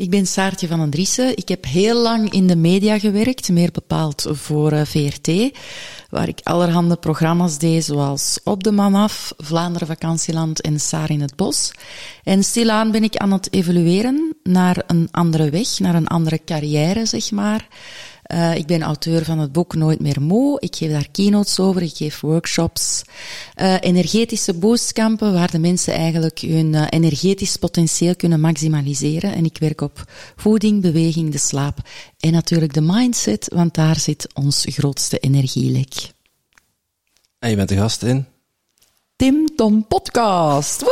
Ik ben Saartje van den Driessen. Ik heb heel lang in de media gewerkt, meer bepaald voor uh, VRT, waar ik allerhande programma's deed, zoals Op de Man af, Vlaanderen Vakantieland en Saar in het Bos. En stilaan ben ik aan het evolueren naar een andere weg, naar een andere carrière, zeg maar. Uh, ik ben auteur van het boek Nooit meer moe. Ik geef daar keynotes over, ik geef workshops. Uh, energetische boostkampen, waar de mensen eigenlijk hun uh, energetisch potentieel kunnen maximaliseren. En ik werk op voeding, beweging, de slaap en natuurlijk de mindset, want daar zit ons grootste energielek. En je bent de gast in? Tim Tom Podcast.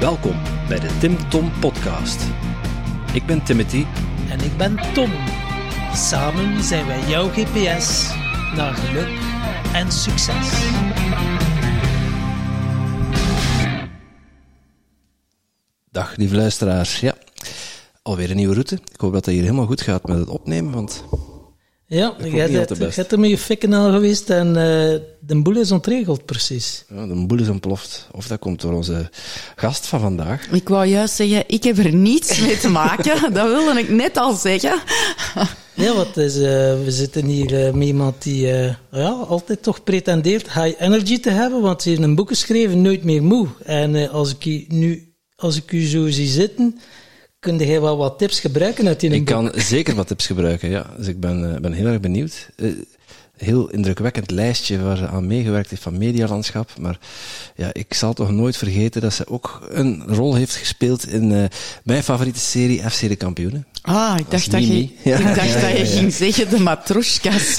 Welkom bij de Tim Tom Podcast. Ik ben Timothy. En ik ben Tom. Samen zijn wij jouw GPS naar geluk en succes. Dag lieve luisteraars. Ja, alweer een nieuwe route. Ik hoop dat het hier helemaal goed gaat met het opnemen, want... Ja, jij bent er met je fikken al geweest en uh, de boel is ontregeld precies. Ja, de boel is ontploft. Of dat komt door onze gast van vandaag. Ik wou juist zeggen, ik heb er niets mee te maken. dat wilde ik net al zeggen. ja, wat is, uh, we zitten hier uh, met iemand die ja, altijd toch pretendeert high energy te hebben, want ze heeft een boek geschreven, Nooit meer moe. En als ik nu, als ik u zo zie zitten Kun jij wel wat tips gebruiken uit die Ik kan zeker wat tips gebruiken, ja. Dus ik ben, uh, ben heel erg benieuwd. Uh, heel indrukwekkend lijstje waar ze aan meegewerkt heeft van medialandschap. Maar ja, ik zal toch nooit vergeten dat ze ook een rol heeft gespeeld in uh, mijn favoriete serie FC de Kampioenen. Ah, ik dacht, dat je, ja. ik dacht ja, ja, dat je ging zeggen de matroeskas.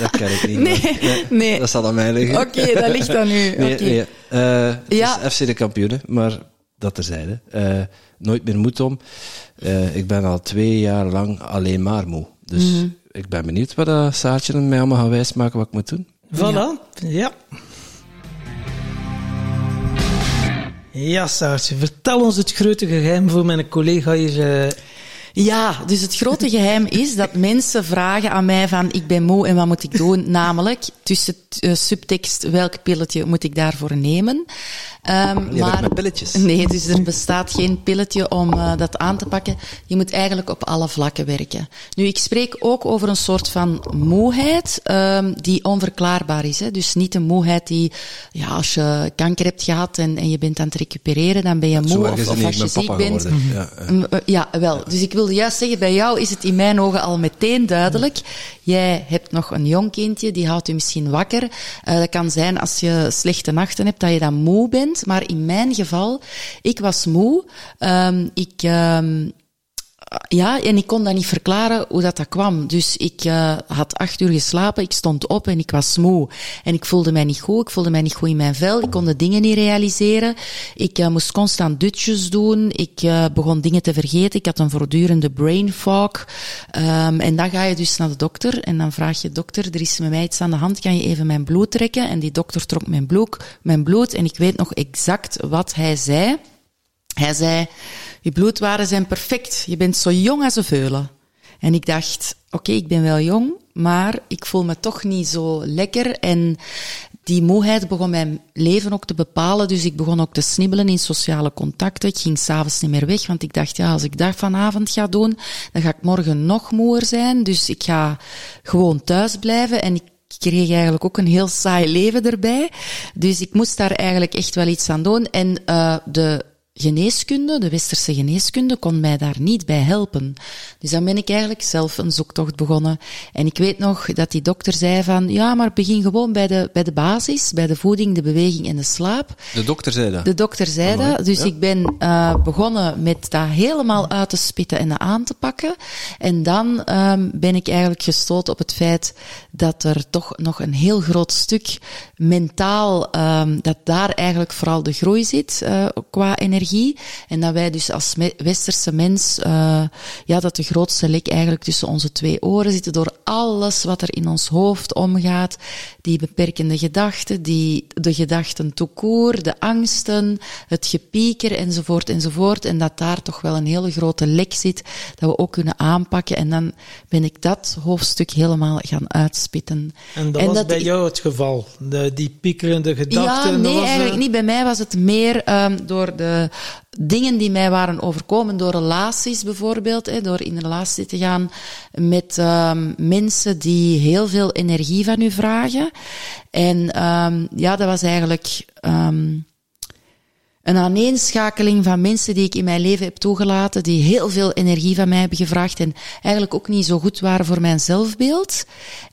Dat kan ik niet. Nee, nee, nee. Dat zal aan mij liggen. Oké, okay, dat ligt aan u. Nee, okay. nee. Uh, het is FC de Kampioenen, maar dat terzijde. Uh, nooit meer moe om. Uh, ik ben al twee jaar lang alleen maar moe. Dus mm -hmm. ik ben benieuwd wat uh, Saartje mij allemaal gaat wijsmaken wat ik moet doen. Voilà, ja. ja. Ja, Saartje, vertel ons het grote geheim voor mijn collega hier. Ja, dus het grote geheim is dat mensen vragen aan mij van ik ben moe en wat moet ik doen? Namelijk tussen uh, subtekst welk pilletje moet ik daarvoor nemen? Um, maar pilletjes. Nee, dus er bestaat geen pilletje om uh, dat aan te pakken. Je moet eigenlijk op alle vlakken werken. Nu, ik spreek ook over een soort van moeheid um, die onverklaarbaar is. Hè. Dus niet een moeheid die, ja, als je kanker hebt gehad en, en je bent aan het recupereren, dan ben je moe. Of, of als je ziek bent. Ja, ja. ja, wel. Dus ik wilde juist zeggen, bij jou is het in mijn ogen al meteen duidelijk. Jij hebt nog een jong kindje, die houdt je misschien wakker. Uh, dat kan zijn als je slechte nachten hebt, dat je dan moe bent. Maar in mijn geval, ik was moe. Um, ik, um, ja, en ik kon dat niet verklaren hoe dat, dat kwam. Dus ik uh, had acht uur geslapen, ik stond op en ik was moe. En ik voelde mij niet goed, ik voelde mij niet goed in mijn vel, ik kon de dingen niet realiseren. Ik uh, moest constant dutjes doen, ik uh, begon dingen te vergeten, ik had een voortdurende brain fog. Um, en dan ga je dus naar de dokter en dan vraag je, dokter, er is met mij iets aan de hand, kan je even mijn bloed trekken? En die dokter trok mijn bloed, mijn bloed en ik weet nog exact wat hij zei. Hij zei, je bloedwaarden zijn perfect. Je bent zo jong als een veulen. En ik dacht, oké, ik ben wel jong, maar ik voel me toch niet zo lekker. En die moeheid begon mijn leven ook te bepalen. Dus ik begon ook te snibbelen in sociale contacten. Ik ging s'avonds niet meer weg, want ik dacht, ja, als ik dat vanavond ga doen, dan ga ik morgen nog moer zijn. Dus ik ga gewoon thuis blijven. En ik kreeg eigenlijk ook een heel saai leven erbij. Dus ik moest daar eigenlijk echt wel iets aan doen. En uh, de geneeskunde, de westerse geneeskunde, kon mij daar niet bij helpen. Dus dan ben ik eigenlijk zelf een zoektocht begonnen. En ik weet nog dat die dokter zei van, ja, maar begin gewoon bij de, bij de basis, bij de voeding, de beweging en de slaap. De dokter zei dat? De dokter zei dat. Dus ja. ik ben uh, begonnen met dat helemaal uit te spitten en aan te pakken. En dan um, ben ik eigenlijk gestoot op het feit dat er toch nog een heel groot stuk mentaal, um, dat daar eigenlijk vooral de groei zit uh, qua energie energie. En dat wij dus als westerse mens, uh, ja, dat de grootste lek eigenlijk tussen onze twee oren zit, door alles wat er in ons hoofd omgaat. Die beperkende gedachten, die, de gedachten toekoer, de angsten, het gepieker enzovoort enzovoort. En dat daar toch wel een hele grote lek zit, dat we ook kunnen aanpakken. En dan ben ik dat hoofdstuk helemaal gaan uitspitten. En dat was bij jou het geval? De, die piekerende gedachten? Ja, nee, eigenlijk niet. Bij mij was het meer um, door de dingen die mij waren overkomen, door relaties bijvoorbeeld, hè, door in relatie te gaan met um, mensen die heel veel energie van u vragen. En um, ja, dat was eigenlijk een aaneenschakeling van mensen die ik in mijn leven heb toegelaten, die heel veel energie van mij hebben gevraagd en eigenlijk ook niet zo goed waren voor mijn zelfbeeld.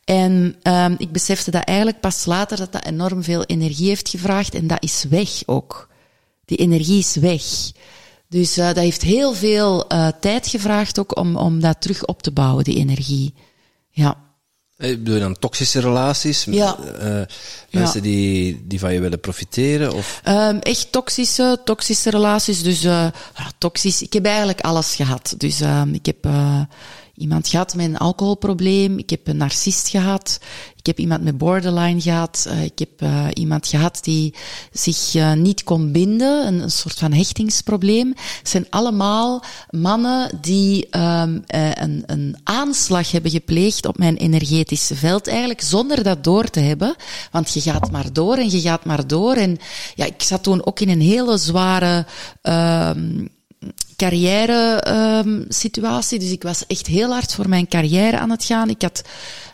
En ik besefte dat eigenlijk pas later dat dat enorm veel energie heeft gevraagd en dat is weg ook. Die energie is weg. Dus uh, dat heeft heel veel uh, tijd gevraagd ook om, om dat terug op te bouwen, die energie. Ja. Eh, bedoel je dan toxische relaties? Ja. Uh, mensen ja. die, die van je willen profiteren? Of? Um, echt toxische, toxische relaties. Dus toxisch. Ik heb eigenlijk alles gehad. Dus uh, ik heb iemand gehad met een alcoholprobleem. Ik heb een narcist gehad. Ik heb iemand met borderline gehad. Uh, ik heb uh, iemand gehad die zich uh, niet kon binden. Een, soort van hechtingsprobleem. Het zijn allemaal mannen die um, een, een aanslag hebben gepleegd op mijn energetische veld. Eigenlijk zonder dat door te hebben. Want je gaat maar door en je gaat maar door. En ja, ik zat toen ook in een hele zware um, carrière um, situatie. Dus ik was echt heel hard voor mijn carrière aan het gaan. Ik, had,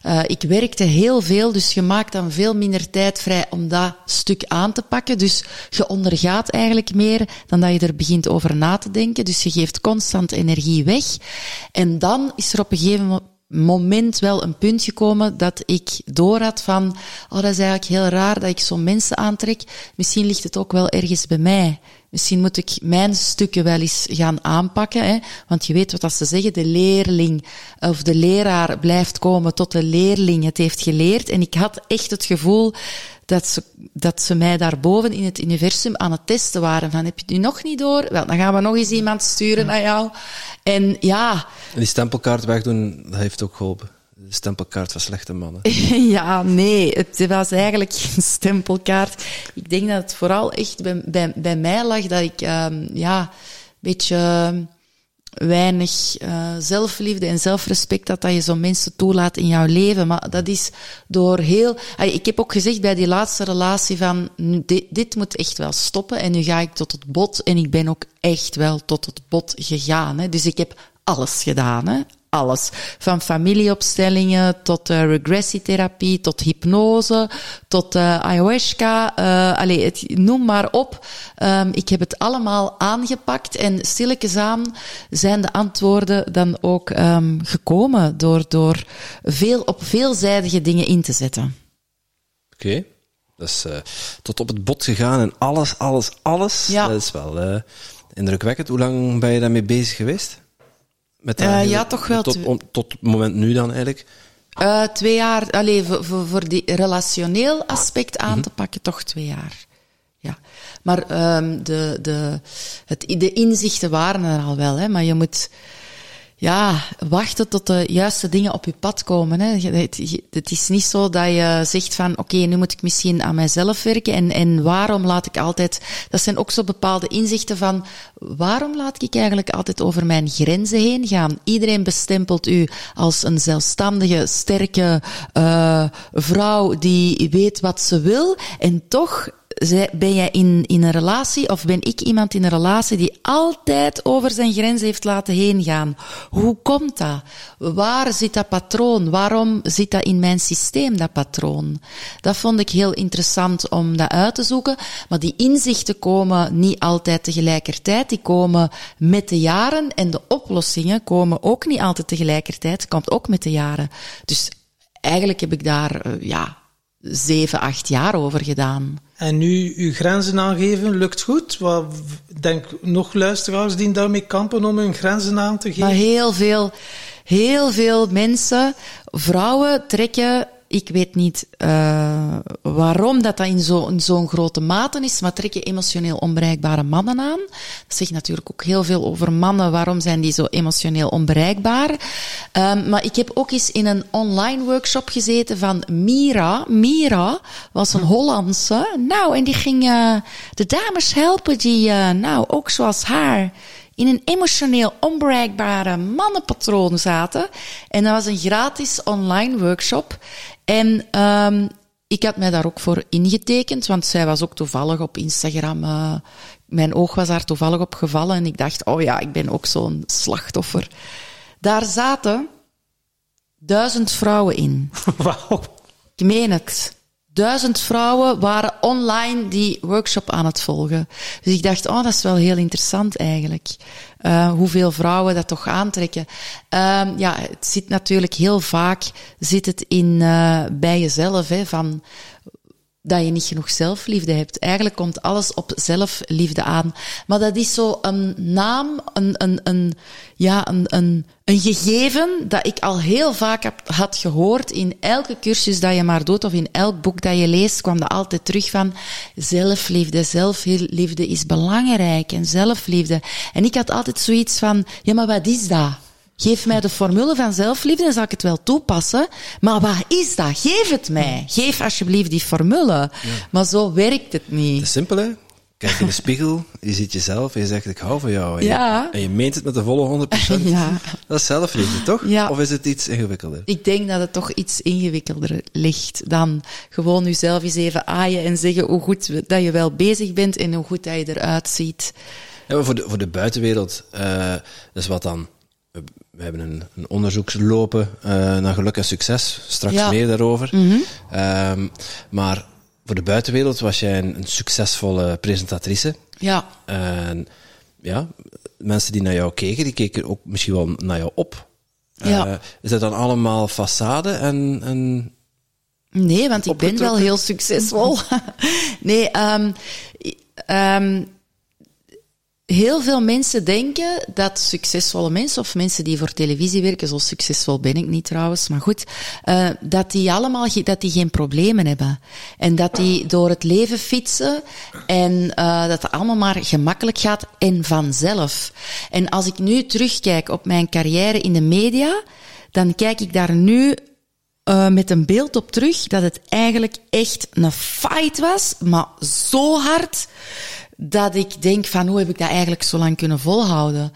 uh, ik werkte heel veel, dus je maakt dan veel minder tijd vrij om dat stuk aan te pakken. Dus je ondergaat eigenlijk meer dan dat je er begint over na te denken. Dus je geeft constant energie weg. En dan is er op een gegeven moment wel een punt gekomen dat ik door had van, oh, dat is eigenlijk heel raar dat ik zo'n mensen aantrek. Misschien ligt het ook wel ergens bij mij. Misschien moet ik mijn stukken wel eens gaan aanpakken. Hè? Want je weet wat dat ze zeggen, de leerling of de leraar blijft komen tot de leerling het heeft geleerd. En ik had echt het gevoel dat ze, dat ze mij daarboven in het universum aan het testen waren. Van, heb je het nu nog niet door? Wel, dan gaan we nog eens iemand sturen naar jou. En ja... En die stempelkaart wegdoen, dat heeft ook geholpen stempelkaart van slechte mannen. ja, nee, het was eigenlijk geen stempelkaart. Ik denk dat het vooral echt bij, bij, bij mij lag dat ik um, ja, een beetje ehm, weinig uh, zelfliefde en zelfrespect had dat je zo mensen toelaat in jouw leven. Maar dat is door heel... Ik heb ook gezegd bij die laatste relatie van, dit, dit moet echt wel stoppen en nu ga ik tot het bot en ik ben ook echt wel tot het bot gegaan. Hè. Dus ik heb alles gedaan, hè alles. Van familieopstellingen tot uh, regressietherapie, tot hypnose, tot uh, ayahuasca. Uh, allez, het, noem maar op. Um, ik heb het allemaal aangepakt en stilletjes aan zijn de antwoorden dan ook um, gekomen door, door veel, op veelzijdige dingen in te zetten. Oké. Okay. Dat is tot op het bot gegaan en alles, alles, alles. Ja. Dat is wel indrukwekkend. Hoe lang ben je daarmee bezig geweest? Met uh, ja, toch wel. Tot, tot het moment nu dan eigenlijk? Uh, twee jaar, alleen voor, voor, die relationeel aspect aan -hmm. te pakken, toch twee jaar. Ja. Maar um, de, de, het, de inzichten waren er al wel, hè, maar je moet ja, wachten tot de juiste dingen op je pad komen. Hè. Het, is niet zo dat je zegt van, oké, nu moet ik misschien aan mijzelf werken en, en waarom laat ik altijd... Dat zijn ook zo bepaalde inzichten van, waarom laat ik eigenlijk altijd over mijn grenzen heen gaan? Iedereen bestempelt u als een zelfstandige, sterke uh, vrouw die weet wat ze wil en toch ben jij in, in een relatie of ben ik iemand in een relatie die altijd over zijn grenzen heeft laten heen gaan? Hoe komt dat? Waar zit dat patroon? Waarom zit dat in mijn systeem, dat patroon? Dat vond ik heel interessant om dat uit te zoeken. Maar die inzichten komen niet altijd tegelijkertijd. Die komen met de jaren en de oplossingen komen ook niet altijd tegelijkertijd. Komt ook met de jaren. Dus eigenlijk heb ik daar, eh, ja, zeven, acht jaar over gedaan. En nu uw grenzen aangeven, lukt goed? Wat, denk nog luisteraars die daarmee kampen om hun grenzen aan te geven? Maar heel veel, heel veel mensen, vrouwen trekken ik weet niet uh, waarom dat, dat in zo'n zo grote mate is, maar trekken emotioneel onbereikbare mannen aan. Dat zegt natuurlijk ook heel veel over mannen. Waarom zijn die zo emotioneel onbereikbaar? Um, maar ik heb ook eens in een online workshop gezeten van Mira. Mira was een Hollandse. Nou, en die ging uh, de dames helpen die, uh, nou, ook zoals haar in een emotioneel onbereikbare mannenpatroon zaten. En dat was een gratis online workshop. En um, ik had mij daar ook voor ingetekend, want zij was ook toevallig op Instagram. Uh, mijn oog was daar toevallig op gevallen en ik dacht, oh ja, ik ben ook zo'n slachtoffer. Daar zaten duizend vrouwen in. Wauw. Ik meen het. Duizend vrouwen waren online die workshop aan het volgen. Dus ik dacht, oh, dat is wel heel interessant eigenlijk. Uh, hoeveel vrouwen dat toch aantrekken. Uh, ja, het zit natuurlijk heel vaak zit het in, uh, bij jezelf, hè, van dat je niet genoeg zelfliefde hebt. Eigenlijk komt alles op zelfliefde aan. Maar dat is zo een naam, een, een, een, ja, een, een, een gegeven dat ik al heel vaak heb, had gehoord. In elke cursus dat je maar doet of in elk boek dat je leest, kwam dat altijd terug van zelfliefde. Zelfliefde is belangrijk en zelfliefde. En ik had altijd zoiets van, ja, maar wat is dat? Geef mij de formule van zelfliefde, dan zal ik het wel toepassen. Maar wat is dat? Geef het mij. Geef alsjeblieft die formule. Maar zo werkt het niet. Het is simpel, hè? Kijk in de spiegel, je ziet jezelf en je zegt, ik hou van jou. En, ja. je, en je meent het met de volle 100%. ja. Dat is zelfliefde, toch? Ja. Of is het iets ingewikkelder? Ik denk dat het toch iets ingewikkelder ligt dan gewoon jezelf eens even aaien en zeggen hoe goed dat je wel bezig bent en hoe goed dat je eruit ziet. Ja, voor, de, voor de buitenwereld, uh, dus wat dan we hebben een, een onderzoek lopen uh, naar geluk en succes. Straks Ja. meer daarover. Mhm. Ehm, maar voor de buitenwereld was jij een, een succesvolle presentatrice. Ja. En ja, mensen die naar jou keken, die keken ook misschien wel naar jou op. Ja. Eh, is dat dan allemaal façade en, en Nee, want ik ben wel heel succesvol. nee, ehm um, heel veel mensen denken dat succesvolle mensen, of mensen die voor televisie werken, zo succesvol ben ik niet trouwens, maar goed, uh, dat die allemaal dat die geen problemen hebben. En dat die door het leven fietsen en uh, dat het allemaal maar gemakkelijk gaat en vanzelf. En als ik nu terugkijk op mijn carrière in de media, dan kijk ik daar nu uh, met een beeld op terug dat het eigenlijk echt een fight was, maar zo hard dat ik denk van hoe heb ik dat eigenlijk zo lang kunnen volhouden.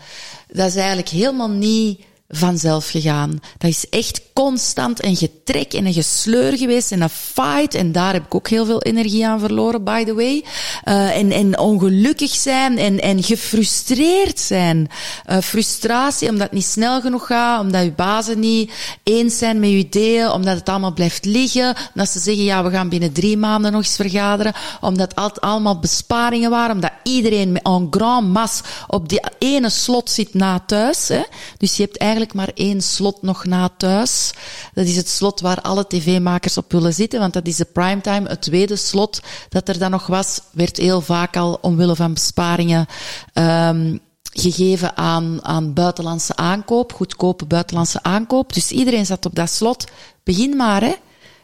Dat is eigenlijk helemaal niet vanzelf gegaan. Dat is echt constant een getrek en een gesleur geweest en een fight. En daar heb ik ook heel veel energie aan verloren, by the way. Uh, en, en ongelukkig zijn en, en gefrustreerd zijn. Uh, frustratie omdat het niet snel genoeg gaat, omdat je bazen niet eens zijn met je ideeën, omdat het allemaal blijft liggen. Dat ze zeggen, ja, we gaan binnen drie maanden nog eens vergaderen. Omdat het allemaal besparingen waren, omdat iedereen met en grand masse op die ene slot zit na thuis. Hè. Dus je hebt eigenlijk maar één slot nog na thuis. Dat is het slot waar alle tv-makers op willen zitten, want dat is de primetime. Het tweede slot dat er dan nog was, werd heel vaak al omwille van besparingen um, gegeven aan, aan buitenlandse aankoop, goedkope buitenlandse aankoop. Dus iedereen zat op dat slot. Begin maar, hè.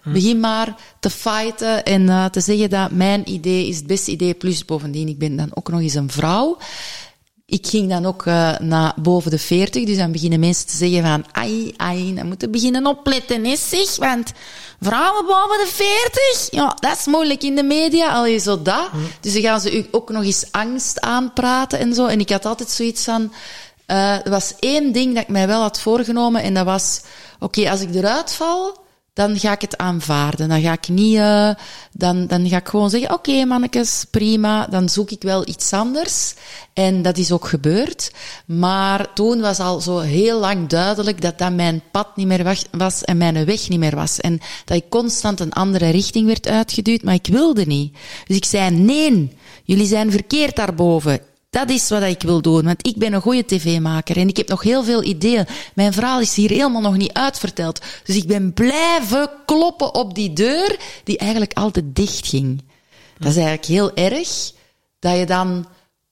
Begin maar te fighten en uh, te zeggen dat mijn idee is het beste idee. Plus bovendien, ik ben dan ook nog eens een vrouw. Ik ging dan ook uh, naar boven de 40, dus dan beginnen mensen te zeggen van, ai, ai, dan moeten beginnen opletten, hè, zeg, want vrouwen boven de 40, ja, dat is moeilijk in de media, al zo dat. Mm. Dus dan gaan ze u ook nog eens angst aanpraten en zo. En ik had altijd zoiets van, uh, er was één ding dat ik mij wel had voorgenomen en dat was, oké, okay, als ik eruit val, dan ga ik het aanvaarden. Dan ga ik niet, uh, dan, dan ga ik gewoon zeggen, oké mannetjes, prima, dan zoek ik wel iets anders. En dat is ook gebeurd. Maar toen was al zo heel lang duidelijk dat dat mijn pad niet meer was en mijn weg niet meer was. En dat ik constant een andere richting werd uitgeduwd, maar ik wilde niet. Dus ik zei, nee, jullie zijn verkeerd daarboven. Dat is wat ik wil doen, want ik ben een goede tv-maker en ik heb nog heel veel ideeën. Mijn verhaal is hier helemaal nog niet uitverteld. Dus ik ben blijven kloppen op die deur die eigenlijk altijd dicht ging. Dat is eigenlijk heel erg, dat je dan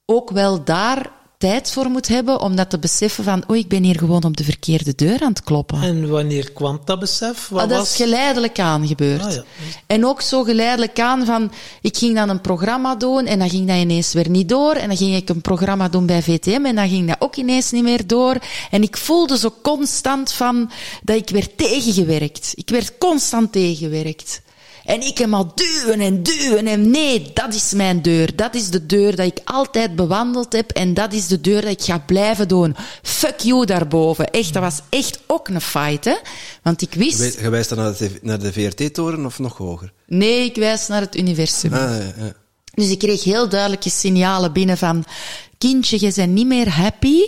ook wel daar tijd voor moet hebben om dat te beseffen van, oh, ik ben hier gewoon op de verkeerde deur aan het kloppen. En wanneer kwam dat besef? Wat Ah, dat was... is geleidelijk aan gebeurd. Ah, ja. En ook zo geleidelijk aan van, ik ging dan een programma doen en dan ging dat ineens weer niet door. En dan ging ik een programma doen bij VTM en dan ging dat ook ineens niet meer door. En ik voelde zo constant van, dat ik werd tegengewerkt. Ik werd constant tegengewerkt. En ik hem al duwen en duwen en nee, dat is mijn deur. Dat is de deur dat ik altijd bewandeld heb en dat is de deur dat ik ga blijven doen. Fuck you daarboven. Echt, dat was echt ook een fight, hè. Want ik wist... Je wijst dan naar de, TV naar de VRT-toren of nog hoger? Nee, ik wijs naar het universum. Ah, ja, ja. Dus ik kreeg heel duidelijke signalen binnen van... Kindje, je bent niet meer happy.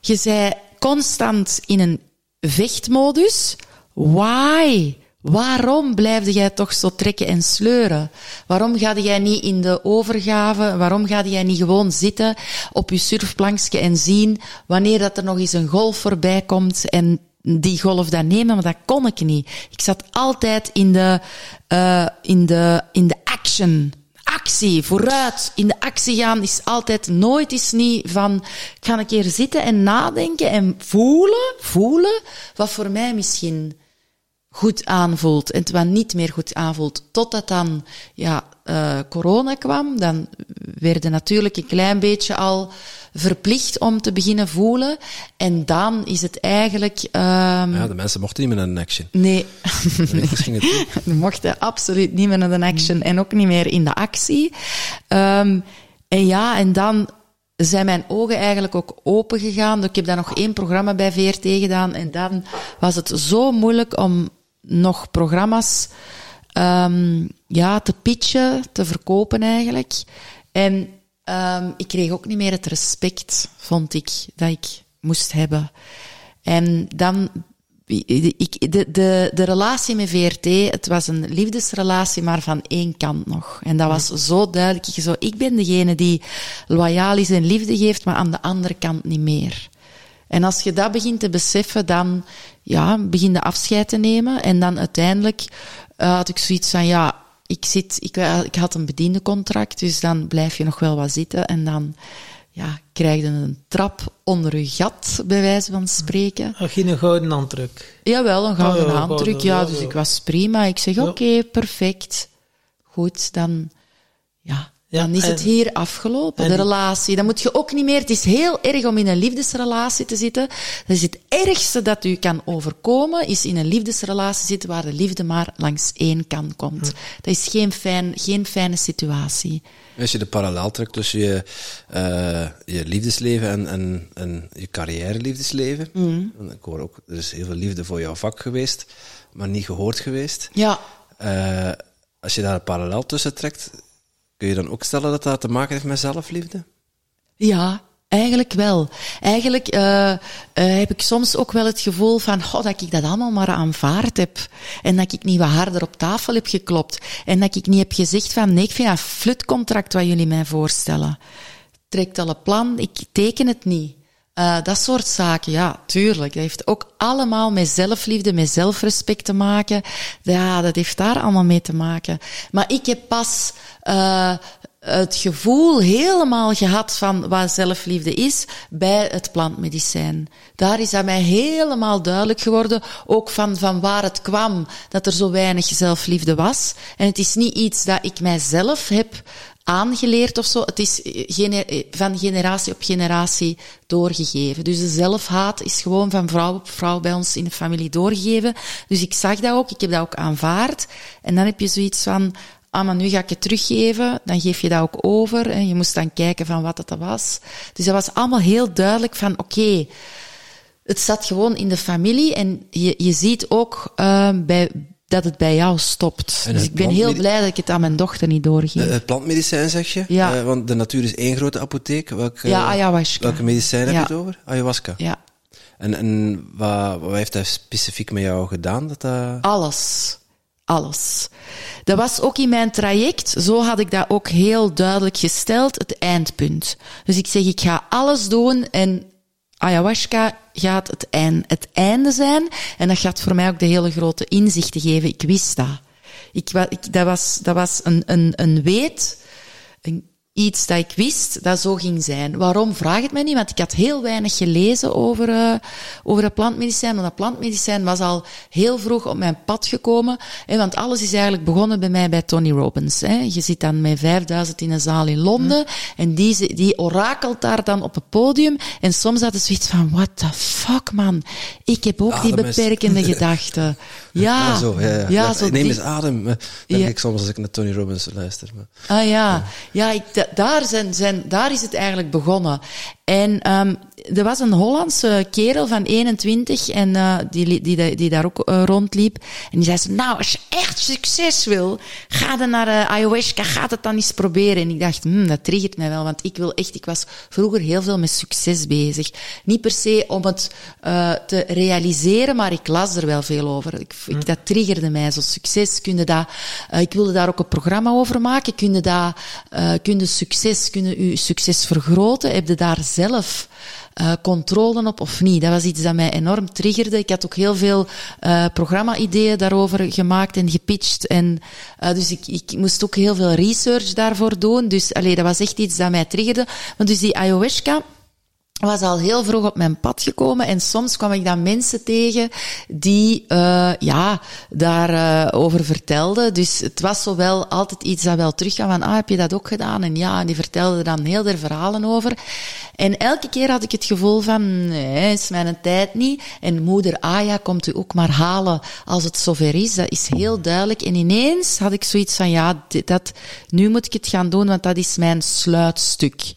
Je bent constant in een vechtmodus. Why? Waarom blijf jij toch zo trekken en sleuren? Waarom ga jij niet in de overgave? Waarom ga jij niet gewoon zitten op je surfplankje en zien wanneer dat er nog eens een golf voorbij komt en die golf dan nemen? Maar dat kon ik niet. Ik zat altijd in de, uh, in de, in de action actie, vooruit. In de actie gaan is altijd nooit is niet van, ik ga een keer zitten en nadenken en voelen, voelen, wat voor mij misschien goed aanvoelt en wat niet meer goed aanvoelt. Totdat dan, ja, uh, corona kwam, dan werden natuurlijk een klein beetje al verplicht om te beginnen voelen. En dan is het eigenlijk... Um, ja, de mensen mochten niet meer naar een action. Nee. Ze mochten absoluut niet meer naar de action en ook niet meer in de actie. Um, en ja, en dan zijn mijn ogen eigenlijk ook open gegaan. Ik heb dan nog één programma bij VRT gedaan en dan was het zo moeilijk om nog programma's um, ja, te pitchen, te verkopen eigenlijk. En um, ik kreeg ook niet meer het respect, vond ik, dat ik moest hebben. En dan, ik, de, de, de relatie met VRT, het was een liefdesrelatie, maar van één kant nog. En dat was zo duidelijk. Ik, zo, ik ben degene die loyaal is en liefde geeft, maar aan de andere kant niet meer. En als je dat begint te beseffen, dan ja, begin je afscheid te nemen. En dan uiteindelijk uh, had ik zoiets van, ja, ik, zit, ik, ik had een bediendencontract, dus dan blijf je nog wel wat zitten. En dan ja, krijg je een trap onder je gat, bij wijze van spreken. Ach, geen gouden handdruk? Jawel, een gouden Oh, ja, handdruk. gouden, ja, dus ja. ik was prima. Ik zeg, Ja. oké, perfect. Goed, dan... Ja, Ja, dan is het hier afgelopen, en de relatie. Dan moet je ook niet meer... Het is heel erg om in een liefdesrelatie te zitten. Dat is het ergste dat u kan overkomen, is in een liefdesrelatie zitten waar de liefde maar langs één kant komt. Dat is geen, fijn, geen fijne situatie. Als je de parallel trekt tussen je, eh, je liefdesleven en, en, en je carrière liefdesleven. En Ik hoor ook, er is heel veel liefde voor jouw vak geweest, maar niet gehoord geweest. Ja, Eh, als je daar een parallel tussen trekt, kun je dan ook stellen dat dat te maken heeft met zelfliefde? Ja, eigenlijk wel. Eigenlijk eh, eh, heb ik soms ook wel het gevoel van oh, dat ik dat allemaal maar aanvaard heb. En dat ik niet wat harder op tafel heb geklopt. En dat ik niet heb gezegd van nee, ik vind dat flutcontract wat jullie mij voorstellen. Trekt al een plan, ik teken het niet. Eh, dat soort zaken, ja, tuurlijk. Dat heeft ook allemaal met zelfliefde, met zelfrespect te maken. Ja, dat heeft daar allemaal mee te maken. Maar ik heb pas uh, het gevoel helemaal gehad van wat zelfliefde is bij het plantmedicijn. Daar is dat mij helemaal duidelijk geworden, ook van, van waar het kwam, dat er zo weinig zelfliefde was. En het is niet iets dat ik mijzelf heb aangeleerd of zo. Het is gener van generatie op generatie doorgegeven. Dus de zelfhaat is gewoon van vrouw op vrouw bij ons in de familie doorgegeven. Dus ik zag dat ook, ik heb dat ook aanvaard. En dan heb je zoiets van, ah, maar nu ga ik het teruggeven. Dan geef je dat ook over. En je moest dan kijken van wat dat was. Dus dat was allemaal heel duidelijk van, oké, het zat gewoon in de familie. En je, je ziet ook uh, bij dat het bij jou stopt. Dus ik ben heel blij dat ik het aan mijn dochter niet doorgeef. Eh, Het plantmedicijn zeg je? Ja. Eh, want de natuur is één grote apotheek. Welke, Ja, ayahuasca. Welke medicijn heb je het over? Ayahuasca. ja, En, en wat, wat heeft hij specifiek met jou gedaan? Dat dat... alles. Alles. Dat was ook in mijn traject, zo had ik dat ook heel duidelijk gesteld, het eindpunt. Dus ik zeg, ik ga alles doen en ayahuasca gaat het, eind, het einde zijn. En dat gaat voor mij ook de hele grote inzichten geven. Ik wist dat. Ik, ik, dat was, dat was een, een, een weet, een, iets dat ik wist dat zo ging zijn. Waarom vraag het mij niet? Want ik had heel weinig gelezen over, uh, over het plantmedicijn. Maar dat plantmedicijn was al heel vroeg op mijn pad gekomen. Hè, want alles is eigenlijk begonnen bij mij bij Tony Robbins. Hè. Je zit dan met 5000 in een zaal in Londen. Mm. En die, die orakelt daar dan op het podium. En soms had ze zoiets van, what the fuck man. Ik heb ook ah, die beperkende gedachten. Ja, ja, zo, ja, ja. ja zo neem eens adem. Denk ja. ik soms als ik naar Tony Robbins luister. Maar. Ah ja, ja, ik, daar, zijn, zijn, daar is het eigenlijk begonnen. En um, er was een Hollandse kerel van 21 en uh, die, die, die, daar ook uh, rondliep. En die zei zo, nou, als je echt succes wil, ga dan naar uh, ayahuasca, ga het dan eens proberen. En ik dacht, hmm, dat triggert mij wel, want ik wil echt, ik was vroeger heel veel met succes bezig. Niet per se om het te realiseren, maar ik las er wel veel over. Ik, ik, hmm. dat triggerde mij, zo succes. Kun dat, ik wilde daar ook een programma over maken. Kun je dat, kun je succes, kun je je succes vergroten? Heb je daar zelf uh, controle op of niet. Dat was iets dat mij enorm triggerde. Ik had ook heel veel uh, programma-ideeën daarover gemaakt en gepitcht. En, uh, dus ik, ik moest ook heel veel research daarvoor doen. Dus allee, dat was echt iets dat mij triggerde. Maar dus die ayahuasca was al heel vroeg op mijn pad gekomen en soms kwam ik dan mensen tegen die uh, ja, daarover uh, over vertelden. Dus het was zo wel altijd iets dat wel terugkwam van, ah, heb je dat ook gedaan? En ja, en die vertelden dan heel veel verhalen over. En elke keer had ik het gevoel van, nee, is mijn tijd niet. En moeder Aya komt u ook maar halen als het zover is. Dat is heel duidelijk. En ineens had ik zoiets van, ja, dat, nu moet ik het gaan doen, want dat is mijn sluitstuk.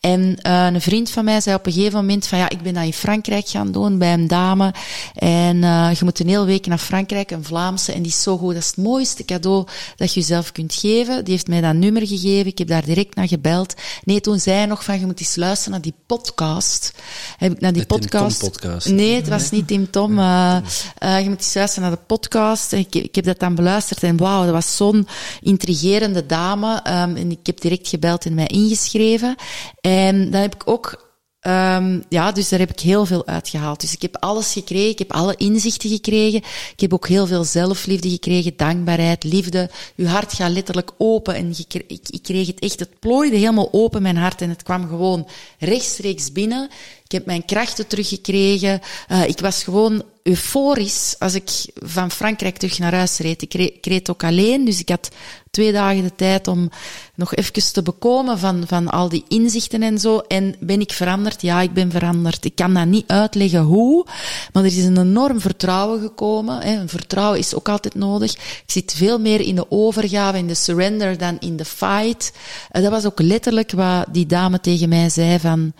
En uh, een vriend van mij zei op een gegeven moment van ja, ik ben dat in Frankrijk gaan doen bij een dame. En uh, je moet een hele week naar Frankrijk, een Vlaamse. En die is zo goed. Dat is het mooiste cadeau dat je jezelf kunt geven. Die heeft mij dat nummer gegeven. Ik heb daar direct naar gebeld. Nee, toen zei hij nog van je moet eens luisteren naar die podcast. Heb ik naar die podcast. podcast. Nee, het was niet Tim Tom. Uh, uh, je moet eens luisteren naar de podcast. Ik, ik heb dat dan beluisterd en wauw, dat was zo'n intrigerende dame. Um, en ik heb direct gebeld en mij ingeschreven. En dan heb ik ook Um, ja, dus daar heb ik heel veel uitgehaald. Dus ik heb alles gekregen, ik heb alle inzichten gekregen. Ik heb ook heel veel zelfliefde gekregen, dankbaarheid, liefde. Uw hart gaat letterlijk open en ik, ik, kreeg het echt, het plooide helemaal open, mijn hart, en het kwam gewoon rechtstreeks binnen. Ik heb mijn krachten teruggekregen. Uh, ik was gewoon euforisch als ik van Frankrijk terug naar huis reed, ik reed ook alleen, dus ik had twee dagen de tijd om nog even te bekomen van, van al die inzichten en zo. En ben ik veranderd? Ja, ik ben veranderd. Ik kan dat niet uitleggen hoe, maar er is een enorm vertrouwen gekomen. Hè. Een vertrouwen is ook altijd nodig. Ik zit veel meer in de overgave, in de surrender dan in de fight. Uh, dat was ook letterlijk wat die dame tegen mij zei van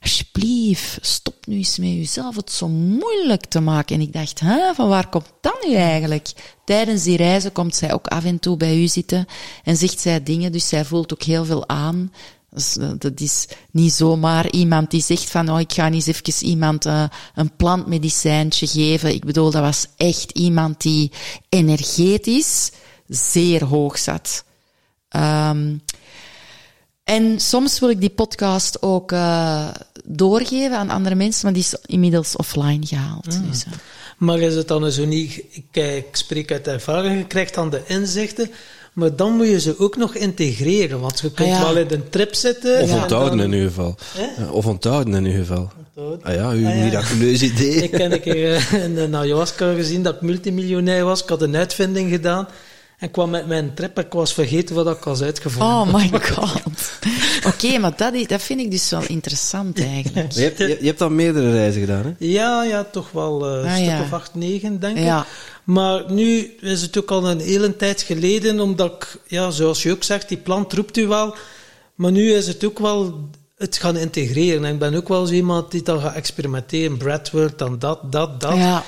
alsjeblieft, stop nu eens met jezelf het zo moeilijk te maken. En ik dacht, hè, van waar komt dat nu eigenlijk? Tijdens die reizen komt zij ook af en toe bij u zitten en zegt zij dingen, dus zij voelt ook heel veel aan. Dus, eh, dat is niet zomaar iemand die zegt van, oh, ik ga eens even iemand uh, een plantmedicijntje geven. Ik bedoel, dat was echt iemand die energetisch zeer hoog zat. Um, en soms wil ik die podcast ook uh, doorgeven aan andere mensen, maar die is inmiddels offline gehaald. Mm. Dus, uh. Maar is het dan zo niet, ik, eh, ik spreek uit ervaring, je krijgt dan de inzichten, maar dan moet je ze ook nog integreren, want je kunt ah, ja. wel in een trip zitten. Of onthouden dan... in ieder geval. Eh? Of onthouden in ieder geval. Onthouden. Ah ja, uw ah, ja. miraculeus idee. ik heb een keer in een ayahuasca gezien dat ik multimiljonair was. Ik had een uitvinding gedaan. En kwam met mijn trip ik was vergeten wat ik was uitgevonden. Oh my god. Oké, maar dat, dat vind ik dus wel interessant eigenlijk. je, hebt, je, je, hebt al meerdere reizen gedaan, hè? Ja, ja toch wel uh, een stuk of acht, negen, denk ik. Maar nu is het ook al een hele tijd geleden, omdat ik, ja, zoals je ook zegt, die plant roept u wel. Maar nu is het ook wel het gaan integreren. En ik ben ook wel zo iemand die dan gaat experimenteren. Bradward, dan dat, dat, dat. Ja.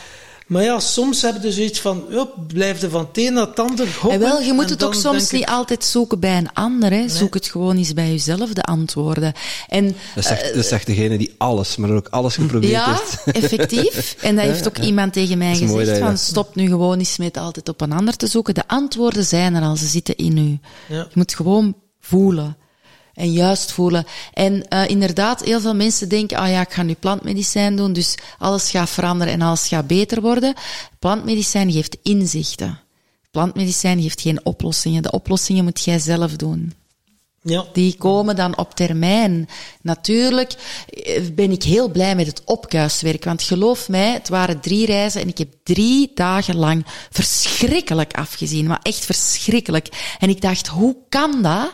Maar ja, soms hebben ze zoiets van, op, blijf er van het een naar het ander hoppen. wel, je moet het ook soms niet altijd zoeken bij een ander. Hè. Zoek het gewoon eens bij jezelf, de antwoorden. En, dat, zegt, uh, dat zegt degene die alles, maar ook alles geprobeerd ja, heeft. Ja, effectief. En dat heeft ook iemand tegen mij gezegd, van stop nu gewoon eens met altijd op een ander te zoeken. De antwoorden zijn er al, ze zitten in u. Je moet gewoon voelen en juist voelen. En uh, inderdaad, heel veel mensen denken, ah ja, ik ga nu plantmedicijn doen, dus alles gaat veranderen en alles gaat beter worden. Plantmedicijn geeft inzichten. Plantmedicijn geeft geen oplossingen. De oplossingen moet jij zelf doen. Ja. Die komen dan op termijn. Natuurlijk eh, ben ik heel blij met het opkuiswerk. Want geloof mij, het waren drie reizen en ik heb drie dagen lang verschrikkelijk afgezien. Maar echt verschrikkelijk. En ik dacht, hoe kan dat?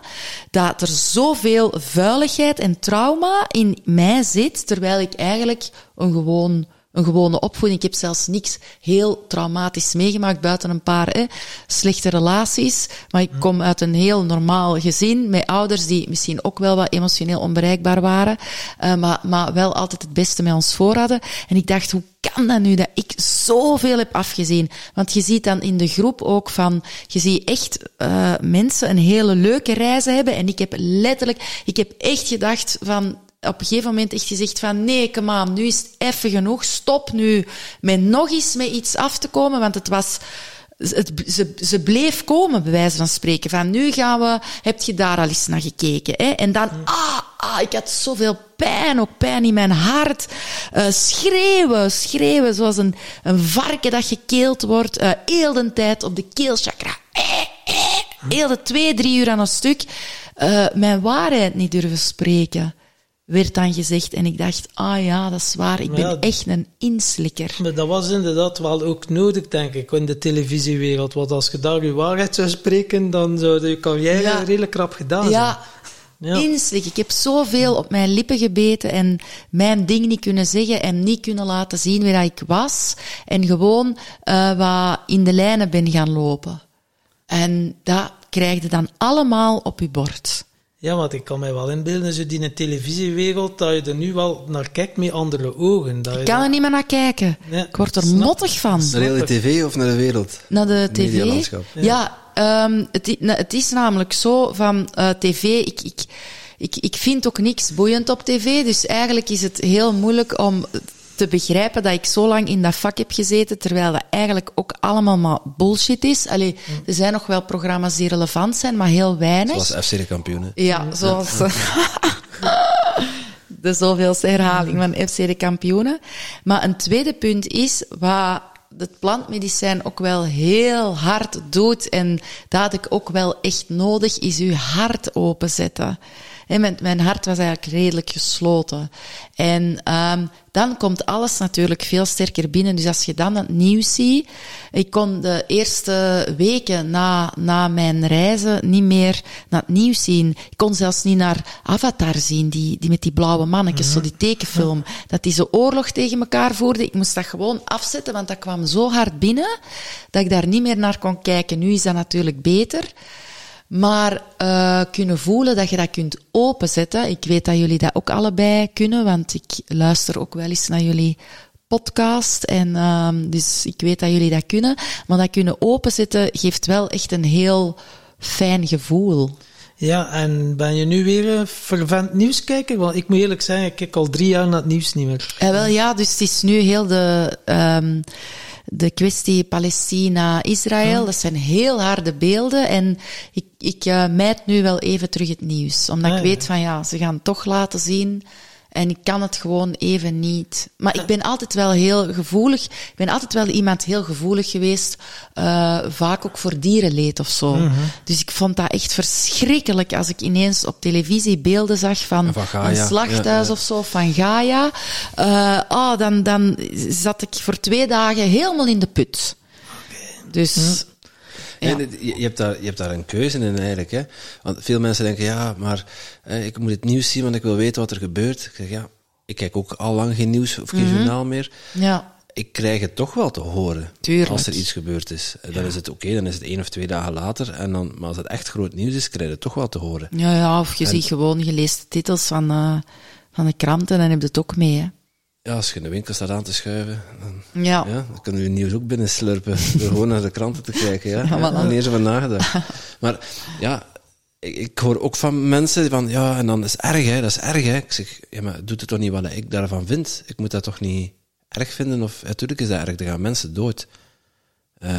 Dat er zoveel vuiligheid en trauma in mij zit, terwijl ik eigenlijk een gewoon een gewone opvoeding. Ik heb zelfs niks heel traumatisch meegemaakt, buiten een paar hè, slechte relaties. Maar ik kom uit een heel normaal gezin, met ouders die misschien ook wel wat emotioneel onbereikbaar waren, uh, maar, maar wel altijd het beste met ons voor hadden. En ik dacht, hoe kan dat nu dat ik zoveel heb afgezien? Want je ziet dan in de groep ook van, je ziet echt uh, mensen een hele leuke reizen hebben. En ik heb letterlijk, ik heb echt gedacht van, op een gegeven moment echt gezegd van nee, kom aan, nu is het even genoeg. Stop nu met nog eens met iets af te komen, want het was... Het, ze, ze bleef komen, bij wijze van spreken. Van nu gaan we, heb je daar al eens naar gekeken? Hè? En dan, ah, ah, ik had zoveel pijn, ook pijn in mijn hart. Uh, schreeuwen, schreeuwen, zoals een, een varken dat gekeeld wordt. Uh, heel de tijd op de keelchakra. Eh, eh, heel de twee, drie uur aan een stuk. Uh, mijn waarheid niet durven spreken werd dan gezegd. En ik dacht, ah ja, dat is waar, ik ben ja, echt een inslikker. Maar dat was inderdaad wel ook nodig, denk ik, in de televisiewereld. Want als je daar je waarheid zou spreken, dan zou je carrière ja. redelijk krap gedaan ja. zijn. Ja, inslik. Ik heb zoveel op mijn lippen gebeten en mijn ding niet kunnen zeggen en niet kunnen laten zien wie dat ik was. En gewoon uh, wat in de lijnen ben gaan lopen. En dat krijg je dan allemaal op je bord. Ja, want ik kan mij wel inbeelden, zo die in de televisiewereld, dat je er nu wel naar kijkt met andere ogen. Dat ik kan er niet meer naar kijken. Ja, ik word er snap, mottig van. Naar de tv of naar de wereld? Naar de tv. Ja, ja um, het, het, is namelijk zo van uh, tv, ik, ik, ik, ik vind ook niks boeiend op tv, dus eigenlijk is het heel moeilijk om te begrijpen dat ik zo lang in dat vak heb gezeten, terwijl dat eigenlijk ook allemaal maar bullshit is. Allee, er zijn nog wel programma's die relevant zijn, maar heel weinig. Zoals FC de kampioenen. Ja, zoals... de zoveelste herhaling van FC de kampioenen. Maar een tweede punt is, wat het plantmedicijn ook wel heel hard doet, en dat had ik ook wel echt nodig, is uw hart openzetten. En mijn, mijn hart was eigenlijk redelijk gesloten. En um, dan komt alles natuurlijk veel sterker binnen. Dus als je dan het nieuws ziet, ik kon de eerste weken na, na mijn reizen niet meer naar het nieuws zien. Ik kon zelfs niet naar Avatar zien, die, die met die blauwe mannetjes, zo die tekenfilm. Dat die zo oorlog tegen elkaar voerde. Ik moest dat gewoon afzetten, want dat kwam zo hard binnen dat ik daar niet meer naar kon kijken. Nu is dat natuurlijk beter. Maar uh, kunnen voelen dat je dat kunt openzetten. Ik weet dat jullie dat ook allebei kunnen, want ik luister ook wel eens naar jullie podcast. En uh, dus ik weet dat jullie dat kunnen. Maar dat kunnen openzetten geeft wel echt een heel fijn gevoel. Ja, en ben je nu weer een fervent nieuwskijker? Want ik moet eerlijk zeggen, ik kijk al drie jaar naar het nieuws niet meer. Ja, wel ja, dus het is nu heel de... Um, de kwestie Palestina-Israël. Dat zijn heel harde beelden. En ik, ik uh, mijd nu wel even terug het nieuws. Omdat ik weet van ja, ze gaan toch laten zien en ik kan het gewoon even niet. Maar ik ben altijd wel heel gevoelig. Ik ben altijd wel iemand heel gevoelig geweest. Uh, vaak ook voor dierenleed of zo. Mhm. Dus ik vond dat echt verschrikkelijk als ik ineens op televisie beelden zag van, van een slachthuis of zo, van Gaia. Uh, oh, dan, dan zat ik voor twee dagen helemaal in de put. Okay. Dus... Mhm. Ja. je, hebt daar, je hebt daar een keuze in eigenlijk. Hè? Want veel mensen denken, ja, maar eh, ik moet het nieuws zien, want ik wil weten wat er gebeurt. Ik zeg, ja, ik kijk ook al lang geen nieuws of geen mm journaal meer. Ja. Ik krijg het toch wel te horen Tuurlijk. als er iets gebeurd is. Dan is het oké, dan is het één of twee dagen later. En dan, maar als het echt groot nieuws is, krijg je het toch wel te horen. Ja, ja of je ziet gewoon, je leest de titels van, uh, van de kranten en dan heb je het ook mee. Hè. Ja, als je in de winkel staat aan te schuiven, dan, ja. Ja, dan kunnen we nieuws ook binnenslurpen door gewoon naar de kranten te kijken. Ja, ja, ja niet over nagedacht. Maar ja, ik, ik, hoor ook van mensen van, ja, en dan is erg, hè, dat is erg, hè. Ik zeg, ja, maar doet het toch niet wat ik daarvan vind? Ik moet dat toch niet erg vinden? Of, natuurlijk is dat erg, er gaan mensen dood. Uh,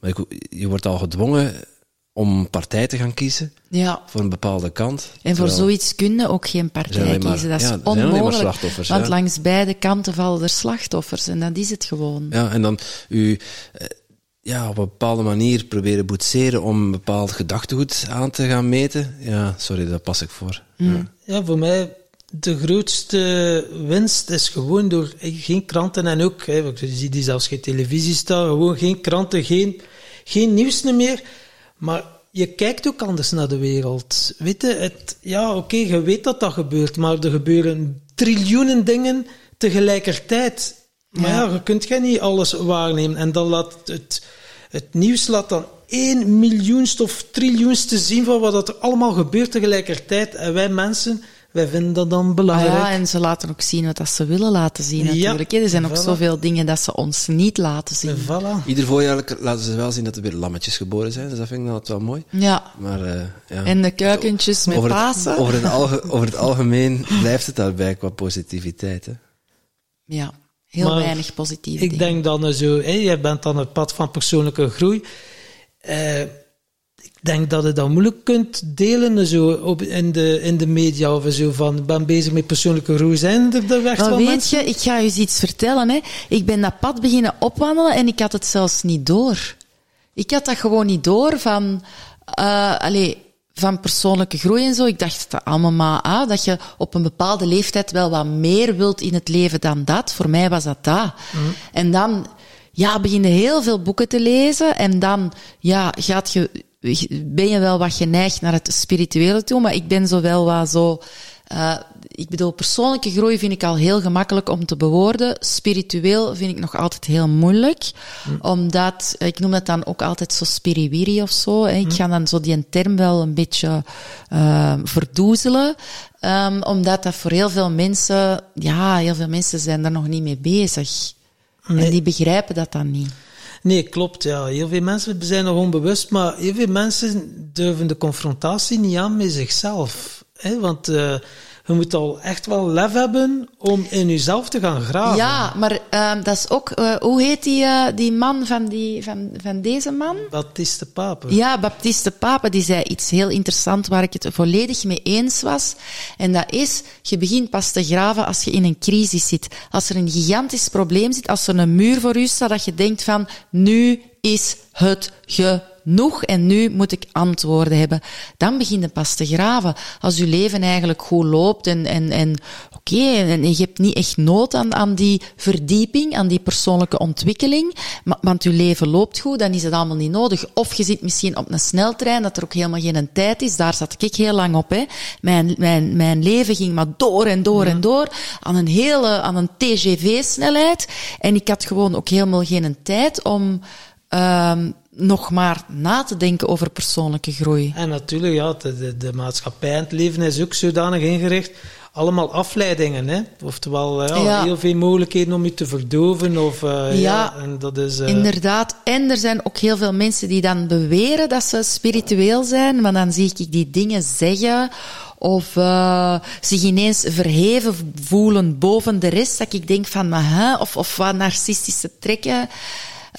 maar ik, je wordt al gedwongen om partij te gaan kiezen. Ja. Voor een bepaalde kant. En voor zoiets kunnen ook geen partij kiezen. Dat is ja, onmogelijk. want ja. langs beide kanten vallen er slachtoffers. En dat is het gewoon. Ja, en dan u... Eh, ja, op een bepaalde manier proberen boetseren om een bepaald gedachtegoed aan te gaan meten. Ja, sorry, daar pas ik voor. Ja. Ja, voor mij de grootste winst is gewoon door eh, geen kranten en ook, hè, want je ziet die zelfs geen televisie staan, gewoon geen kranten, geen, geen nieuws meer. Maar je kijkt ook anders naar de wereld. Weet je, het, ja, oké, je weet dat dat gebeurt, maar er gebeuren triljoenen dingen tegelijkertijd. Maar ja, je kunt geen niet alles waarnemen. En dan laat het, het nieuws laat dan één miljoenst of triljoenste zien van wat er allemaal gebeurt tegelijkertijd. En wij mensen, wij vinden dat dan Ah belangrijk. ja, en ze laten ook zien wat dat ze willen laten zien Ja, natuurlijk. hè. Er zijn ook zoveel dingen dat ze ons niet laten zien. Voilà. Ieder voorjaar laten ze wel zien dat er weer lammetjes geboren zijn, dus dat vind ik dan altijd wel mooi. Ja, Maar, eh, ja. en de kuikentjes met over, Pasen. het, over, het alge- over het algemeen blijft het daarbij qua positiviteit. Hè. Ja, heel Maar weinig positieve Ik dingen. denk dan zo, hé, jij bent aan het pad van persoonlijke groei. Eh, ik denk dat je dat moeilijk kunt delen eh, zo, op, in, de, in de media of zo van, ben bezig met persoonlijke groei. Zijn er echt Maar wel weet mensen? je, ik ga je eens iets vertellen. Hè. Ik ben dat pad beginnen opwandelen en ik had het zelfs niet door. Ik had dat gewoon niet door van, eh allee, van persoonlijke groei en zo. Ik dacht dat allemaal maar ah, dat je op een bepaalde leeftijd wel wat meer wilt in het leven dan dat. Voor mij was dat dat. En dan ja, begin je heel veel boeken te lezen en dan ja, gaat je, ben je wel wat geneigd naar het spirituele toe, maar ik ben zo wel wat zo... Uh, ik bedoel, persoonlijke groei vind ik al heel gemakkelijk om te bewoorden. Spiritueel vind ik nog altijd heel moeilijk. Omdat, ik noem dat dan ook altijd zo spiriwiri of zo. Hè. Ik ga dan zo die term wel een beetje uh, verdoezelen. Um, omdat dat voor heel veel mensen, ja, heel veel mensen zijn daar nog niet mee bezig. Nee. En die begrijpen dat dan niet. Nee, klopt. Ja. Heel veel mensen zijn nog onbewust, maar heel veel mensen durven de confrontatie niet aan met zichzelf. Hè? Want uh, je moet al echt wel lef hebben om in jezelf te gaan graven. Ja, maar uh, dat is ook... Uh, hoe heet die, uh, die man van, die, van, van deze man? Baptiste Pape. Ja, Baptiste Pape, die zei iets heel interessants waar ik het volledig mee eens was. En dat is, je begint pas te graven als je in een crisis zit. Als er een gigantisch probleem zit, als er een muur voor u staat, dat je denkt van, nu is het ge genoeg en nu moet ik antwoorden hebben. Dan begin je pas te graven. Als je leven eigenlijk goed loopt en, en, en oké, okay, en je hebt niet echt nood aan, aan die verdieping, aan die persoonlijke ontwikkeling, maar, want je leven loopt goed, dan is het allemaal niet nodig. Of je zit misschien op een sneltrein, dat er ook helemaal geen tijd is. Daar zat ik heel lang op. Hè. Mijn, mijn, mijn leven ging maar door en door ja. en door, aan een hele, aan een TGV-snelheid. En ik had gewoon ook helemaal geen tijd om, um, nog maar na te denken over persoonlijke groei. En natuurlijk, ja, de, de, de maatschappij en het leven is ook zodanig ingericht. Allemaal afleidingen, hè? Oftewel, ja, ja. heel veel mogelijkheden om je te verdoven. Of, uh, ja, ja, en dat is, uh... inderdaad. En er zijn ook heel veel mensen die dan beweren dat ze spiritueel zijn, maar dan zie ik die dingen zeggen of uh, zich ineens verheven voelen boven de rest, dat ik denk van, maar hè, of, of wat narcistische trekken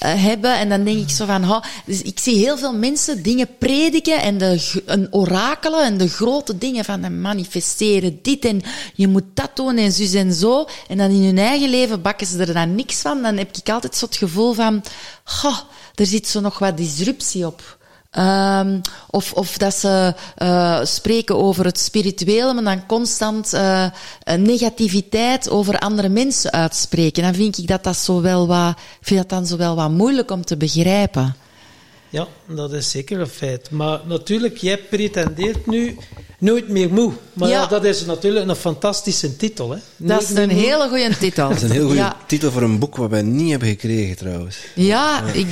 hebben. En dan denk ik zo van, oh, dus ik zie heel veel mensen dingen prediken en de, een orakelen en de grote dingen van manifesteren dit en je moet dat doen en zus en zo. En dan in hun eigen leven bakken ze er dan niks van. Dan heb ik altijd zo het gevoel van, oh, er zit zo nog wat disruptie op. Um, of, of dat ze uh, spreken over het spirituele, maar dan constant uh, negativiteit over andere mensen uitspreken. Dan vind ik dat dat zo wel wat, vind dat dan zo wel wat moeilijk om te begrijpen. Ja, dat is zeker een feit. Maar natuurlijk, jij pretendeert nu Nooit meer moe. Maar ja. ja. dat is natuurlijk een fantastische titel. Hè? dat is een hele goede titel. Dat is een heel goede ja. titel voor een boek wat wij niet hebben gekregen trouwens. Ja, ik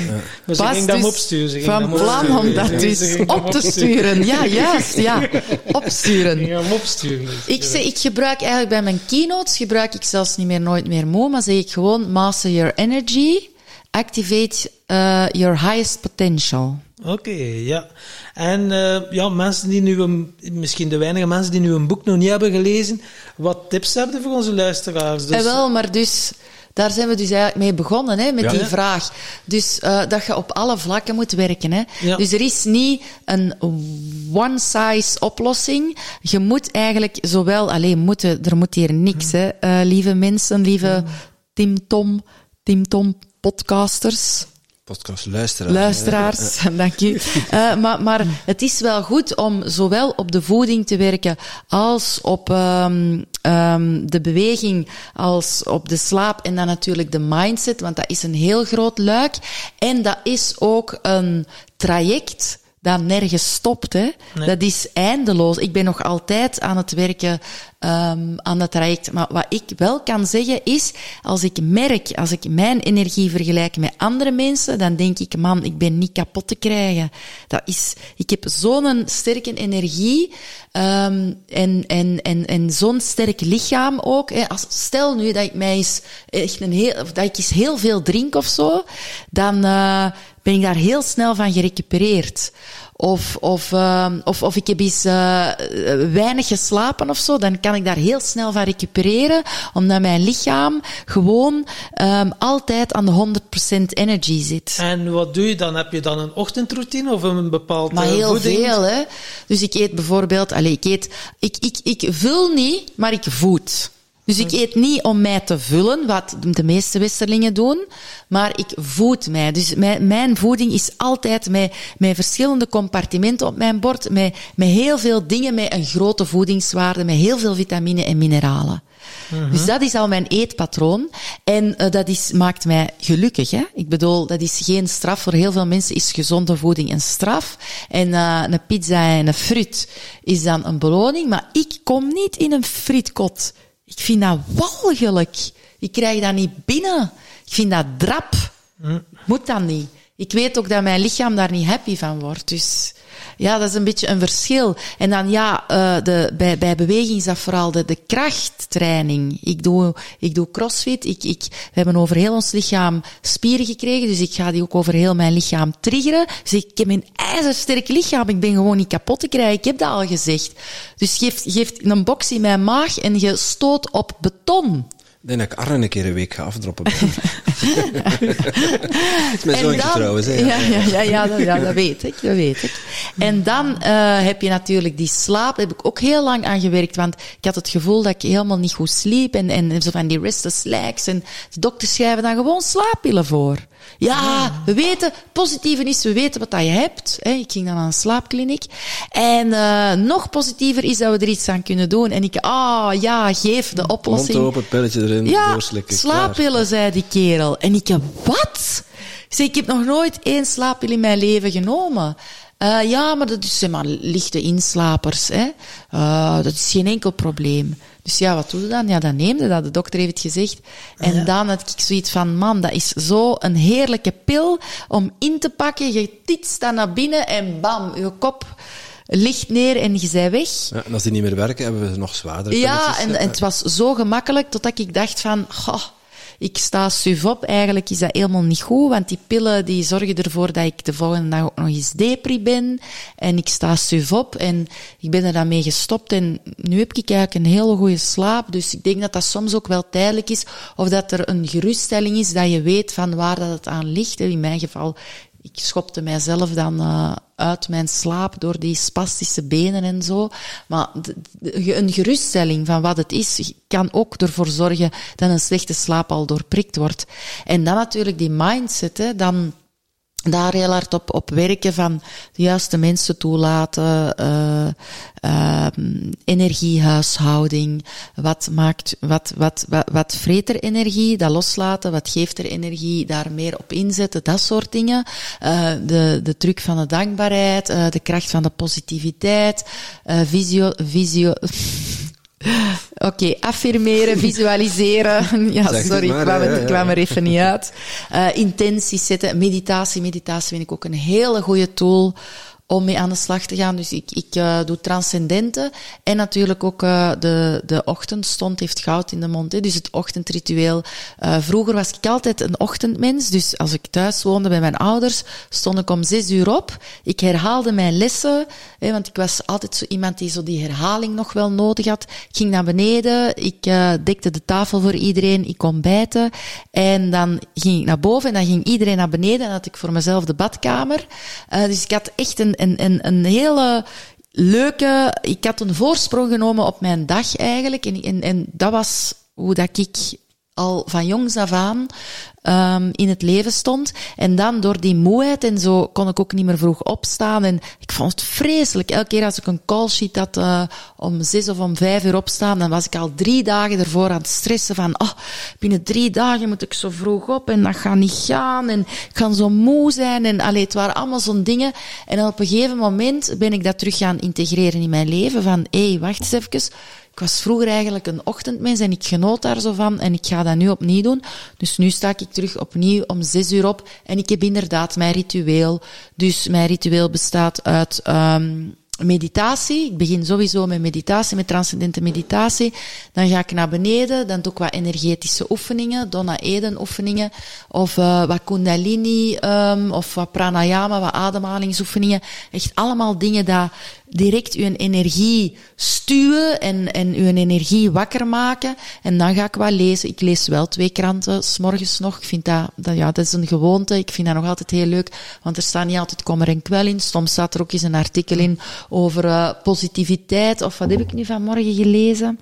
maar ze ging dus dat opsturen. van plan om dat dus op te sturen. Ja, juist. Ja, opsturen. Ik hem opsturen. Ik, zeg, ik gebruik eigenlijk bij mijn keynotes, gebruik ik zelfs niet meer nooit meer moe, maar zeg ik gewoon master your energy, activate uh, your highest potential. Oké, okay, ja. En uh, ja, mensen die nu, een, misschien de weinige mensen die nu een boek nog niet hebben gelezen, wat tips hebben voor onze luisteraars? Dus... Eh, wel, maar dus, daar zijn we dus eigenlijk mee begonnen, hè, met ja. die vraag. Dus uh, dat je op alle vlakken moet werken. Hè. Ja. Dus er is niet een one-size oplossing. Je moet eigenlijk zowel, alleen moeten, er moet hier niks, hè, uh, lieve mensen, lieve Tim Tom, Tim Tom podcasters. Podcast luisteraars. Luisteraars, dank u. Uh, maar, maar het is wel goed om zowel op de voeding te werken als op um, um, de beweging, als op de slaap en dan natuurlijk de mindset, want dat is een heel groot luik. En dat is ook een traject dat nergens stopt. Hè. Dat is eindeloos. Ik ben nog altijd aan het werken um, aan dat traject. Maar wat ik wel kan zeggen is, als ik merk, als ik mijn energie vergelijk met andere mensen, dan denk ik, man, ik ben niet kapot te krijgen. Dat is, ik heb zo'n sterke energie um, en, en, en, en zo'n sterk lichaam ook. Hè. Als, stel nu dat ik mij eens, echt een heel, dat ik eens heel veel drink of zo, dan uh, ben ik daar heel snel van gerecupereerd. Of, of, uh, of, of ik heb eens uh, weinig geslapen of zo, dan kan ik daar heel snel van recupereren, omdat mijn lichaam gewoon um, altijd aan de 100% energy zit. En wat doe je dan? Heb je dan een ochtendroutine of een bepaald Maar heel voeding? veel, hè. Dus ik eet bijvoorbeeld, allez, ik eet, ik, ik, ik vul niet, maar ik voed. Dus ik eet niet om mij te vullen, wat de meeste Westerlingen doen, maar ik voed mij. Dus mijn, mijn voeding is altijd met, met verschillende compartimenten op mijn bord, met, met heel veel dingen, met een grote voedingswaarde, met heel veel vitamine en mineralen. Mm-hmm. Dus dat is al mijn eetpatroon. En uh, dat is, maakt mij gelukkig. Hè? Ik bedoel, dat is geen straf. Voor heel veel mensen is gezonde voeding een straf. En uh, een pizza en een fruit is dan een beloning. Maar ik kom niet in een frietkot. Ik vind dat walgelijk. Ik krijg dat niet binnen. Ik vind dat drap. Moet dat niet. Ik weet ook dat mijn lichaam daar niet happy van wordt. Dus ja, dat is een beetje een verschil. En dan ja, uh, de, bij, bij beweging is dat vooral de, de krachttraining. Ik doe, ik doe crossfit. Ik, ik, we hebben over heel ons lichaam spieren gekregen, dus ik ga die ook over heel mijn lichaam triggeren. Dus ik heb een ijzersterk lichaam. Ik ben gewoon niet kapot te krijgen. Ik heb dat al gezegd. Dus geef, geef een box in mijn maag en je stoot op beton. Denk dat ik Arne een keer een week ga afdroppen. Het is mijn zoontje trouwens. Hè, ja, ja, ja, ja, dat, ja, dat weet ik. Dat weet ik. En dan uh, heb je natuurlijk die slaap. Daar heb ik ook heel lang aan gewerkt. Want ik had het gevoel dat ik helemaal niet goed sliep. En, en zo van die restless legs. En de dokters schrijven dan gewoon slaappillen voor. Ja, we weten, positieve is, we weten wat dat je hebt. Ik ging dan aan een slaapkliniek. En uh, nog positiever is dat we er iets aan kunnen doen. En ik, ah oh, ja, geef de oplossing. Mond open, pilletje erin, ja, slaappillen, klaar. zei die kerel. En ik, wat? Ik ik heb nog nooit één slaappil in mijn leven genomen. Uh, ja, maar dat is zeg maar lichte inslapers. Hè? Uh, dat is geen enkel probleem. Dus ja, wat doe je dan? Ja, dan neem je dat. De dokter heeft het gezegd. En ja. dan had ik zoiets van, man, dat is zo een heerlijke pil om in te pakken. Je titst dan naar binnen en bam, je kop ligt neer en je zij weg. Ja, en als die niet meer werken, hebben we nog zwaardere Ja, en, en, het was zo gemakkelijk totdat ik dacht van, goh, ik sta suf op. Eigenlijk is dat helemaal niet goed, want die pillen die zorgen ervoor dat ik de volgende dag ook nog eens depri ben. En ik sta suf op en ik ben er dan mee gestopt. En nu heb ik eigenlijk een hele goede slaap. Dus ik denk dat dat soms ook wel tijdelijk is. Of dat er een geruststelling is dat je weet van waar dat het aan ligt. In mijn geval ik schopte mijzelf dan uh, uit mijn slaap door die spastische benen en zo. Maar een geruststelling van wat het is, kan ook ervoor zorgen dat een slechte slaap al doorprikt wordt. En dan natuurlijk die mindset, hè, dan daar heel hard op, op werken van de juiste mensen toelaten, uh, uh, energiehuishouding, wat maakt, wat, wat, wat, wat vreet er energie, dat loslaten, wat geeft er energie, daar meer op inzetten, dat soort dingen. Uh, de, de truc van de dankbaarheid, de kracht van de positiviteit, visio, visio, Oké, okay, affirmeren, visualiseren. Ja, Zeg sorry, maar, ik, kwam, ja. ik kwam er even niet uit. Uh, intenties zetten, meditatie. Meditatie vind ik ook een hele goede tool om mee aan de slag te gaan. Dus ik, ik uh, doe transcendente en natuurlijk ook uh, de, de ochtendstond heeft goud in de mond. Hè. Dus het ochtendritueel. Uh, vroeger was ik altijd een ochtendmens. Dus als ik thuis woonde bij mijn ouders, stond ik om zes uur op. Ik herhaalde mijn lessen, hè, want ik was altijd zo iemand die zo die herhaling nog wel nodig had. Ik ging naar beneden, ik dekte de tafel voor iedereen, ik kon bijten. En dan ging ik naar boven en dan ging iedereen naar beneden. En had ik voor mezelf de badkamer. dus ik had echt een een, een, een hele leuke... Ik had een voorsprong genomen op mijn dag eigenlijk. En, en, en dat was hoe dat ik al van jongs af aan um, in het leven stond. En dan door die moeheid en zo kon ik ook niet meer vroeg opstaan. En ik vond het vreselijk. Elke keer als ik een call sheet had uh, om zes of om vijf uur opstaan, dan was ik al drie dagen ervoor aan het stressen van, oh, binnen drie dagen moet ik zo vroeg op en dat gaat niet gaan en ik ga zo moe zijn. En allee, het waren allemaal zo'n dingen. En op een gegeven moment ben ik dat terug gaan integreren in mijn leven van, hé, hey, wacht eens even ik was vroeger eigenlijk een ochtendmens en ik genoot daar zo van en ik ga dat nu opnieuw doen. Dus nu sta ik terug opnieuw om zes uur op en ik heb inderdaad mijn ritueel. Dus mijn ritueel bestaat uit um, meditatie. Ik begin sowieso met meditatie, met transcendente meditatie. Dan ga ik naar beneden, dan doe ik wat energetische oefeningen, Donna Eden oefeningen, of uh, wat kundalini, um, of wat pranayama, wat ademhalingsoefeningen. Echt allemaal dingen dat direct uw energie stuwen en, en uw energie wakker maken. En dan ga ik wat lezen. Ik lees wel twee kranten, s'morgens nog. Ik vind dat, dat, ja, dat is een gewoonte. Ik vind dat nog altijd heel leuk, want er staat niet altijd kommer en kwel in. Soms staat er ook eens een artikel in over uh, positiviteit. Of wat heb ik nu vanmorgen gelezen?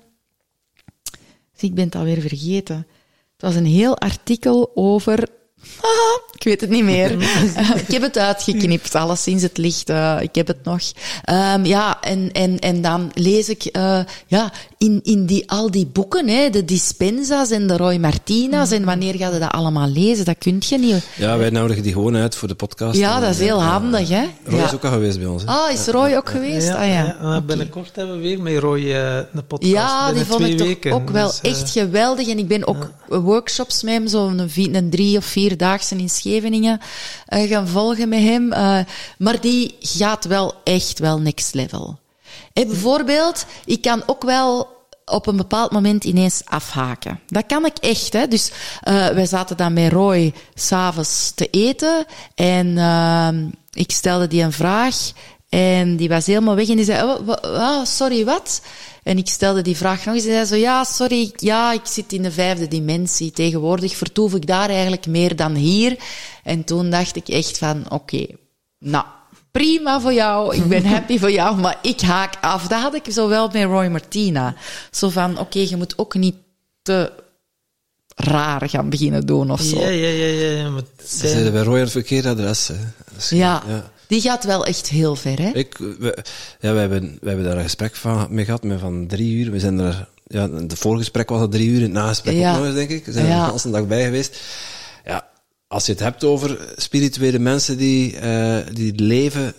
Zie, ik ben het alweer vergeten. Het was een heel artikel over ik weet het niet meer. ik heb het uitgeknipt, alleszins het licht. Uh, ik heb het nog. Um, ja, en, en, en dan lees ik uh, ja, in, in die, al die boeken, hè, de Dispensa's en de Roy Martina's. En wanneer ga je dat allemaal lezen? Dat kun je niet. Ja, wij nodigen die gewoon uit voor de podcast. Ja, dat is heel handig. Hè? Roy ja. is ook al geweest bij ons. Hè? Ah, is Roy ook geweest? Ja, ah, ja. ja okay. binnenkort hebben we weer met Roy uh, een podcast. Ja, die vond ik weken. toch ook wel dus, echt geweldig. En ik ben ook workshops met hem, zo'n een, een drie of vierdaagse in Scheveningen, uh, gaan volgen met hem. Uh, maar die gaat wel echt wel next level. Hey, bijvoorbeeld, ik kan ook wel op een bepaald moment ineens afhaken. Dat kan ik echt. Hè. Dus wij zaten dan met Roy s'avonds te eten en ik stelde die een vraag en die was helemaal weg en die zei, oh, sorry, wat? En ik stelde die vraag nog eens en zei zo, ja, sorry, ja, ik zit in de vijfde dimensie. Tegenwoordig vertoef ik daar eigenlijk meer dan hier. En toen dacht ik echt van, oké, okay, nou, prima voor jou, ik ben happy voor jou, maar ik haak af. Dat had ik zowel met Roy Martina. Zo van, oké, okay, je moet ook niet te raar gaan beginnen doen of zo. Ja, ja, ja. ja, ja maar Ze zeiden bij Roy een verkeerd adres. Hè. Ja. ja. Die gaat wel echt heel ver, hè? Ik, we, ja, we hebben, we hebben daar een gesprek van, mee gehad, met van drie uur. We zijn er, ja, de voorgesprek was al drie uur, het nagesprek ja. ook nog eens, denk ik. We zijn er de hele dag bij geweest. Ja, als je het hebt over spirituele mensen die, uh, die leven,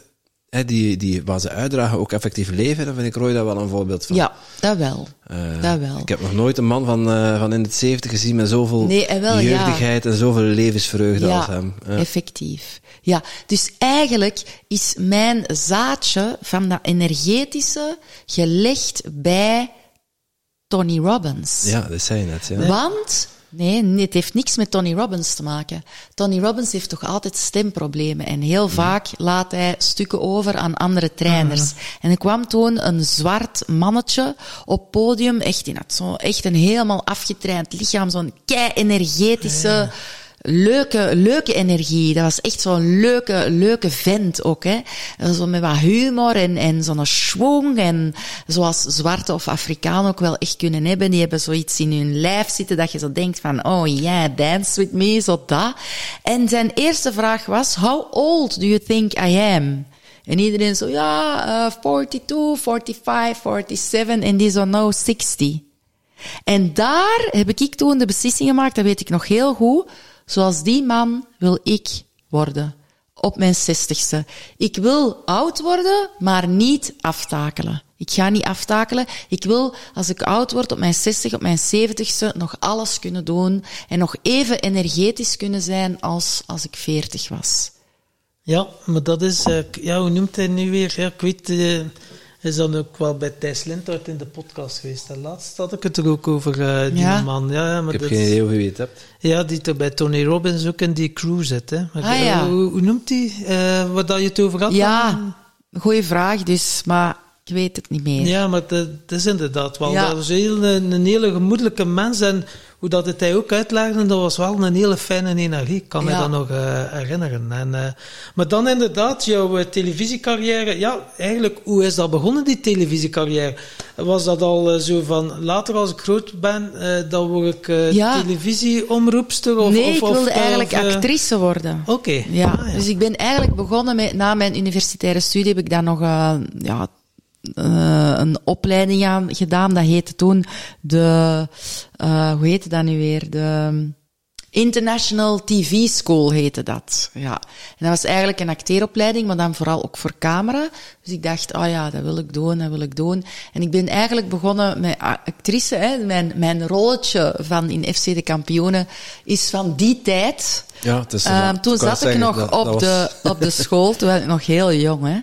hè, die, die, waar ze uitdragen, ook effectief leven, dan vind ik Roy daar wel een voorbeeld van. Ja, dat wel. Uh, dat wel. Ik heb nog nooit een man van, uh, van in het zeventig gezien met zoveel nee, wel, jeugdigheid ja. en zoveel levensvreugde ja, als hem. Ja, effectief. Ja, dus eigenlijk is mijn zaadje van dat energetische gelegd bij Tony Robbins. Ja, dat zei je net. Ja. Want, nee, het heeft niks met Tony Robbins te maken. Tony Robbins heeft toch altijd stemproblemen. En heel vaak laat hij stukken over aan andere trainers. Mhm. En er kwam toen een zwart mannetje op podium. Echt, die had zo echt een helemaal afgetraind lichaam. Zo'n kei-energetische leuke, leuke energie. Dat was echt zo'n leuke, leuke vent ook, hè. Zo met wat humor en, en zo'n schwung en zoals zwarte of Afrikanen ook wel echt kunnen hebben. Die hebben zoiets in hun lijf zitten dat je zo denkt van, oh yeah, dance with me, zo dat. En zijn eerste vraag was, how old do you think I am? En iedereen zo, ja, uh, 42, 45, 47, en die zo, no, 60. En daar heb ik toen de beslissing gemaakt, dat weet ik nog heel goed, Zoals die man wil ik worden. Op mijn zestigste. Ik wil oud worden, maar niet aftakelen. Ik ga niet aftakelen. Ik wil, als ik oud word, op mijn 60, op mijn 70ste, nog alles kunnen doen. En nog even energetisch kunnen zijn als, als ik 40 was. Ja, maar dat is, uh, ja, hoe noemt hij nu weer? Ja, ik weet, uh, is dan ook wel bij Thijs Lindhout in de podcast geweest. En laatst had ik het er ook over, uh, die Ja? man. Ja, ja, maar Ik heb dat geen idee hoe je het hebt. Ja, die toch bij Tony Robbins ook in die crew zit. Hè. Maar, Ah, eh, ja. hoe, hoe noemt die? eh waar dat je het over had? dan? Ja, goeie vraag dus, maar ik weet het niet meer. Ja, maar dat, dat is inderdaad wel. Ja. Dat is heel, een, een hele gemoedelijke mens. En hoe dat het hij ook uitlegde, dat was wel een hele fijne energie. Ik kan me Ja. dat nog eh, herinneren. En, eh, maar dan inderdaad, jouw eh, televisiecarrière. Ja, eigenlijk, hoe is dat begonnen, die televisiecarrière? Was dat al zo van, later als ik groot ben, dan word ik Ja. televisieomroepster? Of, nee, of, ik wilde eigenlijk actrice worden. Oké. Ja, Ah, dus ik ben eigenlijk begonnen met, na mijn universitaire studie heb ik dan nog, ja, eh, een opleiding aan gedaan. Dat heette toen de, eh, hoe heette dat nu weer? De International TV School heette dat. Ja. En dat was eigenlijk een acteeropleiding, maar dan vooral ook voor camera. Dus ik dacht, oh ja, dat wil ik doen, dat wil ik doen. En ik ben eigenlijk begonnen met actrice. Hè. Mijn, mijn rolletje van in FC de Kampioenen is van die tijd. Ja, het is, Ehm, toen zat ik nog op, de, op de school, toen was ik nog heel jong. Hè.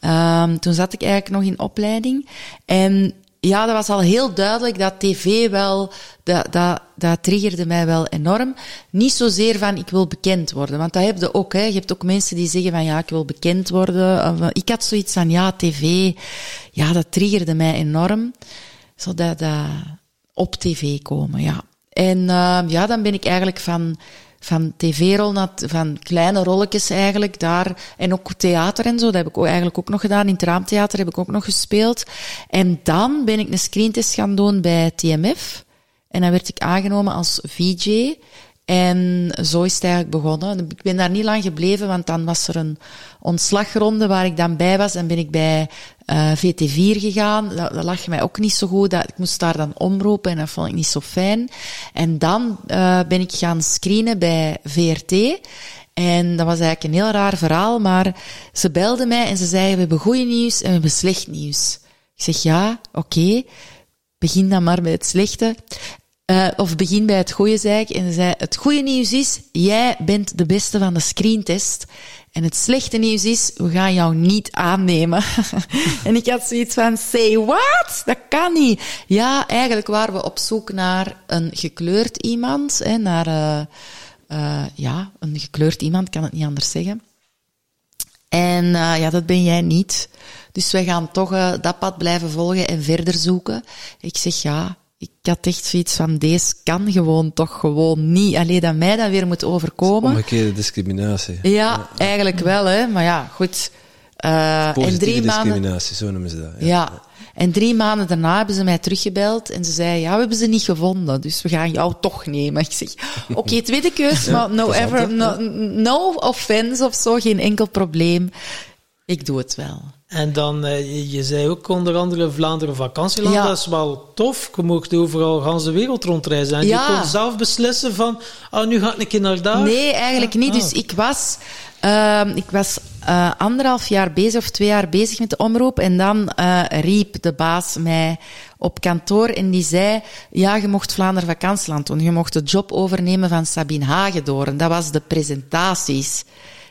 Ehm, toen zat ik eigenlijk nog in opleiding. En ja, dat was al heel duidelijk dat tv wel, dat, dat, dat triggerde mij wel enorm. Niet zozeer van ik wil bekend worden, want dat heb je ook. Hè. Je hebt ook mensen die zeggen van ja, ik wil bekend worden. Eh, ik had zoiets van ja, tv, ja, dat triggerde mij enorm. Zodat dat op tv komen, ja. En uh, ja, dan ben ik eigenlijk van, van tv-rol naar, van kleine rolletjes eigenlijk daar, en ook theater en zo, dat heb ik eigenlijk ook nog gedaan. In het raamtheater heb ik ook nog gespeeld. En dan ben ik een screentest gaan doen bij TMF. En dan werd ik aangenomen als VJ. En zo is het eigenlijk begonnen. Ik ben daar niet lang gebleven, want dan was er een ontslagronde waar ik dan bij was. En ben ik bij uh, VT4 gegaan. Dat, lag mij ook niet zo goed. Dat, ik moest daar dan omroepen en dat vond ik niet zo fijn. En dan uh, ben ik gaan screenen bij VRT. En dat was eigenlijk een heel raar verhaal, maar ze belden mij en ze zeiden, we hebben goede nieuws en we hebben slecht nieuws. Ik zeg, ja, oké, begin dan maar met het slechte. Uh, of begin bij het goede, zei ik. En ze zei, het goede nieuws is, jij bent de beste van de screentest. En het slechte nieuws is, we gaan jou niet aannemen. en ik had zoiets van, say what? Dat kan niet. Ja, eigenlijk waren we op zoek naar een gekleurd iemand. Hè, naar, uh, uh, ja, een gekleurd iemand, kan het niet anders zeggen. En ja, dat ben jij niet. Dus wij gaan toch dat pad blijven volgen en verder zoeken. Ik zeg ja, ik had echt zoiets van, deze kan gewoon toch gewoon niet. Alleen dat mij dat weer moet overkomen. Omgekeerde discriminatie. Ja, ja, eigenlijk wel, hè. Maar ja, goed. Uh, en drie discriminatie, maanden, zo noemen ze dat. Ja. ja. En drie maanden daarna hebben ze mij teruggebeld en ze zei, ja, we hebben ze niet gevonden, dus we gaan jou toch nemen. Ik zeg, oké, okay, tweede keus, ja, maar no ever, no, no offense of zo, geen enkel probleem. Ik doe het wel. En dan, uh, je zei ook onder andere Vlaanderen vakantieland, ja. dat is wel tof. Je mocht overal gans de wereld rondreizen. En ja. je kon zelf beslissen van, oh, nu ga ik een keer naar daar. Nee, eigenlijk niet. Ah. Dus ik was, uh, ik was uh, anderhalf jaar bezig of twee jaar bezig met de omroep. En dan uh, riep de baas mij op kantoor en die zei, ja, je mocht Vlaanderen vakantieland doen. Je mocht de job overnemen van Sabine Hagedoorn. Dat was de presentaties.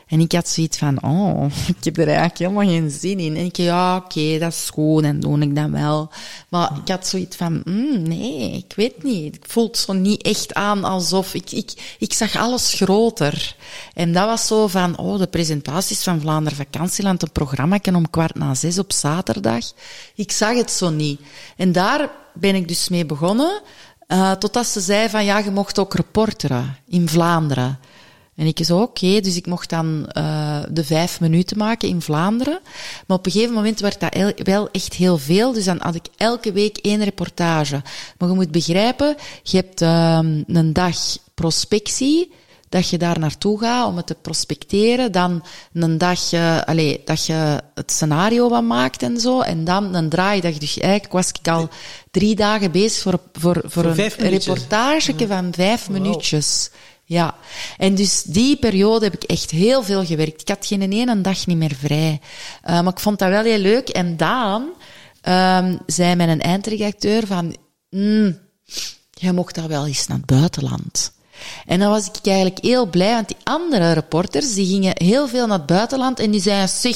En ik had zoiets van, oh, ik heb er eigenlijk helemaal geen zin in. En ik ja, oké, dat is goed, en doe ik dat wel. Maar ik had zoiets van, mm, nee, ik weet niet. Ik voel het zo niet echt aan alsof, ik, ik, ik zag alles groter. En dat was zo van, oh, de presentaties van Vlaanderen Vakantieland, een programma om kwart na zes op zaterdag. Ik zag het zo niet. En daar ben ik dus mee begonnen, uh, totdat ze zei van, ja, je mocht ook reporteren in Vlaanderen. En ik zo, oké, okay, dus ik mocht dan uh, de vijf minuten maken in Vlaanderen. Maar op een gegeven moment werd dat wel echt heel veel. Dus dan had ik elke week één reportage. Maar je moet begrijpen, je hebt uh, een dag prospectie, dat je daar naartoe gaat om het te prospecteren. Dan een dag, uh, allez, dat je het scenario wat maakt en zo. En dan een draaidag. Dus eigenlijk was ik al drie dagen bezig voor, voor, voor, voor een reportage van vijf wow. minuutjes. Ja, en dus die periode heb ik echt heel veel gewerkt. Ik had geen ene dag niet meer vrij. Uh, maar ik vond dat wel heel leuk. En Daan um, zei mijn eindredacteur van... Mm, jij mocht daar wel eens naar het buitenland. En dan was ik eigenlijk heel blij, want die andere reporters, die gingen heel veel naar het buitenland en die zeiden,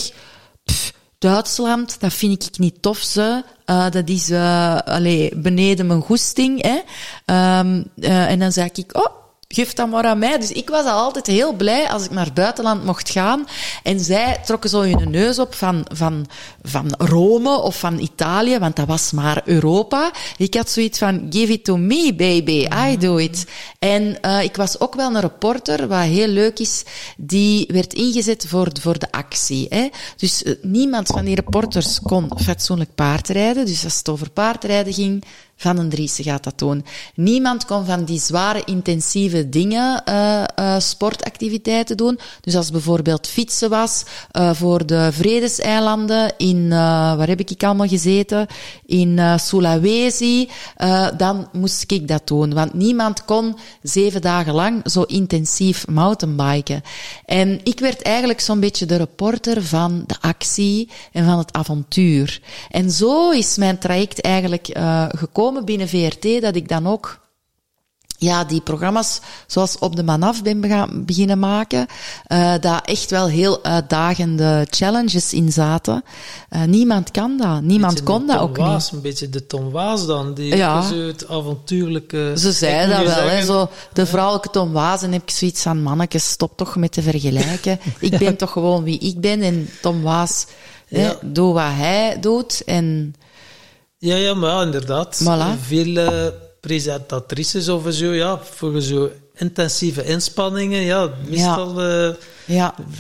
pff, Duitsland, dat vind ik niet tof, ze. Uh, dat is uh, allee, beneden mijn goesting. Hè. Uh, en dan zei ik, oh, geef dat maar aan mij. Dus ik was al altijd heel blij als ik naar het buitenland mocht gaan. En zij trokken zo hun neus op van, van, van Rome of van Italië, want dat was maar Europa. Ik had zoiets van, give it to me, baby, I do it. En uh, ik was ook wel een reporter, wat heel leuk is, die werd ingezet voor, voor de actie. Hè. Dus uh, niemand van die reporters kon fatsoenlijk paardrijden. Dus als het over paardrijden ging, van een Driessen gaat dat doen. Niemand kon van die zware, intensieve dingen uh, uh, sportactiviteiten doen. Dus als bijvoorbeeld fietsen was uh, voor de Vredeseilanden in, waar heb ik allemaal gezeten? In Sulawesi. dan moest ik dat doen. Want niemand kon zeven dagen lang zo intensief mountainbiken. En ik werd eigenlijk zo'n beetje de reporter van de actie en van het avontuur. En zo is mijn traject eigenlijk gekomen binnen VRT dat ik dan ook ja, die programma's zoals Op de Man Af ben beginnen maken, uh, daar echt wel heel uitdagende challenges in zaten. Uh, niemand kan dat. Niemand kon dat ook Waas, niet. Een beetje de Tom Waas dan, die ja. zo het avontuurlijke... Ze zei dat wel, hè, zo, de vrouwelijke Tom Waas, en heb ik zoiets van, manneke, stop toch met te vergelijken. ik ben toch gewoon wie ik ben, en Tom Waas, ja. hè, doe wat hij doet, en... Ja, ja, maar inderdaad. Voilà. Veel uh, presentatrices of zo, ja, voor zo intensieve inspanningen, ja, meestal ja. Uh,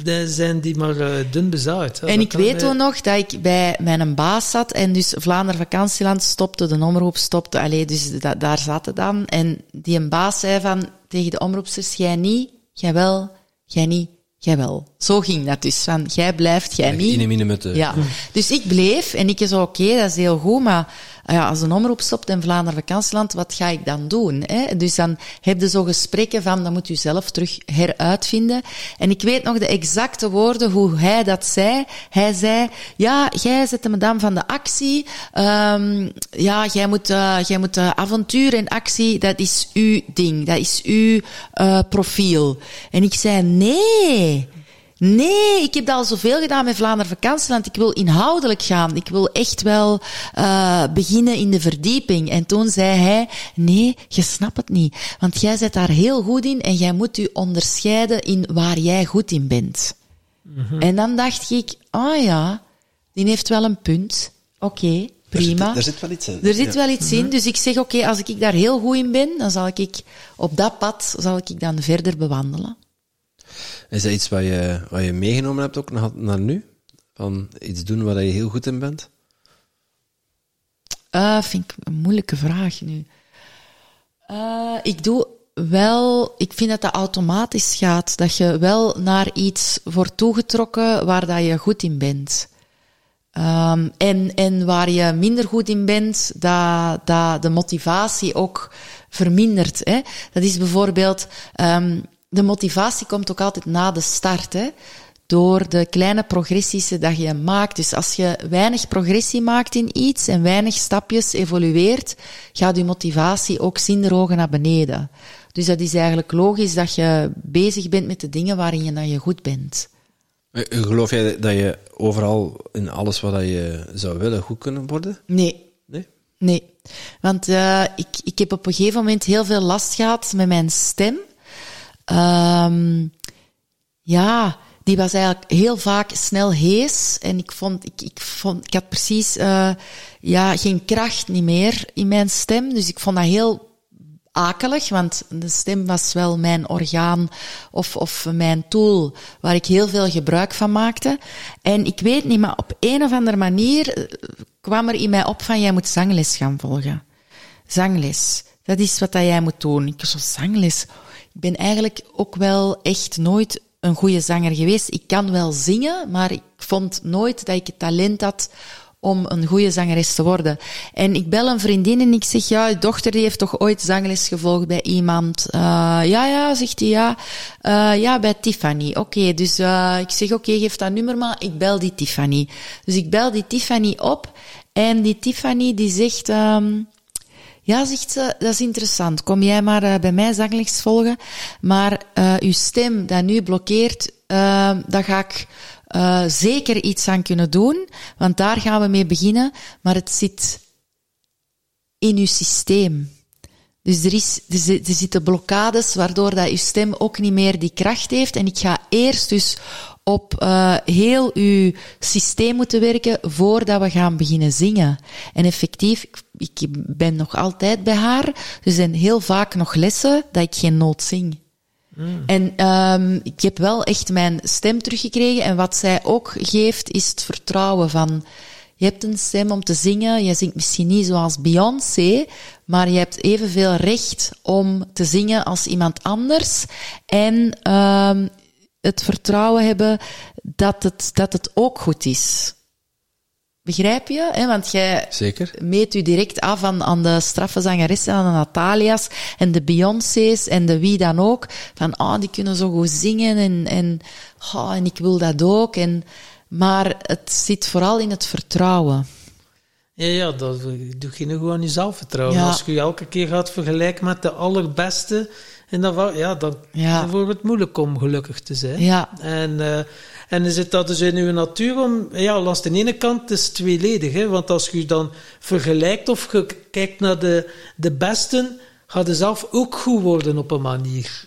ja. zijn die maar uh, dun bezaaid. En ik weet toen nog dat ik bij mijn baas zat en dus Vlaanderen Vakantieland stopte, de omroep stopte, allee, dus da daar zaten dan. En die een baas zei van, tegen de omroepsters, jij niet, jij wel, jij niet, jij wel. Zo ging dat dus. Van, jij blijft, jij niet. In met de... Ja. Dus ik bleef en ik zo, oké, okay, dat is heel goed, maar ja, als een omroep stopt in Vlaanderen vakantieland, wat ga ik dan doen? Hè? Dus dan heb je zo gesprekken van, dan moet u zelf terug heruitvinden. En ik weet nog de exacte woorden, hoe hij dat zei. Hij zei, ja, jij zet de madame van de actie. Um, ja, jij moet, uh, jij moet uh, avontuur en actie, dat is uw ding. Dat is uw uh, profiel. En ik zei, nee. Nee, ik heb dat al zoveel gedaan met Vlaanderen Vakantieland. Ik wil inhoudelijk gaan. Ik wil echt wel uh, beginnen in de verdieping. En toen zei hij, nee, je snapt het niet. Want jij zit daar heel goed in en jij moet je onderscheiden in waar jij goed in bent. Mm -hmm. En dan dacht ik, oh ja, die heeft wel een punt. Oké. Okay. Prima. Er zit, er zit, wel iets in. Er zit ja. wel iets in. Mhm. Dus ik zeg, oké, okay, als ik daar heel goed in ben, dan zal ik op dat pad zal ik dan verder bewandelen. Is dat iets wat je, wat je meegenomen hebt ook naar, naar nu? Van iets doen waar je heel goed in bent? Uh, vind ik een moeilijke vraag nu. Uh, ik doe wel, ik vind dat dat automatisch gaat. Dat je wel naar iets wordt toegetrokken waar dat je goed in bent. Um, en, en waar je minder goed in bent, dat, dat de motivatie ook vermindert. Hè? Dat is bijvoorbeeld, um, de motivatie komt ook altijd na de start. Hè? Door de kleine progressies dat je maakt. Dus als je weinig progressie maakt in iets en weinig stapjes evolueert, gaat je motivatie ook zinderogen naar beneden. Dus dat is eigenlijk logisch dat je bezig bent met de dingen waarin je, dat je goed bent. Geloof jij dat je overal in alles wat je zou willen goed kunnen worden? Nee. Nee? Nee. Want uh, ik, ik heb op een gegeven moment heel veel last gehad met mijn stem. Um, ja, die was eigenlijk heel vaak snel hees. En ik vond, ik, ik vond, ik had precies, uh, ja, geen kracht niet meer in mijn stem. Dus ik vond dat heel akelig, want de stem was wel mijn orgaan of, of mijn tool waar ik heel veel gebruik van maakte. En ik weet niet, maar op een of andere manier eh, kwam er in mij op van, jij moet zangles gaan volgen. Zangles. Dat is wat dat jij moet doen. Ik zo, zangles ik ben eigenlijk ook wel echt nooit een goede zanger geweest. Ik kan wel zingen, maar ik vond nooit dat ik het talent had om een goede zangeres te worden. En ik bel een vriendin en ik zeg, ja, je dochter die heeft toch ooit zangles gevolgd bij iemand? Uh, ja, ja, zegt hij, ja. Uh, ja, bij Tiffany. Oké, dus uh, ik zeg, oké, geef dat nummer maar, ik bel die Tiffany. Dus ik bel die Tiffany op en die Tiffany die zegt... Um, ja, zegt ze, dat is interessant. Kom jij maar uh, bij mij zangles volgen. Maar uh, uw stem dat nu blokkeert, uh, daar ga ik zeker iets aan kunnen doen. Want daar gaan we mee beginnen. Maar het zit in uw systeem. Dus er, is, er, er zitten blokkades waardoor dat je stem ook niet meer die kracht heeft. En ik ga eerst dus op eh, heel uw systeem moeten werken voordat we gaan beginnen zingen. En effectief, ik ben nog altijd bij haar. Er zijn heel vaak nog lessen dat ik geen noot zing. En ehm, ik heb wel echt mijn stem teruggekregen. En wat zij ook geeft, is het vertrouwen van... Je hebt een stem om te zingen. Je zingt misschien niet zoals Beyoncé, maar je hebt evenveel recht om te zingen als iemand anders. En ehm, het vertrouwen hebben dat het, dat het ook goed is. Begrijp je? Hè? Want jij Zeker. meet u direct af aan, aan de straffe zangeressen, aan de Natalia's en de Beyoncé's en de wie dan ook. Van, ah, die kunnen zo goed zingen en, en, ah, en ik wil dat ook. En, maar het zit vooral in het vertrouwen. Ja, ja, dat doe je nu gewoon aan je zelfvertrouwen. Ja. Als je je elke keer gaat vergelijken met de allerbeste, en dan, ja, dan, Ja. dan wordt het moeilijk om gelukkig te zijn. Ja. En, eh, en dan zit dat dus in uw natuur om... Ja, langs de ene kant is het tweeledig. Hè, want als je dan vergelijkt of je kijkt naar de, de besten, gaat je zelf ook goed worden op een manier.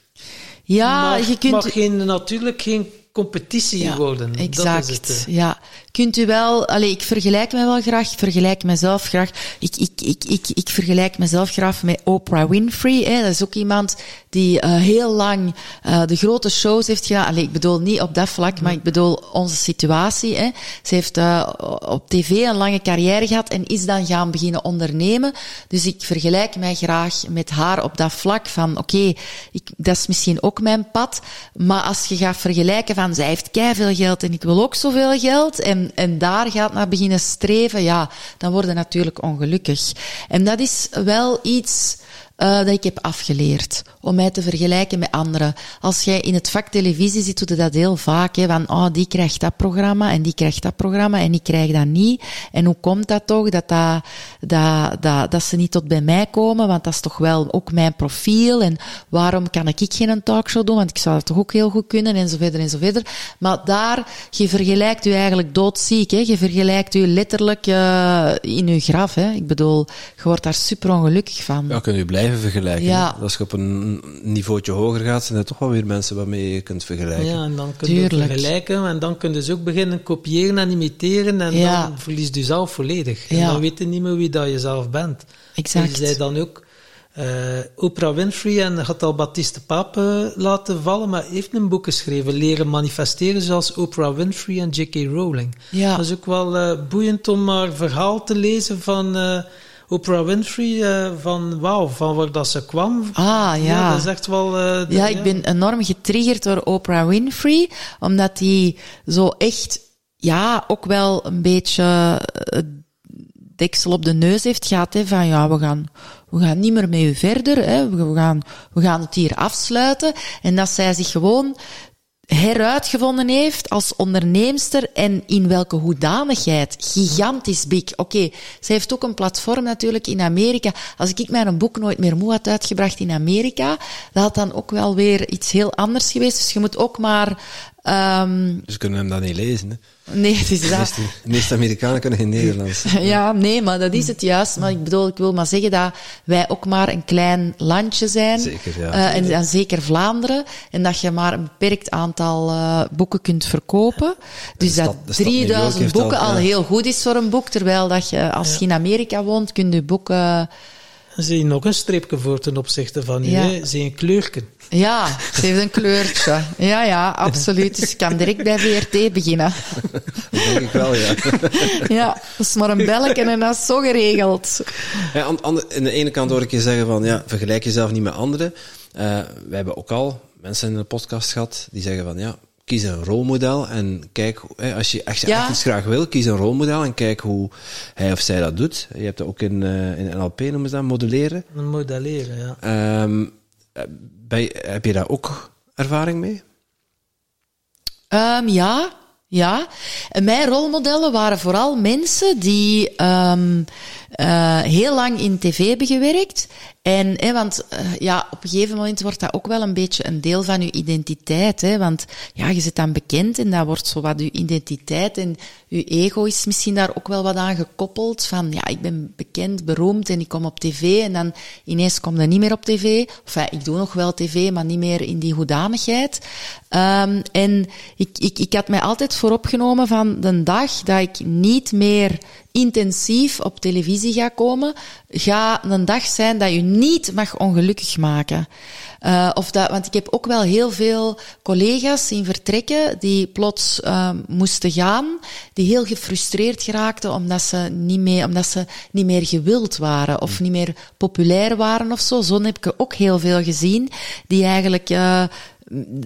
Ja, maar, je kunt... geen, natuurlijk geen competitie worden. Dat Exact. is het, hè. ja. Kunt u wel, allee, ik vergelijk me wel graag, ik vergelijk mezelf graag. Ik, ik, ik, ik, ik vergelijk mezelf graag met Oprah Winfrey. Hè. Dat is ook iemand die eh, heel lang eh, de grote shows heeft gedaan. Allee, ik bedoel niet op dat vlak, maar ik bedoel onze situatie. Hè. Ze heeft eh, op tv een lange carrière gehad en is dan gaan beginnen ondernemen. Dus ik vergelijk mij graag met haar op dat vlak van, oké, dat is misschien ook mijn pad. Maar als je gaat vergelijken van, zij heeft veel geld en ik wil ook zoveel geld. En, en daar gaat naar beginnen streven, ja, dan word je natuurlijk ongelukkig. En dat is wel iets eh, dat ik heb afgeleerd. Om mij te vergelijken met anderen. Als jij in het vak televisie zit, doe je dat heel vaak. Hè, van, oh, die krijgt dat programma en die krijgt dat programma en ik krijg dat niet. En hoe komt dat toch dat, dat, dat, dat, dat ze niet tot bij mij komen? Want dat is toch wel ook mijn profiel. En waarom kan ik geen talkshow doen? Want ik zou dat toch ook heel goed kunnen en zo verder en zo verder. Maar daar, je vergelijkt u eigenlijk doodziek. Hè? Je vergelijkt u letterlijk uh, in uw graf. Hè? Ik bedoel, je wordt daar super ongelukkig van. Ja, kun je blijven vergelijken. Ja. Als je op een niveautje hoger gaat, zijn er toch wel weer mensen waarmee je kunt vergelijken. Ja, en dan kun je vergelijken en dan kun je dus ook beginnen kopiëren en imiteren en Ja. dan verliest je zelf volledig. En dan weet je niet meer wie dat je zelf bent. Exact. Je zei dan ook, eh, Oprah Winfrey en had al Baptiste Paap eh, laten vallen, maar heeft een boek geschreven, Leren manifesteren zoals Oprah Winfrey en J.K. Rowling. Ja. Dat is ook wel eh, boeiend om haar verhaal te lezen van eh, Oprah Winfrey, eh, van wauw, van waar dat ze kwam. Ah, ja. dat is echt wel... eh, de- Ja, ik ben enorm getriggerd door Oprah Winfrey, omdat die zo echt, ja, ook wel een beetje eh, deksel op de neus heeft gehad, hè, van ja, we gaan, we gaan niet meer met u verder, hè, we gaan, we gaan het hier afsluiten. En dat zij zich gewoon heruitgevonden heeft als onderneemster en in welke hoedanigheid. Gigantisch big. Oké, zij heeft ook een platform natuurlijk in Amerika. Als ik mijn boek nooit meer moe had uitgebracht in Amerika, dat had dan ook wel weer iets heel anders geweest. Dus je moet ook maar... Um, dus kunnen hem dan niet lezen. Hè? Nee, het is dat. de meeste Amerikanen kunnen geen Nederlands. Ja, nee, maar dat is het juist. Maar ik bedoel, ik wil maar zeggen dat wij ook maar een klein landje zijn. Zeker, ja. Uh, en, en, zeker Vlaanderen. En dat je maar een beperkt aantal uh, boeken kunt verkopen. Dus stad- dat de stad New York 3000 heeft boeken al- heel goed is voor een boek. Terwijl dat je, als je in Amerika woont, kun je boeken... Zie je nog een streepje voor ten opzichte van u, Ja. hè? zie je een kleurken. Ja, ze heeft een kleurtje. Ja, ja, absoluut. Dus ik kan direct bij VRT beginnen. Dat denk ik wel, ja. Ja, dat is maar een belletje en dat is zo geregeld. ja aan, aan de, aan de ene kant hoor ik je zeggen van, ja, vergelijk jezelf niet met anderen. Eh, wij hebben ook al mensen in de podcast gehad die zeggen van, ja, kies een rolmodel en kijk, hè, als je, Ja. echt iets graag wil, kies een rolmodel en kijk hoe hij of zij dat doet. Je hebt dat ook in, eh, in NLP, noemen ze dat, modelleren. Modelleren, ja. Ehm, eh, heb je daar ook ervaring mee? Um, ja, Ja, mijn rolmodellen waren vooral mensen die um, uh, heel lang in tv hebben gewerkt. En, hè, want uh, ja, op een gegeven moment wordt dat ook wel een beetje een deel van je identiteit. Hè, want ja, je zit dan bekend en dat wordt zo wat je identiteit en je ego is misschien daar ook wel wat aan gekoppeld. Van ja, ik ben bekend, beroemd en ik kom op tv en dan ineens kom je niet meer op tv. Of ja, ik doe nog wel tv, maar niet meer in die hoedanigheid. Um, en ik, ik, ik had mij altijd vooropgenomen van de dag dat ik niet meer intensief op televisie ga komen, ga een dag zijn dat je niet mag ongelukkig maken. Uh, of dat, want ik heb ook wel heel veel collega's zien vertrekken die plots uh, moesten gaan, die heel gefrustreerd geraakten omdat ze niet meer, omdat ze niet meer gewild waren of niet meer populair waren of zo. Zo heb ik ook heel veel gezien die eigenlijk uh,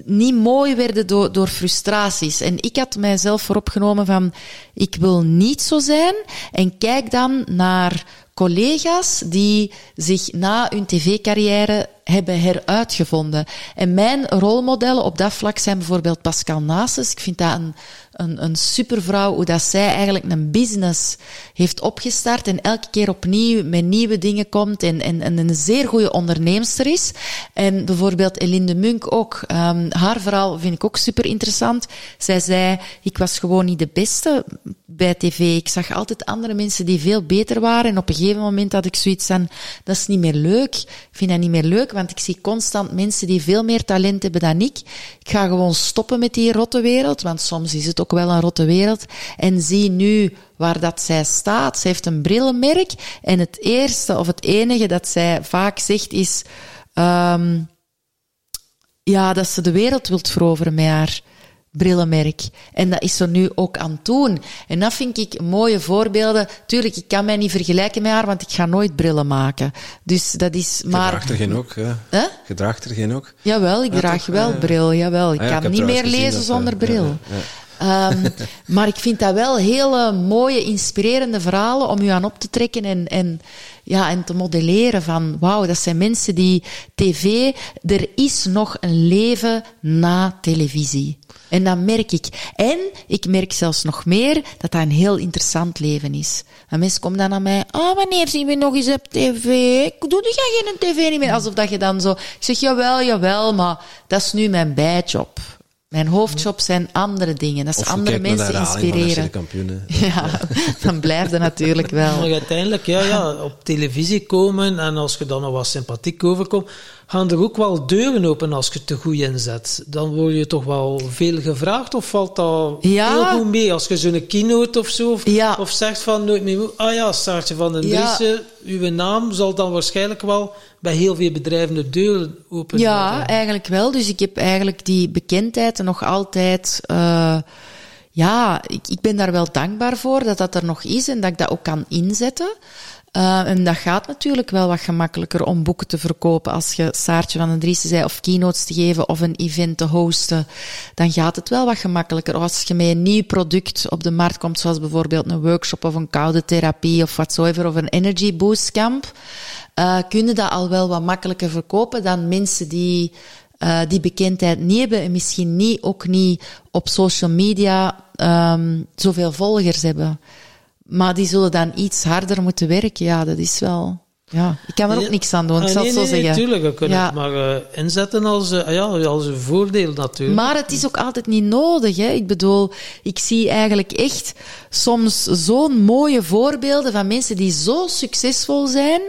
niet mooi werden door, door frustraties. En ik had mijzelf vooropgenomen van, ik wil niet zo zijn. En kijk dan naar collega's die zich na hun tv-carrière hebben heruitgevonden. En mijn rolmodellen op dat vlak zijn bijvoorbeeld Pascal Nasus. Ik vind dat een, een, een supervrouw, hoe dat zij eigenlijk een business heeft opgestart en elke keer opnieuw met nieuwe dingen komt en, en, en een zeer goede onderneemster is. En bijvoorbeeld Elinde Munk ook. Um, haar verhaal vind ik ook super interessant. Zij zei, ik was gewoon niet de beste bij tv. Ik zag altijd andere mensen die veel beter waren en op een gegeven moment had ik zoiets van, dat is niet meer leuk. Ik vind dat niet meer leuk, want ik zie constant mensen die veel meer talent hebben dan ik. Ik ga gewoon stoppen met die rotte wereld, want soms is het ook wel een rotte wereld. En zie nu waar dat zij staat. Ze heeft een brillenmerk en het eerste of het enige dat zij vaak zegt is, um, ja, dat ze de wereld wilt veroveren met haar brillenmerk. En dat is ze nu ook aan het doen. En dat vind ik mooie voorbeelden. Tuurlijk, ik kan mij niet vergelijken met haar, want ik ga nooit brillen maken. Dus dat is maar... Je draagt er geen ook, ja. Huh? Je draagt er geen ook? Jawel, ik Ja, draag toch? wel Ja. bril, jawel. Ik Ah ik kan niet meer lezen dat, zonder eh, bril. Ehm, maar ik vind dat wel hele mooie, inspirerende verhalen om u aan op te trekken en, en, ja, en te modelleren van wauw, dat zijn mensen die tv, er is nog een leven na televisie. En dat merk ik. En ik merk zelfs nog meer dat dat een heel interessant leven is. En mensen komen dan naar mij, oh, wanneer zien we nog eens op tv? Ik doe dus geen tv niet meer. Alsof dat je dan zo... Ik zeg, jawel, jawel, maar dat is nu mijn bijjob. Mijn hoofdjob zijn andere dingen. Dat is Of je andere kijkt naar de mensen de inspireren. kampioenen. Ja, dan blijft het natuurlijk wel. Maar uiteindelijk, ja, ja, op televisie komen en als je dan nog wat sympathiek overkomt, gaan er ook wel deuren open als je het te goed inzet. Dan word je toch wel veel gevraagd of valt dat Ja. heel goed mee? Als je zo'n keynote of zo, of, Ja. of zegt van nooit meer, ah ja, Saartje van den Ja. Driessen, uw naam zal dan waarschijnlijk wel bij heel veel bedrijven de deuren open Ja, eigenlijk wel. Dus ik heb eigenlijk die bekendheid nog altijd. eh ja, ik, ik ben daar wel dankbaar voor dat dat er nog is en dat ik dat ook kan inzetten. Eh, en dat gaat natuurlijk wel wat gemakkelijker om boeken te verkopen als je Saartje van den Driessen zei, of keynotes te geven of een event te hosten. Dan gaat het wel wat gemakkelijker. Of als je met een nieuw product op de markt komt, zoals bijvoorbeeld een workshop of een koude therapie of whatsoever, of een energy boost camp, eh kunnen dat al wel wat makkelijker verkopen dan mensen die eh, die bekendheid niet hebben en misschien niet, ook niet op social media ehm zoveel volgers hebben. Maar die zullen dan iets harder moeten werken. Ja, dat is wel... Ja, ik kan er ook niks aan doen, ik Ah, zal nee, het zo nee, zeggen. tuurlijk, we kunnen Ja. het maar eh, inzetten als, eh, ja, als een voordeel natuurlijk. Maar het is ook altijd niet nodig. Hè? Ik bedoel, ik zie eigenlijk echt soms zo'n mooie voorbeelden van mensen die zo succesvol zijn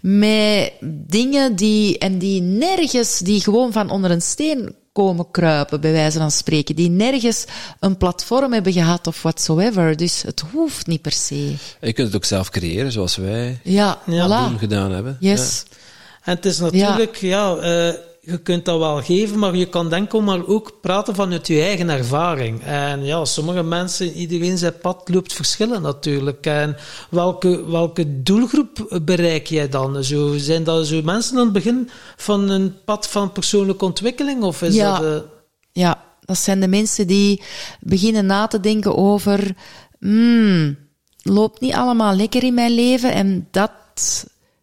met dingen die, en die nergens, die gewoon van onder een steen komen kruipen, bij wijze van spreken. Die nergens een platform hebben gehad of whatsoever. Dus het hoeft niet per se. Je kunt het ook zelf creëren, zoals wij Ja, Ja, voilà. toen gedaan hebben. Yes. En het is natuurlijk, ja, eh, je kunt dat wel geven, maar je kan denken maar ook praten vanuit je eigen ervaring. En ja, sommige mensen, iedereen zijn pad loopt verschillen natuurlijk. En welke, welke doelgroep bereik jij dan? Zo, zijn dat zo mensen aan het begin van een pad van persoonlijke ontwikkeling? Of is Ja. dat... eh, Ja, dat zijn de mensen die beginnen na te denken over, hmm, loopt niet allemaal lekker in mijn leven en dat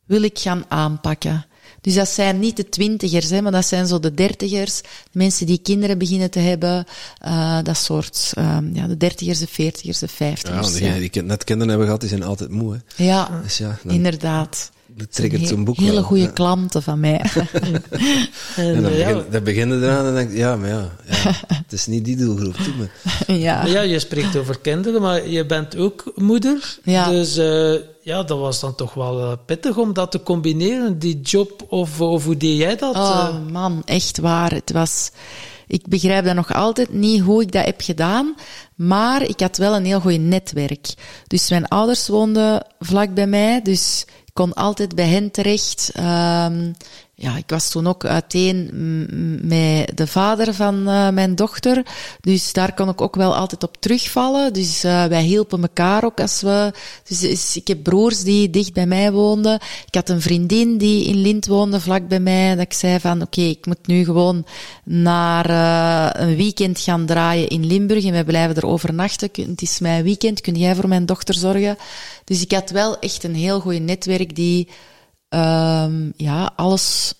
wil ik gaan aanpakken. Dus dat zijn niet de twintigers, hè, maar dat zijn zo de dertigers, de mensen die kinderen beginnen te hebben, uh, dat soort, um, ja, de dertigers, de veertigers, de vijftigers. Ja, degenen die net kinderen hebben gehad, die zijn altijd moe. Hè. Ja, Dus ja, dan inderdaad. Triggert zo'n boek Hele wel. goede Ja. klanten van mij. En, En dan begin, dan begin je eraan en denk je, ja, maar ja, ja het is niet die doelgroep, doe me. ja. ja, je spreekt over kinderen, maar je bent ook moeder. Ja. Dus eh, ja, dat was dan toch wel eh, pittig om dat te combineren, die job. Of, of hoe deed jij dat? Oh eh? man, echt waar. Het was, ik begrijp dat nog altijd niet hoe ik dat heb gedaan, maar ik had wel een heel goed netwerk. Dus mijn ouders woonden vlak bij mij, dus ik kon altijd bij hen terecht. Ehm, ja, ik was toen ook uiteen met de vader van eh, mijn dochter. Dus daar kon ik ook wel altijd op terugvallen. Dus eh, wij hielpen elkaar ook als we... Dus, dus ik heb broers die dicht bij mij woonden. Ik had een vriendin die in Lint woonde, vlak bij mij. Dat ik zei van, oké, ik moet nu gewoon naar eh, een weekend gaan draaien in Limburg. En wij blijven er overnachten. Het is mijn weekend, kun jij voor mijn dochter zorgen? Dus ik had wel echt een heel goed netwerk die ehm, ja, alles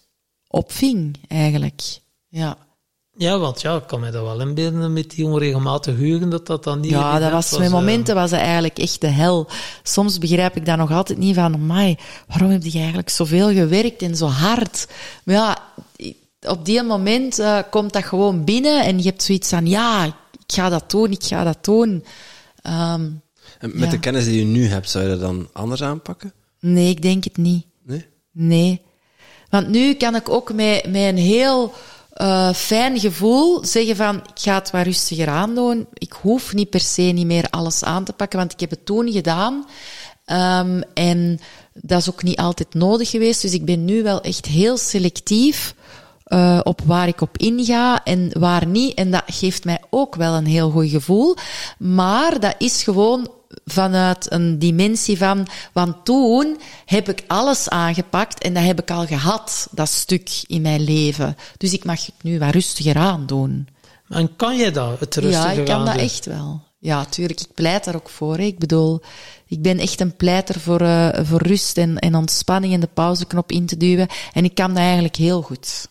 opving, eigenlijk. Ja, Ja, want ja, ik kan me dat wel inbeelden met die onregelmatige huren, dat dat dan niet ja dat was, met eh. momenten was dat eigenlijk echt de hel. Soms begrijp ik dat nog altijd niet van, mai, waarom heb je eigenlijk zoveel gewerkt en zo hard? Maar ja, op die moment eh, komt dat gewoon binnen en je hebt zoiets van, ja, ik ga dat doen, ik ga dat doen. Ehm, En met Ja. de kennis die je nu hebt, zou je dat dan anders aanpakken? nee, ik denk het niet. Nee? Want nu kan ik ook met, met een heel eh, fijn gevoel zeggen van, ik ga het wat rustiger aandoen. Ik hoef niet per se niet meer alles aan te pakken, want ik heb het toen gedaan. Ehm, en dat is ook niet altijd nodig geweest. Dus ik ben nu wel echt heel selectief eh, op waar ik op inga en waar niet. En dat geeft mij ook wel een heel goed gevoel. Maar dat is gewoon vanuit een dimensie van, want toen heb ik alles aangepakt en dat heb ik al gehad, dat stuk in mijn leven. Dus ik mag het nu wat rustiger aandoen. En kan jij dat, het rustiger Ja, ik kan dat echt wel. Ja, tuurlijk, ik pleit daar ook voor. Hè. Ik bedoel, ik ben echt een pleiter voor, eh, voor rust en, en ontspanning en de pauzeknop in te duwen. En ik kan dat eigenlijk heel goed.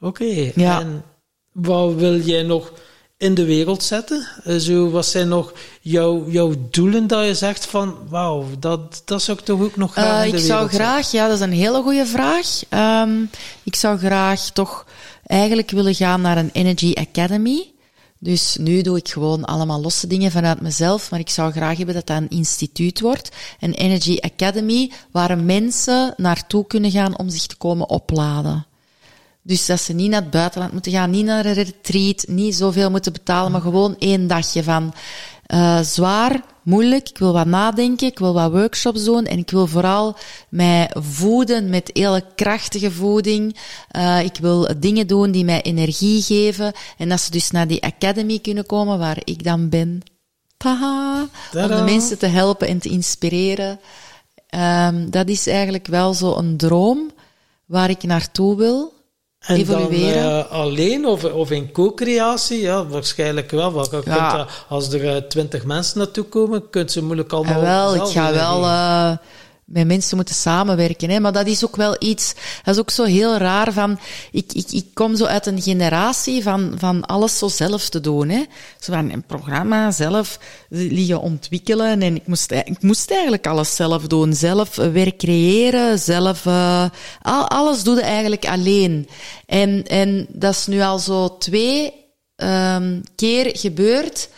Oké, Ja. en wat wil jij nog in de wereld zetten? Eh, Zo, wat zijn nog jouw, jouw doelen dat je zegt van, wauw, dat, dat zou ik toch ook nog graag Eh, in de ik wereld zou graag, ja, dat is een hele goede vraag. Ehm, ik zou graag toch eigenlijk willen gaan naar een Energy Academy. Dus nu doe ik gewoon allemaal losse dingen vanuit mezelf, maar ik zou graag hebben dat dat een instituut wordt. Een Energy Academy, waar mensen naartoe kunnen gaan om zich te komen opladen. Dus dat ze niet naar het buitenland moeten gaan, niet naar een retreat, niet zoveel moeten betalen, maar gewoon één dagje van eh, zwaar, moeilijk. Ik wil wat nadenken, ik wil wat workshops doen en ik wil vooral mij voeden met hele krachtige voeding. Eh, ik wil dingen doen die mij energie geven en dat ze dus naar die academy kunnen komen waar ik dan ben. Taha, om de mensen te helpen en te inspireren. Ehm, dat is eigenlijk wel zo een droom waar ik naartoe wil. En evolueren. dan eh, alleen of, of in co-creatie? Ja, waarschijnlijk wel. Want je Ja. kunt, eh, als er eh, twintig mensen naartoe komen, kunt ze moeilijk allemaal En wel, ik ga wel doen. Met mensen moeten samenwerken. Hè? Maar dat is ook wel iets, dat is ook zo heel raar van, ik, ik, ik kom zo uit een generatie van, van alles zo zelf te doen. Hè? Zo van een programma zelf liggen ontwikkelen en ik moest, ik moest eigenlijk alles zelf doen. Zelf eh, werk creëren, zelf, eh, al, alles doe je eigenlijk alleen. En, en dat is nu al zo twee ehm, keer gebeurd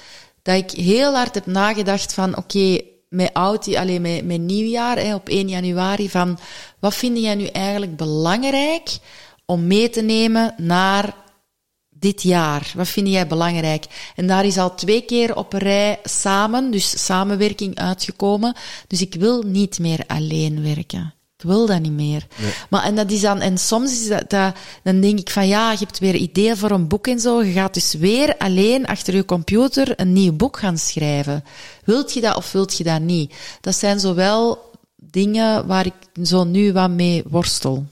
dat ik heel hard heb nagedacht van, oké, met oud, alleen met, met nieuwjaar, hè, op 1 januari, van wat vind jij nu eigenlijk belangrijk om mee te nemen naar dit jaar? Wat vind jij belangrijk? En daar is al twee keer op rij samen, dus samenwerking uitgekomen. Dus ik wil niet meer alleen werken. Ik wil dat niet meer. Maar en dat is dan, en soms is dat, dat, dan denk ik van ja, je hebt weer ideeën voor een boek en zo. Je gaat dus weer alleen achter je computer een nieuw boek gaan schrijven. Wilt je dat of wilt je dat niet? Dat zijn zowel dingen waar ik zo nu wat mee worstel.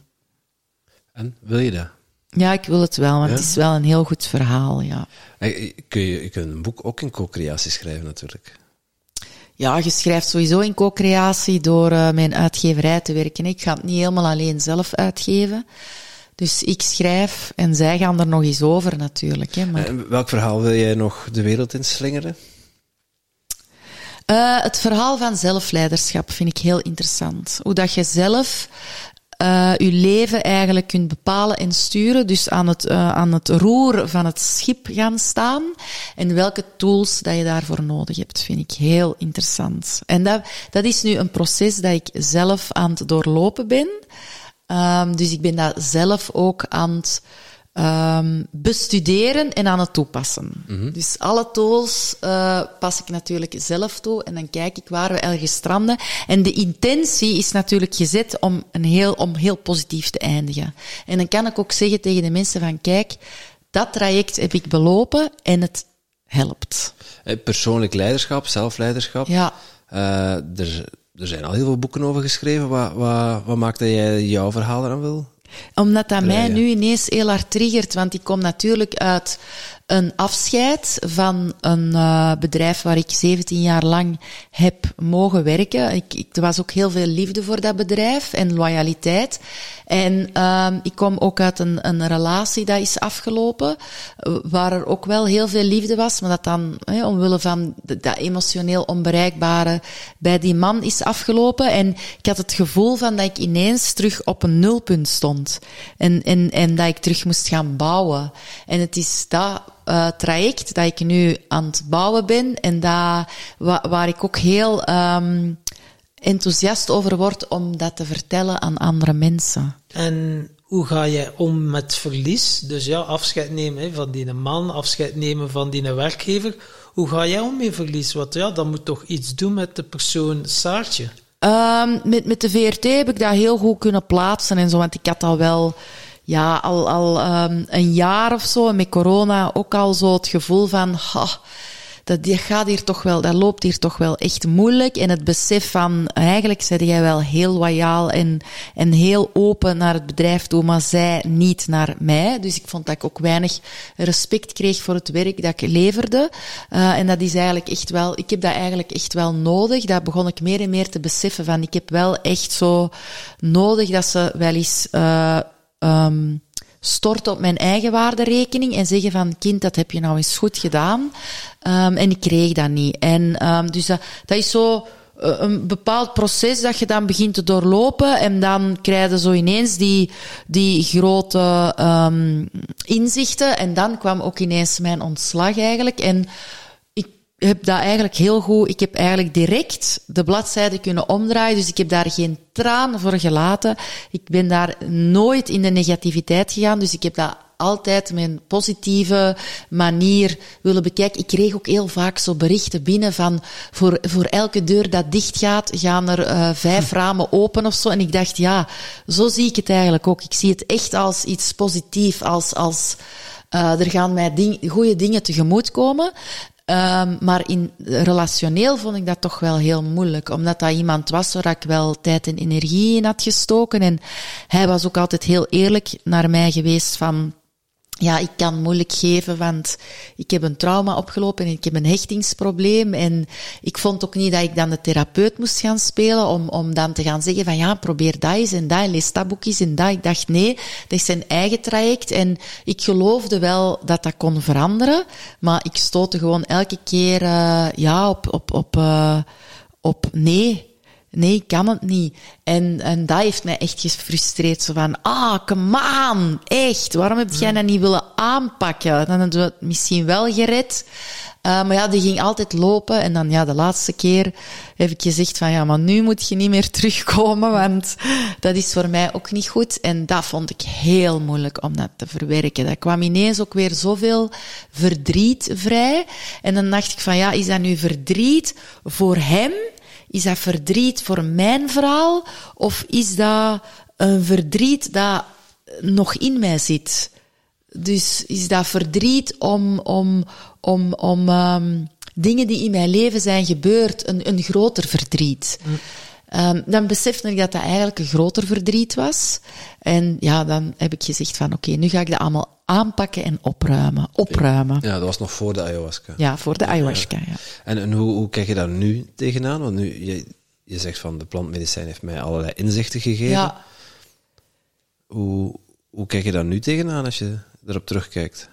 En, wil je dat? Ja, ik wil het wel, want Ja? het is wel een heel goed verhaal, ja. Eh, Kun je, je kunt een boek ook in co-creatie schrijven, natuurlijk. Ja, je schrijft sowieso in co-creatie door uh, mijn uitgeverij te werken. Ik ga het niet helemaal alleen zelf uitgeven. Dus ik schrijf en zij gaan er nog eens over natuurlijk. Hè, maar... En welk verhaal wil jij nog de wereld inslingeren? Uh, het verhaal van zelfleiderschap vind ik heel interessant. Hoe dat je zelf uh, je leven eigenlijk kunt bepalen en sturen. Dus aan het, uh, aan het roer van het schip gaan staan. En welke tools dat je daarvoor nodig hebt, vind ik heel interessant. En dat, dat is nu een proces dat ik zelf aan het doorlopen ben. Um, dus ik ben dat zelf ook aan het um, bestuderen en aan het toepassen. Mm-hmm. Dus alle tools uh, pas ik natuurlijk zelf toe en dan kijk ik waar we ergens stranden. En de intentie is natuurlijk gezet om, een heel, om heel positief te eindigen. En dan kan ik ook zeggen tegen de mensen van kijk, dat traject heb ik belopen en het helpt. Eh, persoonlijk leiderschap, zelfleiderschap. Ja. Uh, er, er zijn al heel veel boeken over geschreven. Wat, wat, wat maakt dat jij jouw verhaal eraan wil? Omdat dat mij nu ineens heel hard triggert, want ik kom natuurlijk uit een afscheid van een uh, bedrijf waar ik 17 jaar lang heb mogen werken. Ik, ik, er was ook heel veel liefde voor dat bedrijf en loyaliteit. En uh, ik kom ook uit een, een relatie dat is afgelopen, waar er ook wel heel veel liefde was, maar dat dan hè, omwille van dat emotioneel onbereikbare bij die man is afgelopen. En ik had het gevoel van dat ik ineens terug op een nulpunt stond. En, en, en dat ik terug moest gaan bouwen. En het is dat uh, traject dat ik nu aan het bouwen ben en dat, waar, waar ik ook heel um, enthousiast over word om dat te vertellen aan andere mensen. En hoe ga je om met verlies? Dus ja, afscheid nemen van die man, afscheid nemen van die werkgever. Hoe ga jij om met verlies? Want ja, dat moet toch iets doen met de persoon Saartje? Um, met, met de VRT heb ik dat heel goed kunnen plaatsen en zo, want ik had al wel ja, al, al um, een jaar of zo, met corona ook al zo het gevoel van, ha, dat, gaat hier toch wel, dat loopt hier toch wel echt moeilijk. En het besef van, eigenlijk zei jij wel heel loyaal en, en heel open naar het bedrijf toe, maar zij niet naar mij. Dus ik vond dat ik ook weinig respect kreeg voor het werk dat ik leverde. Uh, en dat is eigenlijk echt wel, ik heb dat eigenlijk echt wel nodig. Dat begon ik meer en meer te beseffen van, ik heb wel echt zo nodig dat ze wel eens, uh, um, storten op mijn eigen waarderekening en zeggen van kind, dat heb je nou eens goed gedaan. Um, en ik kreeg dat niet. En um, dus dat, dat is zo uh, een bepaald proces dat je dan begint te doorlopen en dan krijg je zo ineens die, die grote inzichten en dan kwam ook ineens mijn ontslag eigenlijk en heb dat eigenlijk heel goed. Ik heb eigenlijk direct de bladzijde kunnen omdraaien, dus ik heb daar geen traan voor gelaten. Ik ben daar nooit in de negativiteit gegaan, dus ik heb dat altijd mijn positieve manier willen bekijken. Ik kreeg ook heel vaak zo berichten binnen van voor, voor elke deur dat dicht gaat, gaan er uh, vijf ramen open of zo. En ik dacht, ja, zo zie ik het eigenlijk ook. Ik zie het echt als iets positiefs, als, als uh, er gaan mij ding, goede dingen tegemoet komen. Um, maar in, relationeel vond ik dat toch wel heel moeilijk. Omdat dat iemand was waar ik wel tijd en energie in had gestoken. En hij was ook altijd heel eerlijk naar mij geweest van ja, ik kan moeilijk geven, want ik heb een trauma opgelopen en ik heb een hechtingsprobleem. En ik vond ook niet dat ik dan de therapeut moest gaan spelen om, om dan te gaan zeggen van ja, probeer dat eens en dat en lees dat boekjes en dat. Ik dacht nee, dat is zijn eigen traject. En ik geloofde wel dat dat kon veranderen, maar ik stootte gewoon elke keer uh, ja, op, op, op, uh, op nee nee, ik kan het niet. En, en dat heeft mij echt gefrustreerd. Zo van, ah, come on, echt, waarom heb jij dat niet willen aanpakken? Dan hadden we het misschien wel gered. Uh, maar ja, die ging altijd lopen. En dan, ja, de laatste keer heb ik gezegd van, ja, maar nu moet je niet meer terugkomen, want dat is voor mij ook niet goed. En dat vond ik heel moeilijk om dat te verwerken. Dat kwam ineens ook weer zoveel verdriet vrij. En dan dacht ik van, ja, is dat nu verdriet voor hem? Is dat verdriet voor mijn verhaal? Of is dat een verdriet dat nog in mij zit? Dus is dat verdriet om, om, om, om um, dingen die in mijn leven zijn gebeurd, een, een groter verdriet? Mm. Ehm, dan besefte ik dat dat eigenlijk een groter verdriet was. En ja, dan heb ik gezegd van oké, nu ga ik dat allemaal aanpakken en opruimen. Opruimen. Ja, dat was nog voor de ayahuasca. Ja, voor de ayahuasca, ja. En, en hoe, hoe kijk je daar nu tegenaan? Want nu, je, je zegt van de plantmedicijn heeft mij allerlei inzichten gegeven. Ja, Hoe, hoe kijk je daar nu tegenaan als je erop terugkijkt?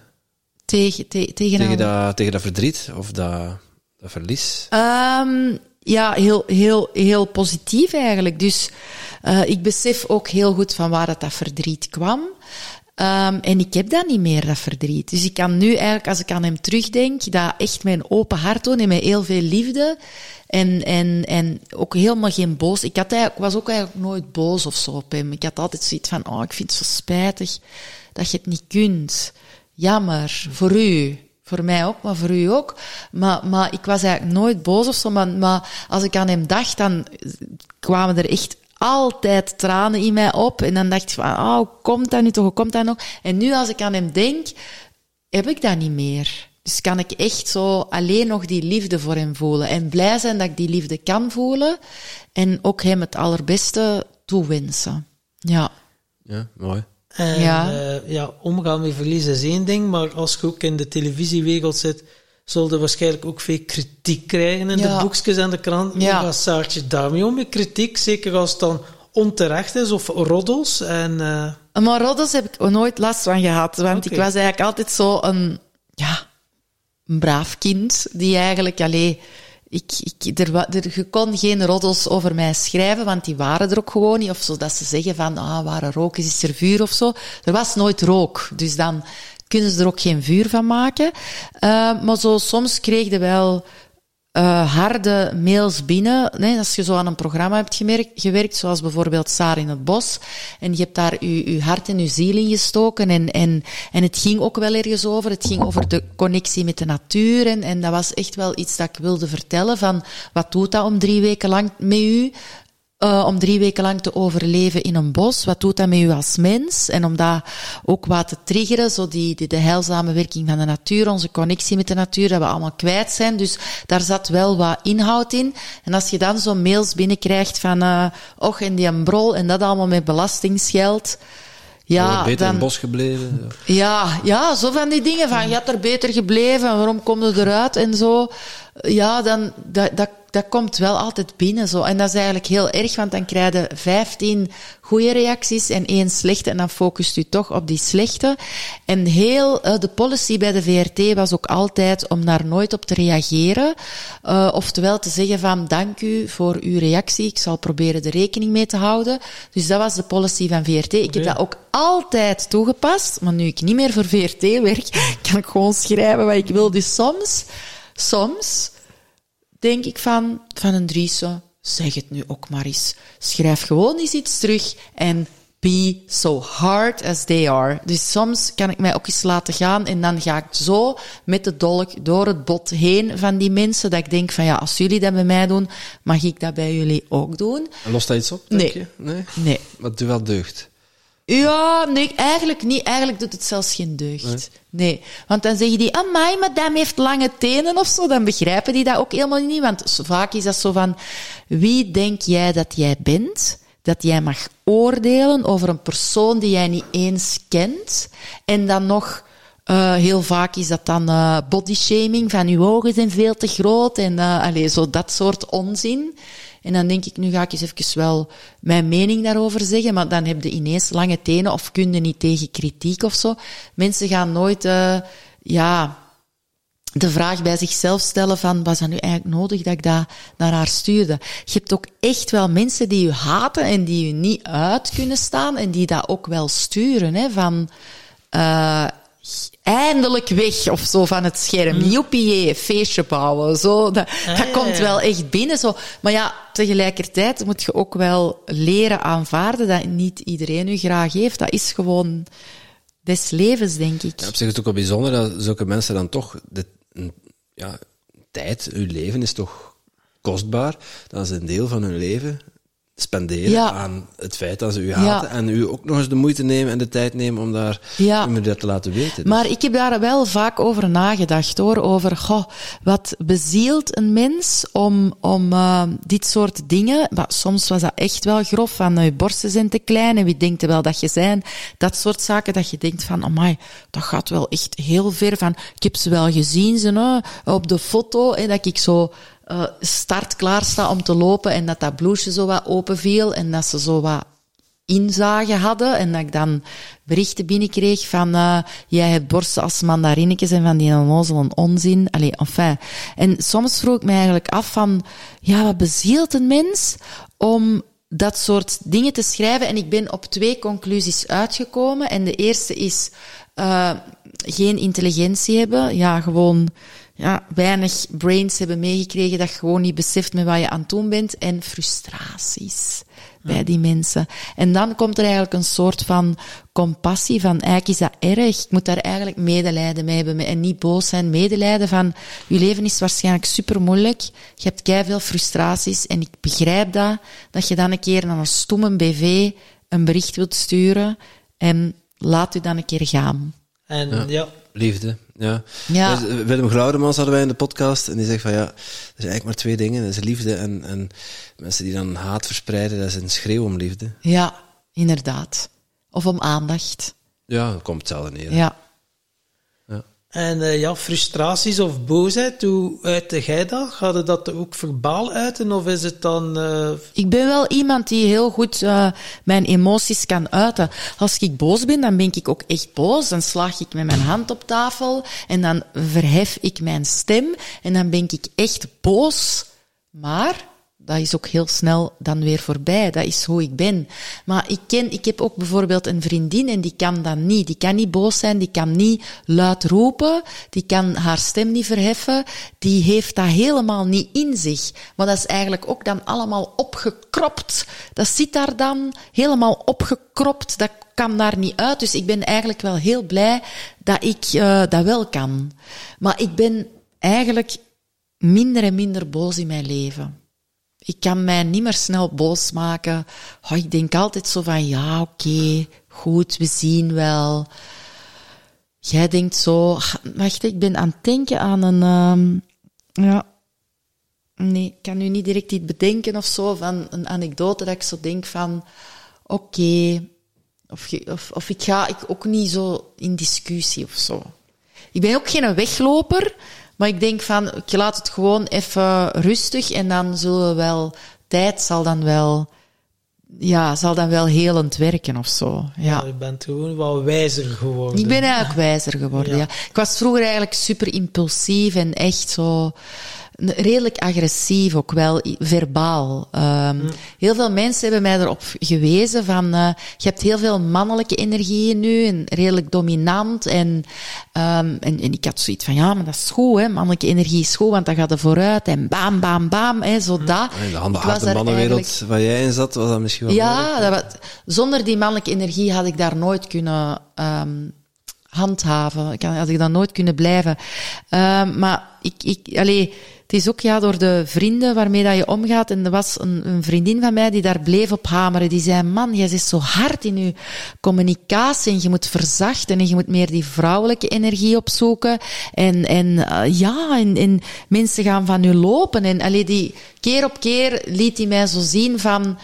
tegen, te, tegen, Tegen dat, tegen dat verdriet of dat, dat verlies? Ehm, ja, heel, heel, heel positief eigenlijk. Dus eh, ik besef ook heel goed van waar dat, dat verdriet kwam. Ehm, en ik heb dat niet meer, dat verdriet. Dus ik kan nu eigenlijk, als ik aan hem terugdenk, dat echt mijn open hart doen en met heel veel liefde. En, en, en ook helemaal geen boos. Ik had eigenlijk, was ook eigenlijk nooit boos of zo op hem. Ik had altijd zoiets van, oh, ik vind het zo spijtig dat je het niet kunt. Jammer, voor u. Voor mij ook, maar voor u ook. Maar, maar ik was eigenlijk nooit boos of zo. Maar, maar als ik aan hem dacht, dan kwamen er echt altijd tranen in mij op. En dan dacht ik van, oh, hoe komt dat nu toch? Hoe komt dat nog? En nu als ik aan hem denk, heb ik dat niet meer. Dus kan ik echt zo alleen nog die liefde voor hem voelen. En blij zijn dat ik die liefde kan voelen. En ook hem het allerbeste toewensen. Ja. Ja, mooi. En Ja. ja. ja, omgaan met verlies is één ding, maar als je ook in de televisiewereld zit, zul je waarschijnlijk ook veel kritiek krijgen in Ja. de boekjes en de krant. Ja. Hoe gaat Saartje daarmee om met kritiek? Zeker als het dan onterecht is of roddels. En, eh, Maar roddels heb ik nooit last van gehad. Want ik was eigenlijk altijd zo een, ja, een braaf kind. Die eigenlijk, allee, ik, ik, er, er, je kon geen roddels over mij schrijven, want die waren er ook gewoon niet. Of zo dat ze zeggen van, ah, waar er rook is, is er vuur of zo. Er was nooit rook. Dus dan kunnen ze er ook geen vuur van maken. Eh, maar zo, soms kreeg je wel eh, harde mails binnen. Nee, als je zo aan een programma hebt gewerkt, zoals bijvoorbeeld Saar in het Bos, en je hebt daar je hart en je ziel in gestoken, en, en, en het ging ook wel ergens over. Het ging over de connectie met de natuur, en, en dat was echt wel iets dat ik wilde vertellen, van wat doet dat om drie weken lang met u? Eh, om drie weken lang te overleven in een bos. Wat doet dat met u als mens? En om dat ook wat te triggeren, zo die, die, de heilzame werking van de natuur, onze connectie met de natuur, dat we allemaal kwijt zijn. Dus daar zat wel wat inhoud in. En als je dan zo mails binnenkrijgt van, eh och, en die een brol, en dat allemaal met belastingsgeld. Ja, beter in dan, het bos gebleven. ja, ja, zo van die dingen van, je had er beter gebleven, waarom kom je eruit en zo. Ja, dan, dat, dat, dat komt wel altijd binnen zo. En dat is eigenlijk heel erg, want dan krijg je 15 goede reacties en één slechte en dan focust u toch op die slechte. En heel, eh, de policy bij de VRT was ook altijd om daar nooit op te reageren. Uh, oftewel te zeggen van, dank u voor uw reactie, ik zal proberen er rekening mee te houden. Dus dat was de policy van VRT. Ik heb dat ook altijd toegepast, maar nu ik niet meer voor VRT werk, kan ik gewoon schrijven wat ik wil. Dus soms, soms denk ik van, van een Driese, zeg het nu ook maar eens. Schrijf gewoon eens iets terug en be so hard as they are. Dus soms kan ik mij ook eens laten gaan en dan ga ik zo met de dolk door het bot heen van die mensen dat ik denk van ja, als jullie dat bij mij doen, mag ik dat bij jullie ook doen. En lost dat iets op, denk Nee. je? Nee. Nee. Maar het doet wel deugd. Ja, nee, eigenlijk niet. Eigenlijk doet het zelfs geen deugd. Nee. Want dan zeggen die, amai, madame heeft lange tenen of zo. Dan begrijpen die dat ook helemaal niet. Want vaak is dat zo van, wie denk jij dat jij bent? Dat jij mag oordelen over een persoon die jij niet eens kent. En dan nog, eh, heel vaak is dat dan eh bodyshaming, van uw ogen zijn veel te groot. En eh allee, zo dat soort onzin. En dan denk ik, nu ga ik eens even wel mijn mening daarover zeggen, maar dan heb je ineens lange tenen of kun je niet tegen kritiek of zo. Mensen gaan nooit, eh, ja, de vraag bij zichzelf stellen van, was dat nu eigenlijk nodig dat ik dat naar haar stuurde? Je hebt ook echt wel mensen die je haten en die je niet uit kunnen staan en die dat ook wel sturen, hè, van, eh eindelijk weg of zo van het scherm. Joepie, feestje bouwen. Zo, dat dat ja, komt ja. wel echt binnen. Zo. Maar ja, tegelijkertijd moet je ook wel leren aanvaarden dat niet iedereen u graag heeft. Dat is gewoon des levens, denk ik. Ja, op zich is het ook wel bijzonder dat zulke mensen dan toch... De, ja, tijd, hun leven is toch kostbaar. Dat is een deel van hun leven spenderen Ja. aan het feit dat ze u haten. En u ook nog eens de moeite nemen en de tijd nemen om daar Ja. dat te laten weten. Dus- Maar ik heb daar wel vaak over nagedacht hoor. Over goh, wat bezielt een mens om, om eh, dit soort dingen. Maar soms was dat echt wel grof. Van eh, je borsten zijn te klein en wie denkt er wel dat je zijn. Dat soort zaken dat je denkt van, amai, dat gaat wel echt heel ver. Van, ik heb ze wel gezien ze, op de foto. Hè, dat ik zo eh start klaar sta om te lopen en dat dat blouseje zo wat open viel en dat ze zo wat inzage hadden en dat ik dan berichten binnenkreeg van eh, jij hebt borsten als mandarinetjes en van die onnozel een onzin. Allee, enfin. En soms vroeg ik me eigenlijk af van, ja, wat bezielt een mens om dat soort dingen te schrijven? En ik ben op twee conclusies uitgekomen. En de eerste is eh, geen intelligentie hebben. Ja, gewoon ja, weinig brains hebben meegekregen dat je gewoon niet beseft met wat je aan het doen bent. En frustraties bij die mensen. En dan komt er eigenlijk een soort van compassie van, eigenlijk is dat erg. Ik moet daar eigenlijk medelijden mee hebben en niet boos zijn. Medelijden van, je leven is waarschijnlijk super moeilijk. Je hebt kei veel frustraties en ik begrijp dat, dat je dan een keer naar een stomme BV een bericht wilt sturen en laat u dan een keer gaan. En ja, Liefde, ja. Ja. Dus, eh, Willem Glaudemans hadden wij in de podcast en die zegt van ja, er zijn eigenlijk maar twee dingen. Dat is liefde en, en mensen die dan haat verspreiden, dat is een schreeuw om liefde. Ja, inderdaad. Of om aandacht. Ja, dat komt hetzelfde neer. Ja. En eh, ja, frustraties of boosheid, hoe uitte jij dat? Gaat dat ook verbaal uiten of is het dan... eh, Ik ben wel iemand die heel goed uh, mijn emoties kan uiten. Als ik boos ben, dan ben ik ook echt boos. Dan slaag ik met mijn hand op tafel en dan verhef ik mijn stem en dan ben ik echt boos. Maar dat is ook heel snel dan weer voorbij. Dat is hoe ik ben. Maar ik ken, ik heb ook bijvoorbeeld een vriendin en die kan dat niet. Die kan niet boos zijn, die kan niet luid roepen, die kan haar stem niet verheffen. Die heeft dat helemaal niet in zich. Maar dat is eigenlijk ook dan allemaal opgekropt. Dat zit daar dan helemaal opgekropt. Dat kan daar niet uit. Dus ik ben eigenlijk wel heel blij dat ik uh, dat wel kan. Maar ik ben eigenlijk minder en minder boos in mijn leven. Ik kan mij niet meer snel boos maken. Oh, ik denk altijd zo van, ja, oké, goed, we zien wel. Jij denkt zo, wacht, ik ben aan het denken aan een, um, ja, nee, ik kan nu niet direct iets bedenken of zo, van een anekdote dat ik zo denk van, oké, of, of, of ik ga ik ook niet zo in discussie of zo. Ik ben ook geen wegloper, maar ik denk van, ik laat het gewoon even rustig en dan zullen we wel, tijd zal dan wel, ja, zal dan wel helend werken of zo. Ja. ja je bent gewoon wat wijzer geworden. Ik ben eigenlijk wijzer geworden, ja. ja. Ik was vroeger eigenlijk super impulsief en echt zo, redelijk agressief ook wel, verbaal. Um, mm. Heel veel mensen hebben mij erop gewezen van, uh, je hebt heel veel mannelijke energieën nu en redelijk dominant en, um, en, en ik had zoiets van, ja, maar dat is goed, hè, mannelijke energie is goed, want dan gaat er vooruit en bam, bam, bam, hè, zo dat. In de handbehaarde mannenwereld waar jij in zat, was dat misschien wel Ja, dat was, zonder die mannelijke energie had ik daar nooit kunnen... Um, handhaven. Ik had ik dan nooit kunnen blijven. Maar ik, ik, allee, het is ook ja, door de vrienden waarmee dat je omgaat. En er was een, een vriendin van mij die daar bleef op hameren. Die zei, man, jij zit zo hard in je communicatie en je moet verzachten en je moet meer die vrouwelijke energie opzoeken. En, en uh, ja, en, en mensen gaan van je lopen. En allee, die, keer op keer liet hij mij zo zien van,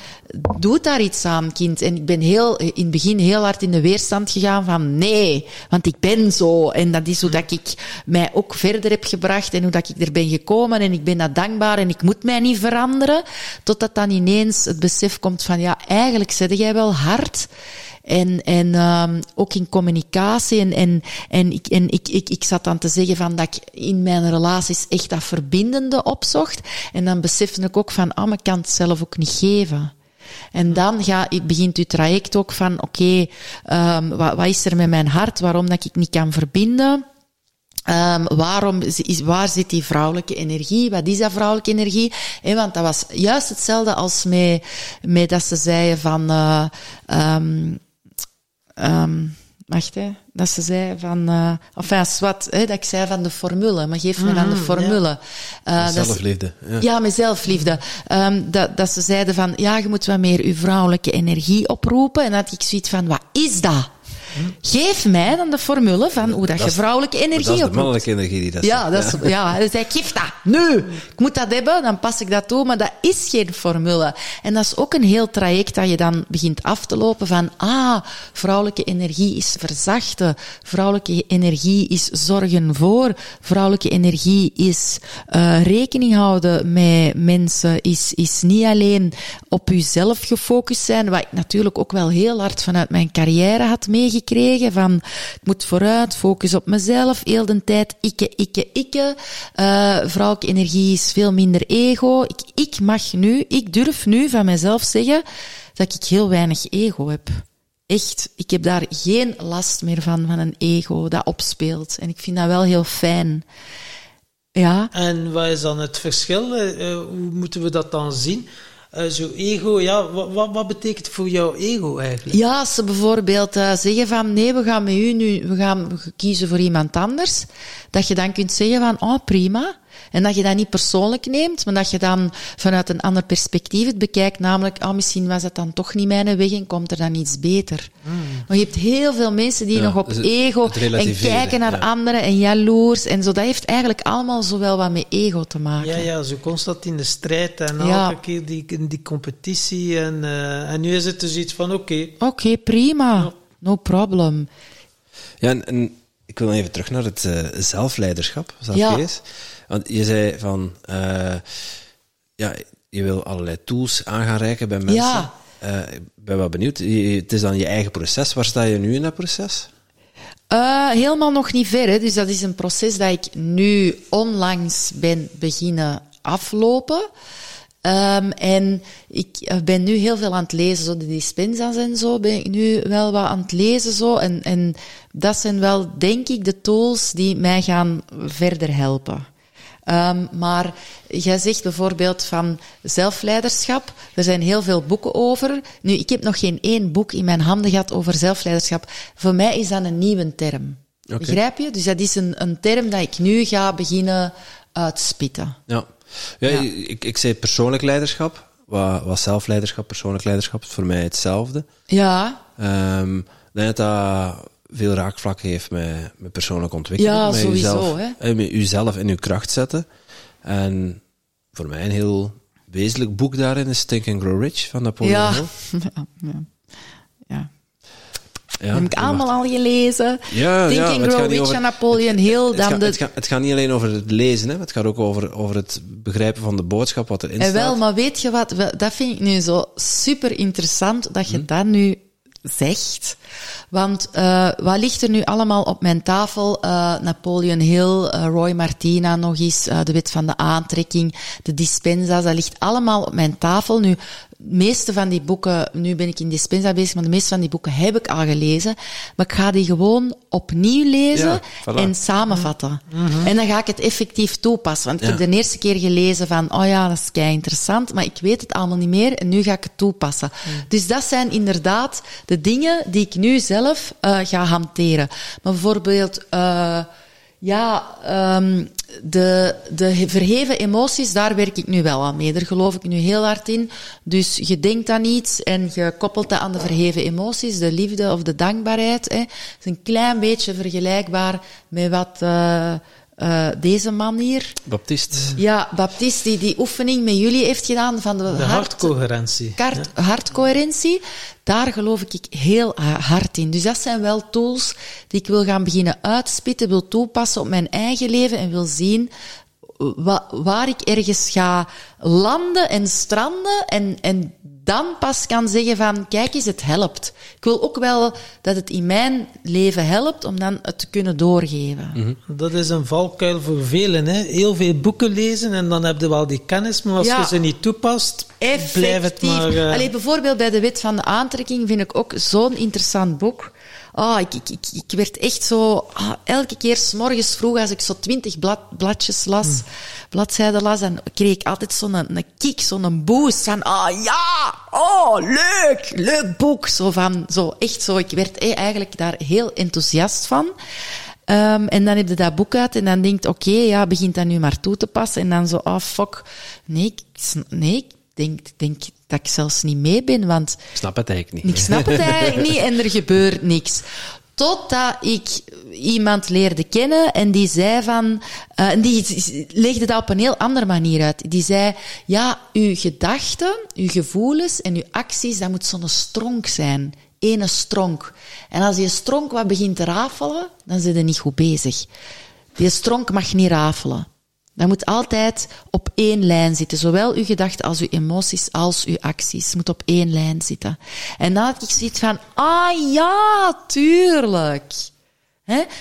doe daar iets aan, kind. En ik ben heel, in het begin heel hard in de weerstand gegaan van, nee, want ik ben zo. En dat is hoe dat ik mij ook verder heb gebracht en hoe dat ik er ben gekomen. En ik ben dat dankbaar en ik moet mij niet veranderen. Totdat dan ineens het besef komt van, ja, eigenlijk zet jij wel hard. En, en um, ook in communicatie. En, en, en, ik, en ik, ik, ik zat dan te zeggen van dat ik in mijn relaties echt dat verbindende opzocht. En dan besefte ik ook van, ah, maar ik kan het zelf ook niet geven. En dan ga, begint uw traject ook van, oké, um, wat, wat is er met mijn hart? Waarom dat ik niet kan verbinden? Um, waarom is, waar zit die vrouwelijke energie? Wat is dat vrouwelijke energie? En want dat was juist hetzelfde als met, met dat ze zeiden van, uh, um, um, Wacht, hè. Dat ze zei van... Uh, enfin, wat, hè, dat ik zei van de formule. Maar geef me dan de formule. Ja. Uh, zelfliefde. Ja, ja met zelfliefde. Um, dat, dat ze zeiden van... Ja, je moet wat meer je vrouwelijke energie oproepen. En dat had ik zoiets van... Wat is dat? Geef mij dan de formule van hoe dat, je vrouwelijke energie Dat is de mannelijke energie die dat Ja, dat is, ja. ja. Hij zei, geef dat. Nu. Ik moet dat hebben, dan pas ik dat toe. Maar dat is geen formule. En dat is ook een heel traject dat je dan begint af te lopen van, ah, vrouwelijke energie is verzachten. Vrouwelijke energie is zorgen voor. Vrouwelijke energie is uh, rekening houden met mensen. Is, is niet alleen op jezelf gefocust zijn, wat ik natuurlijk ook wel heel hard vanuit mijn carrière had meegekregen gekregen van ik moet vooruit, focus op mezelf, heel de tijd ikke, ikke, ikke. Uh, vrouwelijke energie is veel minder ego. Ik, ik mag nu, ik durf nu van mezelf zeggen dat ik heel weinig ego heb. Echt, ik heb daar geen last meer van, van een ego dat opspeelt. En ik vind dat wel heel fijn. Ja. En wat is dan het verschil? Uh, hoe moeten we dat dan zien? Uh, zo ego, ja, wat, wat betekent voor jou ego eigenlijk? Ja, als ze bijvoorbeeld uh, zeggen van nee, we gaan met u nu, we gaan kiezen voor iemand anders, dat je dan kunt zeggen van oh prima, en dat je dat niet persoonlijk neemt, maar dat je dan vanuit een ander perspectief het bekijkt, namelijk, oh, misschien was het dan toch niet mijn weg en komt er dan iets beter. Mm. Maar je hebt heel veel mensen die nog op dus ego en kijken naar anderen en jaloers en zo. Dat heeft eigenlijk allemaal zowel wat met ego te maken. Ja, ja, zo constant in de strijd en elke keer die, die competitie. En, uh, en nu is het dus iets van, oké. Oké, prima. No problem. Ja, en, en, ik wil even terug naar het uh, zelfleiderschap, als dat ja. Want je zei van, uh, ja, je wil allerlei tools aan gaan reiken bij mensen. Ja. Uh, ik ben wel benieuwd. het is dan je eigen proces. Waar sta je nu in dat proces? Uh, helemaal nog niet ver. Hè. Dus dat is een proces dat ik nu onlangs ben beginnen aflopen. Um, en ik ben nu heel veel aan het lezen, zo de dispensas en zo ben ik nu wel wat aan het lezen zo. En, en dat zijn wel, denk ik, de tools die mij gaan verder helpen. Um, maar jij zegt bijvoorbeeld van zelfleiderschap. Er zijn heel veel boeken over. Nu, ik heb nog geen één boek in mijn handen gehad over zelfleiderschap. Voor mij is dat een nieuwe term. Okay. Begrijp je? Dus dat is een, een term dat ik nu ga beginnen uitspitten. Ja, ja, ja. Ik, ik zei persoonlijk leiderschap. Wat, wat zelfleiderschap, persoonlijk leiderschap is voor mij hetzelfde. Ja. Um, ik denk dat dat veel raakvlak heeft met, met persoonlijke ontwikkeling. Ja, met sowieso. Uzelf, hè? Met jezelf in uw kracht zetten. En voor mij een heel wezenlijk boek daarin is Think and Grow Rich van Napoleon ja. Hill. Ja, ja. ja. Ja, heb ik allemaal al gelezen. Ja, Think ja, and Grow Rich van Napoleon Hill. Het, dan gaat, de... het, gaat, het gaat niet alleen over het lezen, hè. het gaat ook over, over het begrijpen van de boodschap, wat erin en staat. wel, maar weet je wat, dat vind ik nu zo super interessant, dat je hm. dat nu zegt. Want uh, wat ligt er nu allemaal op mijn tafel? Uh, Napoleon Hill, uh, Roy Martina nog eens, de wet van de aantrekking, de dispensa's, dat ligt allemaal op mijn tafel. Nu, meeste van die boeken, nu ben ik in dispensa bezig, maar de meeste van die boeken heb ik al gelezen. Maar ik ga die gewoon opnieuw lezen ja, voilà. en samenvatten. Mm -hmm. En dan ga ik het effectief toepassen. Want ik ja. heb de eerste keer gelezen van, oh ja, dat is kei interessant, maar ik weet het allemaal niet meer en nu ga ik het toepassen. Mm. Dus dat zijn inderdaad de dingen die ik nu zelf uh, ga hanteren. Maar bijvoorbeeld, uh, ja, um, de, de verheven emoties, daar werk ik nu wel aan mee. Daar geloof ik nu heel hard in. Dus je denkt aan iets en je koppelt dat aan de verheven emoties, de liefde of de dankbaarheid. Dat is een klein beetje vergelijkbaar met wat uh, uh, deze man hier... Baptist. Ja, Baptist, die die oefening met jullie heeft gedaan van de, de hartcoherentie. Hart, ja. Hartcoherentie. Daar geloof ik heel hard in. Dus dat zijn wel tools die ik wil gaan beginnen uitspitten, wil toepassen op mijn eigen leven en wil zien waar ik ergens ga landen en stranden en, en dan pas kan zeggen van, kijk eens, het helpt. Ik wil ook wel dat het in mijn leven helpt om dan het te kunnen doorgeven. Mm -hmm. Dat is een valkuil voor velen. Hè? Heel veel boeken lezen en dan heb je wel die kennis, maar als ja. je ze niet toepast, Effectief. blijft het maar... Uh... Allee, bijvoorbeeld bij de wet van de aantrekking vind ik ook zo'n interessant boek. Oh, ik, ik, ik, ik werd echt zo... Oh, elke keer s morgens vroeg, als ik zo twintig blad, bladjes las, mm. bladzijden las, dan kreeg ik altijd zo'n een, een kick, zo'n boost van... Oh ja, oh, leuk, leuk boek. Zo van, zo echt zo. Ik werd eh, eigenlijk daar heel enthousiast van. Um, en dan heb je dat boek uit en dan denkt, oké, okay, ja, begint dat nu maar toe te passen. En dan zo, oh fuck, nee, ik, nee, ik denk, denk dat ik zelfs niet mee ben, want... Ik snap het eigenlijk niet. Ik snap het eigenlijk niet en er gebeurt niks. Totdat ik iemand leerde kennen en die zei van, uh, en die legde dat op een heel andere manier uit. Die zei, ja, uw gedachten, uw gevoelens en uw acties, dat moet zo'n stronk zijn. Ene stronk. En als die stronk wat begint te rafelen, dan zit je niet goed bezig. Die stronk mag niet rafelen. Dat moet altijd op één lijn zitten. Zowel uw gedachten als uw emoties als uw acties. moet op één lijn zitten. En dan had ik zoiets van, ah ja, tuurlijk.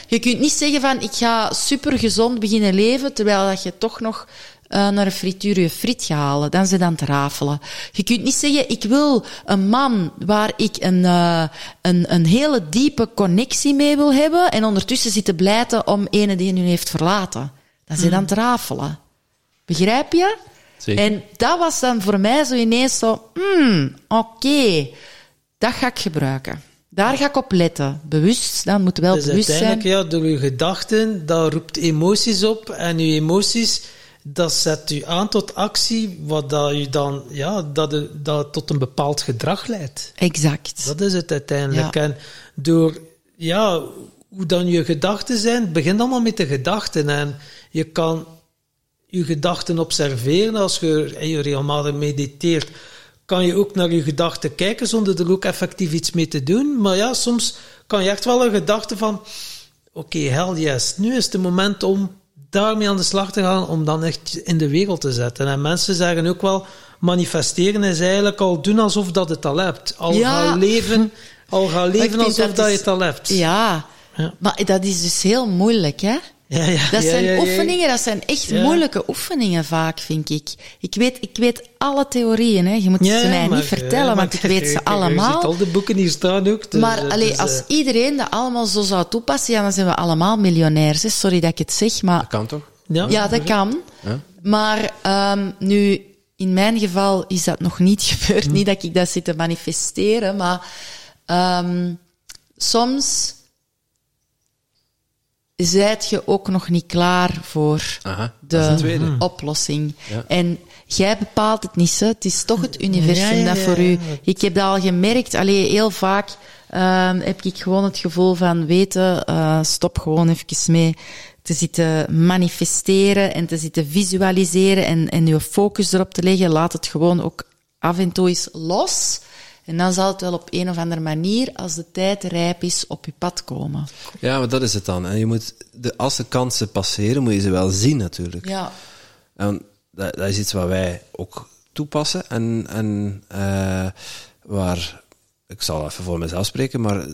Je kunt niet zeggen van, ik ga super gezond beginnen leven, terwijl dat je toch nog uh, naar een frituur je friet gaat halen. Dan ze dan te rafelen. Je kunt niet zeggen, ik wil een man waar ik een, uh, een, een hele diepe connectie mee wil hebben en ondertussen zitten blijten om ene die nu heeft verlaten. Dan zit aan het rafelen. Begrijp je? Zeker. En dat was dan voor mij zo ineens zo, hmm, oké, dat ga ik gebruiken. Daar ga ik op letten. Bewust, dan moet wel dus bewust zijn. uiteindelijk, ja, door je gedachten, dat roept emoties op. En je emoties, dat zet u aan tot actie, wat dat u dan, ja, dat, dat tot een bepaald gedrag leidt. Exact. Dat is het uiteindelijk. En door, ja, hoe dan je gedachten zijn, het begint allemaal met de gedachten. En je kan je gedachten observeren als je, je regelmatig mediteert. Kan je ook naar je gedachten kijken zonder er ook effectief iets mee te doen. Maar ja, soms kan je echt wel een gedachte van: oké, hell yes, nu is het moment om daarmee aan de slag te gaan, om dan echt in de wereld te zetten. En mensen zeggen ook wel: manifesteren is eigenlijk al doen alsof dat het al hebt. Al gaan leven, al gaan leven alsof dat, dat je het al hebt. Ja. ja, maar dat is dus heel moeilijk, hè? Ja, ja, dat zijn ja, oefeningen, dat zijn echt moeilijke oefeningen vaak, vind ik. Ik weet, ik weet alle theorieën, hè. je moet ze mij niet vertellen, want ik weet ze allemaal. Je ziet al de boeken hier staan ook. Dus, maar allee, als uh... iedereen dat allemaal zo zou toepassen, ja, dan zijn we allemaal miljonairs. Hè. Sorry dat ik het zeg, maar... Dat kan toch? Ja, ja dat kan. Maar um, nu, in mijn geval is dat nog niet gebeurd. Hm. Niet dat ik dat zit te manifesteren, maar um, soms zijt je ook nog niet klaar voor Aha, de oplossing. En jij bepaalt het niet, hè. het is toch het universum ja, ja, dat voor u. Ik heb dat al gemerkt, alleen heel vaak uh, heb ik gewoon het gevoel van weten, uh, stop gewoon even mee te zitten manifesteren en te zitten visualiseren en, en je focus erop te leggen. Laat het gewoon ook af en toe eens los. En dan zal het wel op een of andere manier, als de tijd rijp is, op je pad komen. Ja, maar dat is het dan. En je moet de, als de kansen passeren, moet je ze wel zien natuurlijk. Ja. En dat, dat is iets wat wij ook toepassen. En, en uh, waar, ik zal even voor mezelf spreken, maar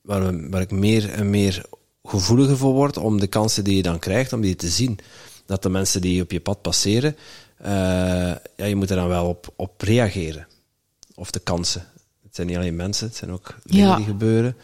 waar, we, waar ik meer en meer gevoeliger voor word om de kansen die je dan krijgt, om die te zien. Dat de mensen die op je pad passeren, uh, ja, je moet er dan wel op, op reageren of de kansen. Het zijn niet alleen mensen, het zijn ook dingen die gebeuren.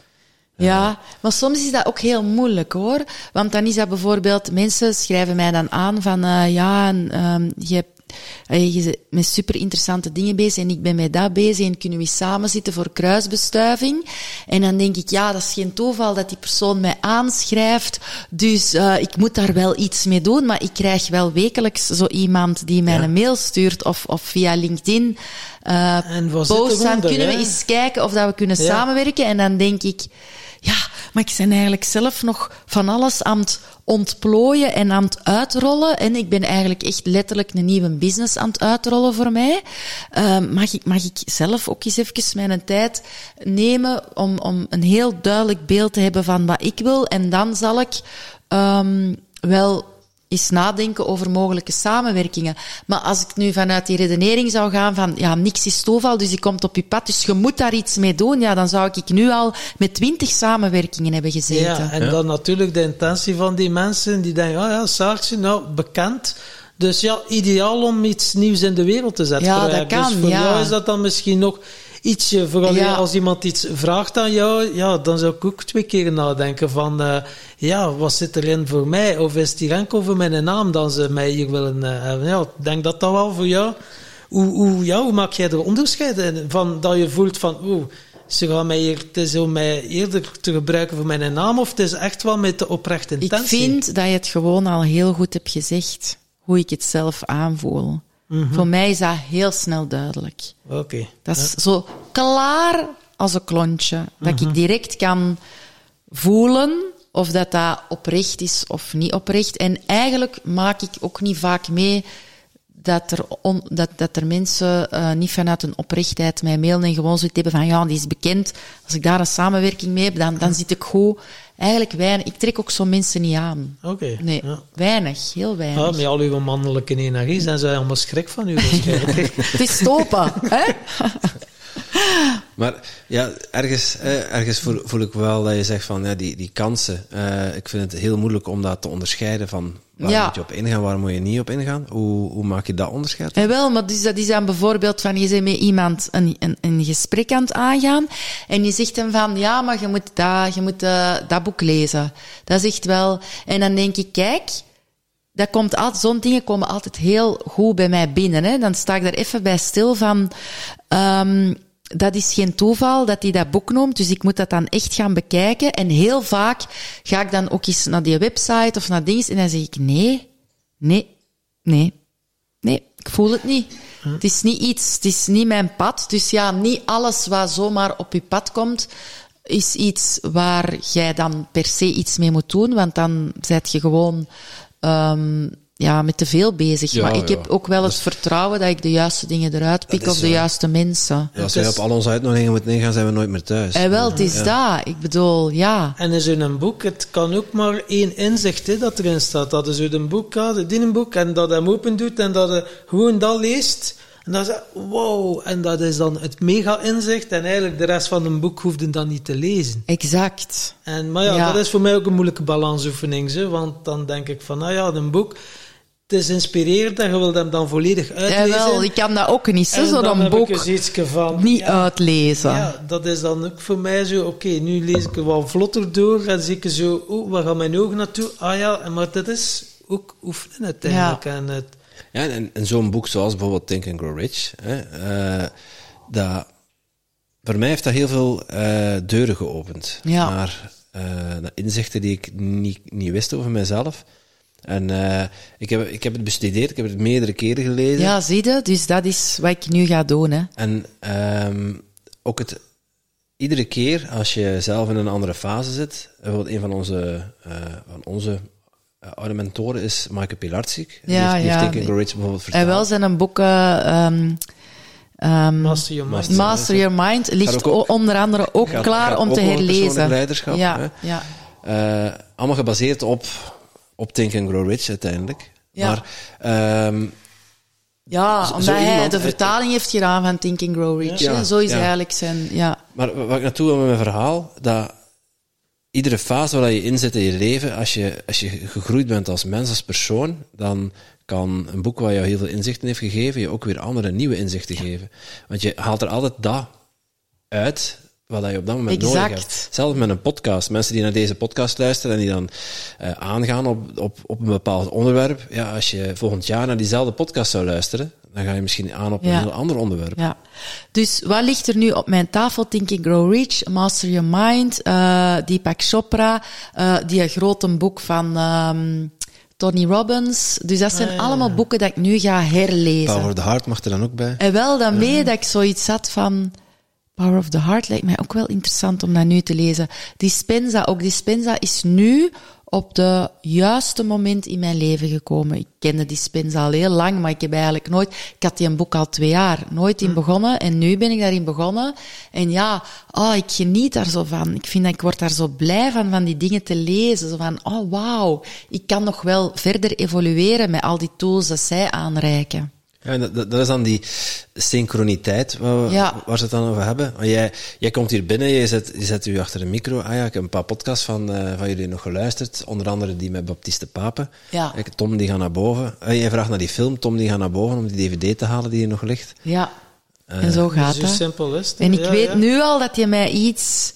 Ja, maar soms is dat ook heel moeilijk hoor. Want dan is dat bijvoorbeeld, mensen schrijven mij dan aan van uh, ja, um, je hebt je bent met super interessante dingen bezig en ik ben met dat bezig en kunnen we samen zitten voor kruisbestuiving. En dan denk ik, ja, dat is geen toeval dat die persoon mij aanschrijft, dus uh, ik moet daar wel iets mee doen, maar ik krijg wel wekelijks zo iemand die mij een mail stuurt of, of via LinkedIn uh, en post aan, kunnen we eens kijken of dat we kunnen samenwerken? En dan denk ik, ja, maar ik ben eigenlijk zelf nog van alles aan het ontplooien en aan het uitrollen. En ik ben eigenlijk echt letterlijk een nieuwe business aan het uitrollen voor mij. Uh, mag, ik, mag ik zelf ook eens even mijn tijd nemen om, om een heel duidelijk beeld te hebben van wat ik wil. En dan zal ik um, wel eens nadenken over mogelijke samenwerkingen. Maar als ik nu vanuit die redenering zou gaan van, ja, niks is toeval, dus je komt op je pad, dus je moet daar iets mee doen, ja, dan zou ik nu al met twintig samenwerkingen hebben gezeten. Ja, en dan natuurlijk de intentie van die mensen die denken, oh ja, Saartje, nou, bekend, dus ja, ideaal om iets nieuws in de wereld te zetten. Ja, dat kan, dus voor ja. jou is dat dan misschien nog ietsje, vooral Ja. als iemand iets vraagt aan jou, ja, dan zou ik ook twee keer nadenken van, eh, ja, wat zit erin voor mij? Of is hier enkel voor mijn naam dan ze mij hier willen eh, hebben? Ja, ik denk dat dat wel voor jou hoe, hoe, ja, hoe maak jij er onderscheid in? Van dat je voelt van, oeh, ze gaan mij hier, het is om mij eerder te gebruiken voor mijn naam, of het is echt wel met de oprechte Ik intentie? vind dat je het gewoon al heel goed hebt gezegd, hoe ik het zelf aanvoel. Mhm. Voor mij is dat heel snel duidelijk. Oké. Dat is zo klaar als een klontje. Dat Mhm. ik direct kan voelen of dat, dat oprecht is of niet oprecht. En eigenlijk maak ik ook niet vaak mee dat er, on- dat, dat er mensen eh, niet vanuit een oprechtheid mij mailen en gewoon zoiets hebben van ja, die is bekend. Als ik daar een samenwerking mee heb, dan, dan zit ik goed. Eigenlijk weinig. Ik trek ook zo mensen niet aan. Oké. Nee, Ja. weinig. Heel weinig. Ah, met al uw mannelijke energie zijn ze allemaal schrik van u waarschijnlijk. Het is stoppen, hè? Maar ja, ergens, eh, ergens voel, voel ik wel dat je zegt van ja, die, die kansen. eh, ik vind het heel moeilijk om dat te onderscheiden van waar Ja. moet je op ingaan, waar moet je niet op ingaan. Hoe, hoe maak je dat onderscheid? En wel, maar dus dat is dan bijvoorbeeld van, je bent met iemand een, een, een gesprek aan het aangaan en je zegt hem van, ja, maar je moet dat, je moet eh, dat boek lezen. Dat is echt wel... En dan denk ik, kijk, dat komt altijd, zo'n dingen komen altijd heel goed bij mij binnen. Hè. Dan sta ik daar even bij stil van, ehm, dat is geen toeval dat hij dat boek noemt, dus ik moet dat dan echt gaan bekijken. En heel vaak ga ik dan ook eens naar die website of naar dingen en dan zeg ik, nee, nee, nee, nee, ik voel het niet. Het is niet iets, het is niet mijn pad. Dus ja, niet alles wat zomaar op je pad komt, is iets waar jij dan per se iets mee moet doen, want dan zet je gewoon ehm, ja, met te veel bezig. Ja, maar ik ja. heb ook wel het vertrouwen dat ik de juiste dingen eruit pik of de juiste mensen. Ja, als Het wij op al onze uitnodigingen moeten ingaan, zijn we nooit meer thuis. En wel, het is dat. Ik bedoel, ja. En is in een boek, het kan ook maar één inzicht hè, dat erin staat. Dat is uit een boek gaat, dit een boek, en dat hij hem open doet en dat hij gewoon dat leest. En dan zegt wow, en dat is dan het mega inzicht. En eigenlijk de rest van een boek hoefde dan niet te lezen. Exact. En, maar ja, Ja. dat is voor mij ook een moeilijke balansoefening. Zo, want dan denk ik van, nou ja, een boek, het is inspirerend en je wilt hem dan volledig Ja, uitlezen. wel, ik kan dat ook niet, dan zo'n boek ik van... niet ja, uitlezen. ja, dat is dan ook voor mij zo, oké, nu lees ik er wat vlotter door en zie ik zo, oh, waar gaan mijn ogen naartoe? Ah ja, en maar dat is ook oefenen uiteindelijk. En het, Ja, en, en zo'n boek zoals bijvoorbeeld Think and Grow Rich, hè, eh, dat, voor mij heeft dat heel veel eh, deuren geopend. Ja. Naar, eh, inzichten die ik niet, niet wist over mezelf. En eh, ik, heb, ik heb het bestudeerd, ik heb het meerdere keren gelezen. Ja, zie je? Dus dat is wat ik nu ga doen, hè. En ehm, ook het, iedere keer als je zelf in een andere fase zit, bijvoorbeeld een van onze, eh, van onze eh, oude mentoren is Michael Pilarczyk. Die Ja, heeft, die ja. heeft Think Rich bijvoorbeeld En vertaald. wel zijn een boek, eh, ehm, ehm, Master Your Mind. Master- Your Mind, ligt ook- onder andere ook gaat- klaar gaat om ook te herlezen. leiderschap, ja, hè? ja. Eh, allemaal gebaseerd op, op Think and Grow Rich uiteindelijk. Ja. Maar ehm, ja, omdat hij de vertaling heeft gedaan van Think and Grow Rich. Ja. Zo is Ja. eigenlijk zijn... Ja. Maar wa- wat ik naartoe wil met mijn verhaal, dat iedere fase waar je in zit in je leven, als je, als je gegroeid bent als mens, als persoon, dan kan een boek waar jou heel veel inzichten heeft gegeven, je ook weer andere nieuwe inzichten geven. Want je haalt er altijd dat uit wat je op dat moment nodig Exact. hebt. Zelfs met een podcast. Mensen die naar deze podcast luisteren en die dan eh, aangaan op, op, op een bepaald onderwerp. Ja, als je volgend jaar naar diezelfde podcast zou luisteren, dan ga je misschien aan op een heel ander onderwerp. Ja. Dus wat ligt er nu op mijn tafel? Think and Grow Rich, Master Your Mind, eh Deepak Chopra, eh die grote boek van ehm, Tony Robbins. Dus dat zijn Ah, ja. allemaal boeken dat ik nu ga herlezen. Power of the Heart mag er dan ook bij. En wel daarmee dat ik zoiets had van... Power of the Heart lijkt mij ook wel interessant om dat nu te lezen. Dispenza, ook Dispenza is nu op de juiste moment in mijn leven gekomen. Ik kende Dispenza al heel lang, maar ik heb eigenlijk nooit... Ik had die een boek al twee jaar, nooit in begonnen. En nu ben ik daarin begonnen. En ja, oh, ik geniet daar zo van. Ik vind dat ik word daar zo blij van, van die dingen te lezen. Zo van, oh wauw, ik kan nog wel verder evolueren met al die tools dat zij aanreiken. Ja, en dat, dat is dan die synchroniteit waar, we, Ja. waar ze het dan over hebben. Want jij, jij komt hier binnen, je zet, je zet u achter een micro. Ah ja, ik heb een paar podcasts van, eh, van jullie nog geluisterd. Onder andere die met Baptiste Papen. Ja. Kijk, Tom die gaat naar boven. Eh, jij vraagt naar die film, Tom die gaat naar boven om die dvd te halen die hier nog ligt. Ja, en zo gaat zo het. simpel is het. En ik Ja, weet ja. nu al dat je mij iets...